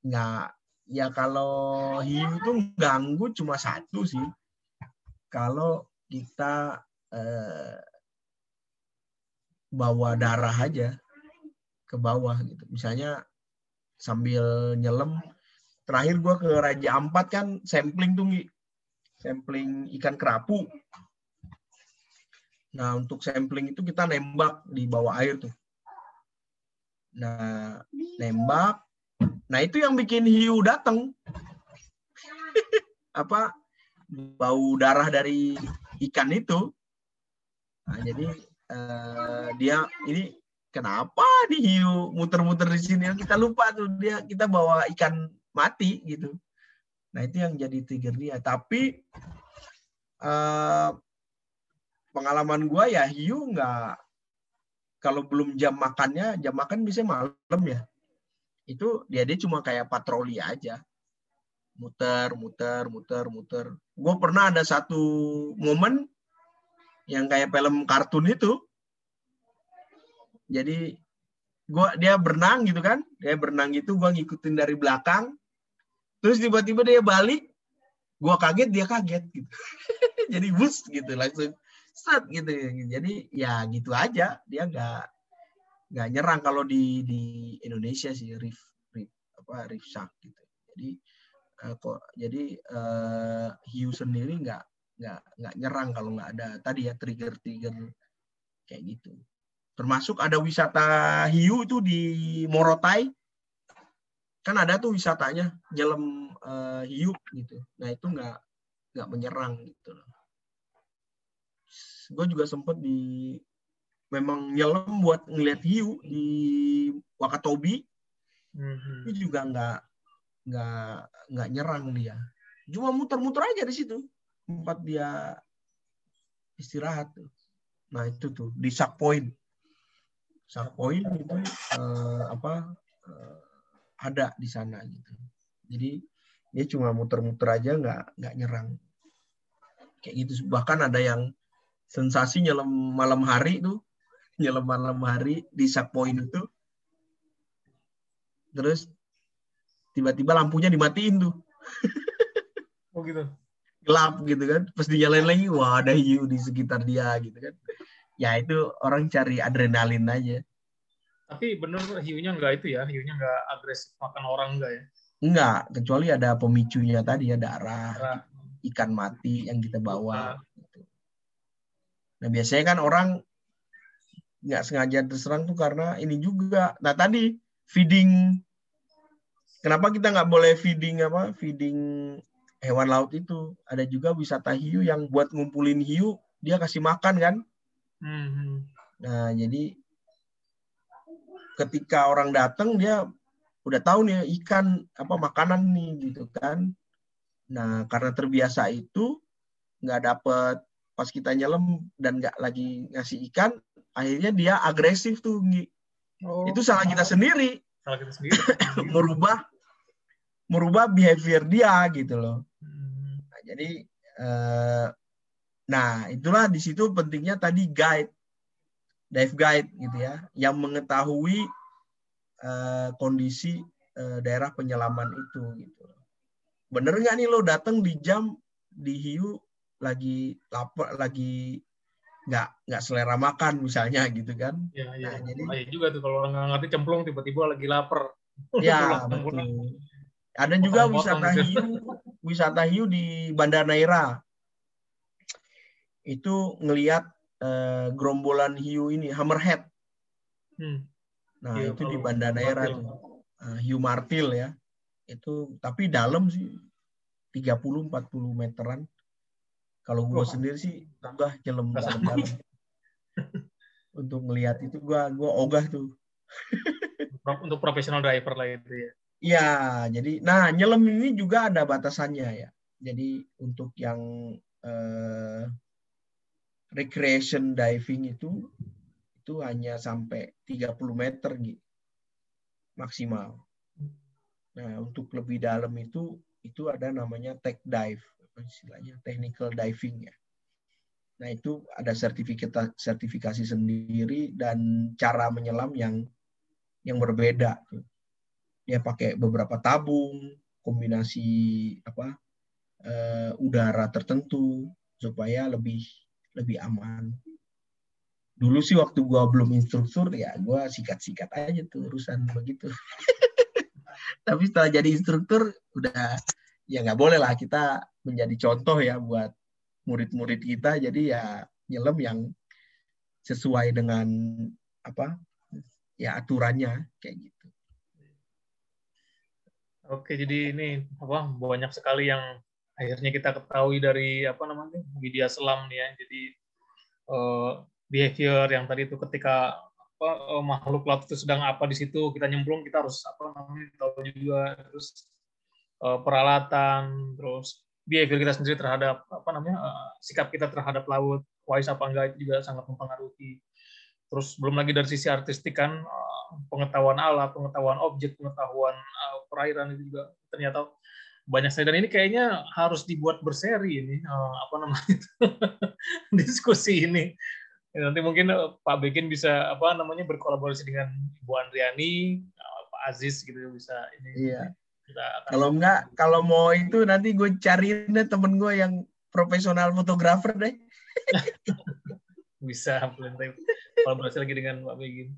nggak ya kalau hiu tuh ganggu cuma satu sih. Kalau kita eh, bawa darah aja ke bawah gitu. Misalnya sambil nyelam terakhir gua ke Raja Ampat kan sampling tuh sampling ikan kerapu. Nah untuk sampling itu kita nembak di bawah air tuh Nah, nembak. Nah, itu yang bikin hiu datang. *laughs* Apa bau darah dari ikan itu. Nah, jadi eh, dia ini kenapa nih hiu muter-muter di sini kita lupa tuh dia kita bawa ikan mati gitu nah itu yang jadi trigger dia tapi uh, pengalaman gua ya hiu nggak kalau belum jam makannya jam makan bisa malam ya. Itu dia dia cuma kayak patroli aja. Muter muter muter muter. Gue pernah ada satu momen yang kayak film kartun itu. Jadi gua dia berenang gitu kan. Dia berenang gitu gua ngikutin dari belakang. Terus tiba-tiba dia balik. Gua kaget dia kaget gitu. *laughs* Jadi bus gitu langsung set gitu. Jadi ya gitu aja. Dia nggak nggak nyerang kalau di di Indonesia sih reef reef apa reef shark gitu. Jadi uh, kok jadi uh, hiu sendiri nggak nggak nggak nyerang kalau nggak ada tadi ya trigger trigger kayak gitu. Termasuk ada wisata hiu itu di Morotai. Kan ada tuh wisatanya nyelam uh, hiu gitu. Nah itu nggak nggak menyerang gitu loh gue juga sempet di memang nyelam buat ngeliat hiu di Wakatobi. Mm-hmm. itu juga nggak nggak nggak nyerang dia. Cuma muter-muter aja di situ tempat dia istirahat tuh. Nah itu tuh di Shark Point. Shark Point itu uh, apa uh, ada di sana gitu. Jadi dia cuma muter-muter aja nggak nggak nyerang. Kayak gitu. Bahkan ada yang sensasi nyelam malam hari tuh nyelam malam hari di Shark Point itu. Terus tiba-tiba lampunya dimatiin tuh. *laughs* Oh gitu. Gelap gitu kan. Pas dinyalain lagi wah ada hiu di sekitar dia gitu kan. Ya itu orang cari adrenalin aja. Tapi bener hiunya enggak itu ya hiunya enggak agresif makan orang enggak ya? Enggak kecuali ada pemicunya tadi ya darah, darah. ikan mati yang kita bawa. Gitu. Nah biasanya kan orang nggak sengaja terserang tuh karena ini juga. Nah tadi feeding. Kenapa kita nggak boleh feeding apa? Feeding hewan laut itu? Ada juga wisata hiu yang buat ngumpulin hiu dia kasih makan kan? Hmm. nah jadi ketika orang datang dia udah tahu nih ikan apa makanan nih gitu kan. Nah karena terbiasa itu nggak dapet pas kita nyelam dan nggak lagi ngasih ikan akhirnya dia agresif tuh oh, itu salah kita sendiri. Salah kita sendiri. *laughs* Merubah merubah behavior dia gitu loh. Jadi eh, nah itulah di situ pentingnya tadi guide dive guide gitu ya yang mengetahui eh, kondisi eh, daerah penyelaman itu gitu. Bener nggak nih lo datang di jam di hiu lagi lapar lagi nggak nggak selera makan misalnya gitu kan? Iya iya. Nah, jadi oh, juga tuh kalau orang nggak ngerti cemplung tiba-tiba lagi lapar. *laughs* Ya betul. Ada juga wisata hiu, wisata hiu di Bandar Naira. Itu ngelihat uh, gerombolan hiu ini, hammerhead. Hmm. Nah, hiu itu di Bandar Naira tuh. Uh, hiu martil ya. Itu tapi dalam sih 30 40 meteran. Kalau gue sendiri sih enggak nyelam dalam-dalam. *laughs* Untuk melihat itu gua gua ogah tuh. Untuk profesional driver lah itu ya. Iya, jadi nah nyelam ini juga ada batasannya ya. Jadi untuk yang eh, recreation diving itu itu hanya sampai 30 meter gitu maksimal. Nah, untuk lebih dalam itu itu ada namanya tech dive, istilahnya technical diving ya. Nah, itu ada sertifikat sertifikasi sendiri dan cara menyelam yang yang berbeda dia pakai beberapa tabung kombinasi apa uh, udara tertentu supaya lebih lebih aman. Dulu sih waktu gua belum instruktur ya gua sikat-sikat aja tuh urusan begitu. *laughs* Tapi setelah jadi instruktur udah ya nggak boleh lah kita menjadi contoh ya buat murid-murid kita. Jadi ya nyelam yang sesuai dengan apa ya aturannya kayak gitu. Oke, jadi ini apa banyak sekali yang akhirnya kita ketahui dari apa namanya media selam nih ya. Jadi uh, behavior yang tadi itu ketika apa, eh, makhluk laut itu sedang apa di situ kita nyemplung kita harus apa namanya tahu juga. Terus eh, peralatan terus behavior kita sendiri terhadap apa namanya eh, sikap kita terhadap laut wise apa enggak itu juga sangat mempengaruhi terus belum lagi dari sisi artistik kan eh, pengetahuan alat pengetahuan objek pengetahuan eh, perairan itu juga ternyata banyak sekali dan ini kayaknya harus dibuat berseri ini eh, apa namanya *laughs* diskusi ini Ya, nanti mungkin eh, Pak Begin bisa apa namanya berkolaborasi dengan Ibu Andriani, eh, Pak Aziz gitu bisa ini. Iya. Kita akan Kalau enggak, kalau mau itu nanti gue cariin deh temen gue yang profesional fotografer deh. *laughs* bisa nanti kolaborasi lagi dengan Pak Begin.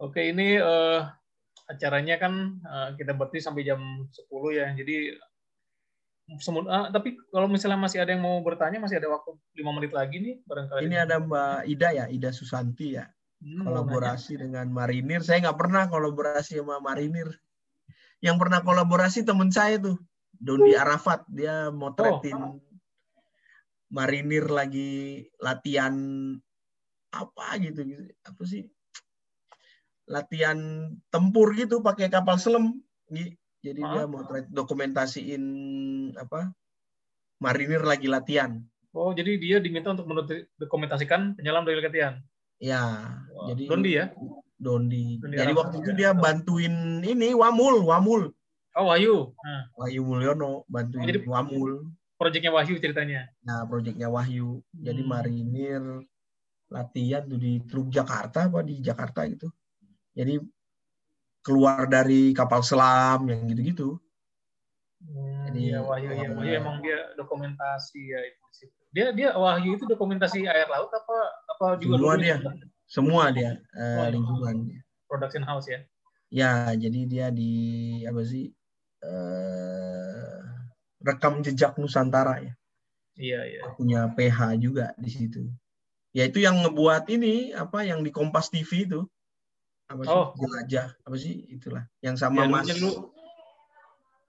Oke, ini eh, acaranya kan eh, kita berarti sampai jam 10 ya. Jadi semut ah, tapi kalau misalnya masih ada yang mau bertanya masih ada waktu lima menit lagi nih barangkali. Ini ada Mbak Ida ya, Ida Susanti ya. Hmm, mau nanya. Kolaborasi dengan Marinir. Saya nggak pernah kolaborasi sama Marinir. Yang pernah kolaborasi temen saya tuh, Dondi Arafat. Dia motretin Marinir lagi latihan apa gitu, gitu. Apa sih? Latihan tempur gitu pakai kapal selam. Jadi dia motret dokumentasiin apa? Marinir lagi latihan. Oh, jadi dia diminta untuk mendokumentasikan penyelam dari latihan. Ya, Wah, jadi Dondi ya? Dondi. Dondi Jadi waktu itu ya. dia bantuin ini Wamul, Wamul. Oh, Wahyu. Nah, Wahyu Mulyono bantuin jadi- Wamul. proyeknya Wahyu ceritanya. Nah, proyeknya Wahyu. Jadi Hmm. marinir latihan tuh di Teluk Jakarta apa di Jakarta gitu. Jadi keluar dari kapal selam yang gitu-gitu. Hmm, Jadi, iya, Wahyu, iya, eh, Wahyu emang dia dokumentasi ya itu di situ. Dia dia Wahyu itu dokumentasi air laut apa apa juga Semua dulu dia. Semua dia eh, Oh, iya. lingkungan. production house ya. Ya, jadi dia di apa sih? eh, rekam jejak Nusantara ya. Iya, iya. punya PH juga di situ. Ya itu yang ngebuat ini apa yang di Kompas TV itu apa sih Oh. jelajah apa sih itulah yang sama Ya, Mas dulu.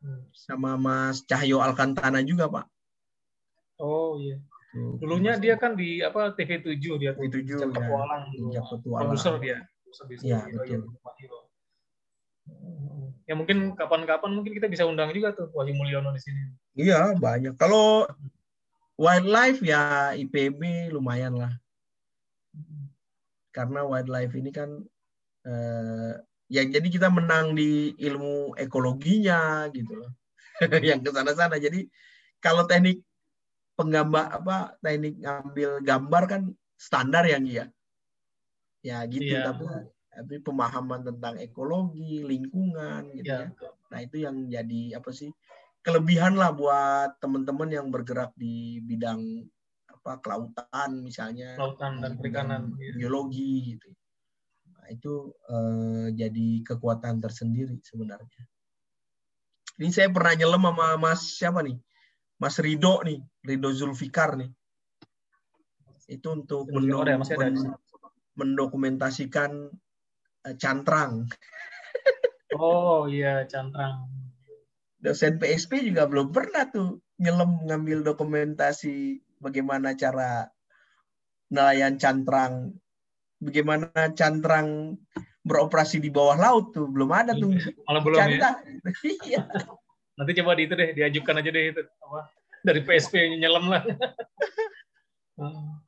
Hmm. sama Mas Cahyo Alkantara juga Pak. Oh iya. Dulunya dia kan di apa TV7 dia tuh. TV7, Jejak ya. Petualang Petualang. Produser dia. Produser Iya, situ. betul. Ya mungkin kapan-kapan mungkin kita bisa undang juga tuh Wahyu Mulyono di sini. Iya banyak. Kalau wildlife ya IPB lumayan lah karena wildlife ini kan eh, ya jadi kita menang di ilmu ekologinya gitu loh *laughs* yang ke sana-sana jadi kalau teknik penggambar apa teknik ngambil gambar kan standar yang iya ya gitu Iya. tapi tapi pemahaman tentang ekologi lingkungan gitu ya Iya. nah itu yang jadi apa sih kelebihan lah buat teman-teman yang bergerak di bidang apa kelautan misalnya Lautan dan perikanan. bidang Iya. biologi gitu. Nah, itu eh, jadi kekuatan tersendiri sebenarnya. Ini saya pernah nyelam sama Mas siapa nih? Mas Rido nih, Rido Zulfikar nih. Itu untuk Zulfikar ya, ada mendokumentasikan eh, cantrang. Oh iya, cantrang. Dosen PSP juga belum pernah tuh nyelam ngambil dokumentasi bagaimana cara nelayan cantrang, bagaimana cantrang beroperasi di bawah laut tuh belum ada tuh. Malah belum Cari ya. *laughs* Nanti coba di itu deh, diajukan aja deh itu apa dari PSP nyelam lah. *laughs* Hmm.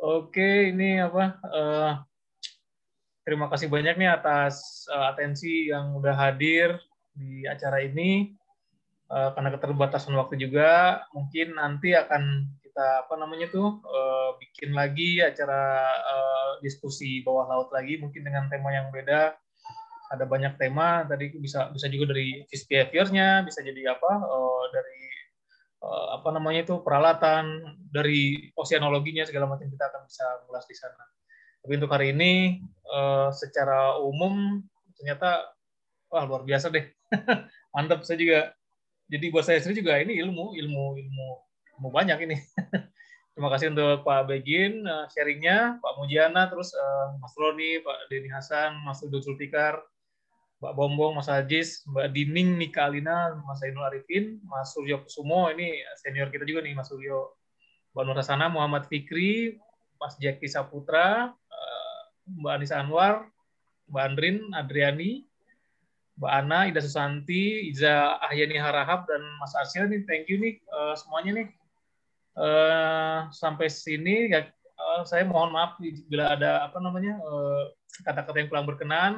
Oke, ini apa? eh, terima kasih banyak nih atas eh, atensi yang udah hadir di acara ini. Eh, karena keterbatasan waktu juga, mungkin nanti akan kita apa namanya tuh bikin lagi acara diskusi bawah laut lagi, mungkin dengan tema yang beda ada banyak tema tadi bisa bisa juga dari fish behavior-nya bisa jadi apa eh, dari eh, apa namanya itu peralatan dari oceanologinya segala macam kita akan bisa mengulas di sana. Tapi untuk hari ini eh, secara umum ternyata wah luar biasa deh *laughs* mantap saya juga jadi buat saya sendiri juga ini ilmu ilmu ilmu ilmu banyak ini. *laughs* Terima kasih untuk Pak Begin sharingnya, Pak Mujiana, terus Mas Roni, Pak Denny Hasan, Mas Udo Zulfikar, Mbak Bombong, Mas Ajis, Mbak Dining, Nika Alina, Mas Ainul Arifin, Mas Suryo Kusumo, ini senior kita juga nih, Mas Suryo, Mbak Nur Hasana, Muhammad Fikri, Mas Jeki Saputra, eh, Mbak Anissa Anwar, Mbak Andrin, Adriani, Mbak Ana, Ida Susanti, Iza Ahyani Harahap, dan Mas Arsyil nih, thank you nih uh, semuanya nih. Uh, sampai sini ya saya mohon maaf bila ada apa namanya kata-kata yang kurang berkenan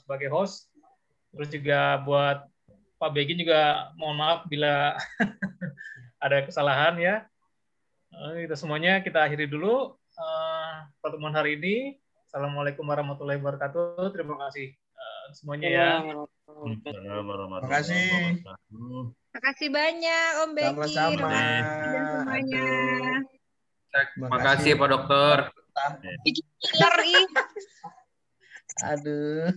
sebagai host. Terus juga buat Pak Begin juga mohon maaf bila *laughs* ada kesalahan ya. Kita semuanya kita akhiri dulu uh, pertemuan hari ini. Assalamualaikum warahmatullahi wabarakatuh. Terima kasih uh, semuanya ya. Terima kasih. Terima kasih banyak Om Beki. Sama-sama. semuanya. Terima kasih Pak Dokter. Killer ih. Aduh.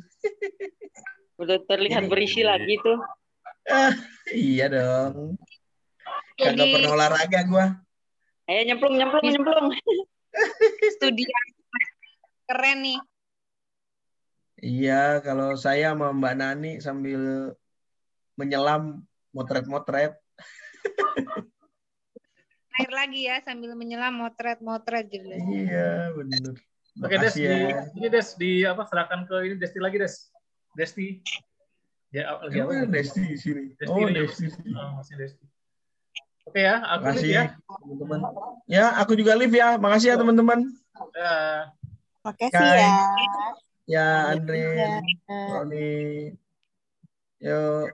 Udah terlihat berisi lagi tuh. Ah, iya dong. Kagak Jadi- pernah olahraga gua. Ayo nyemplung, nyemplung, nyemplung. *laughs* Studi keren nih. Iya, kalau saya sama Mbak Nani sambil menyelam motret-motret. *laughs* Air lagi ya sambil menyelam motret-motret gitu. Iya, benar. Oke Des, Makasih di, ya. ini Des di apa serahkan ke ini Desti lagi Des. Desti. Ya, lagi apa? Gimana Desti di sini? Desti Oh. Desti. Oh, masih Desti. Oke ya, aku Makasih ya. teman-teman. Ya, aku juga live ya. Makasih ya teman-teman. Ya. Makasih Kai. ya. Ya, Andre, Ya. Roni. Yuk.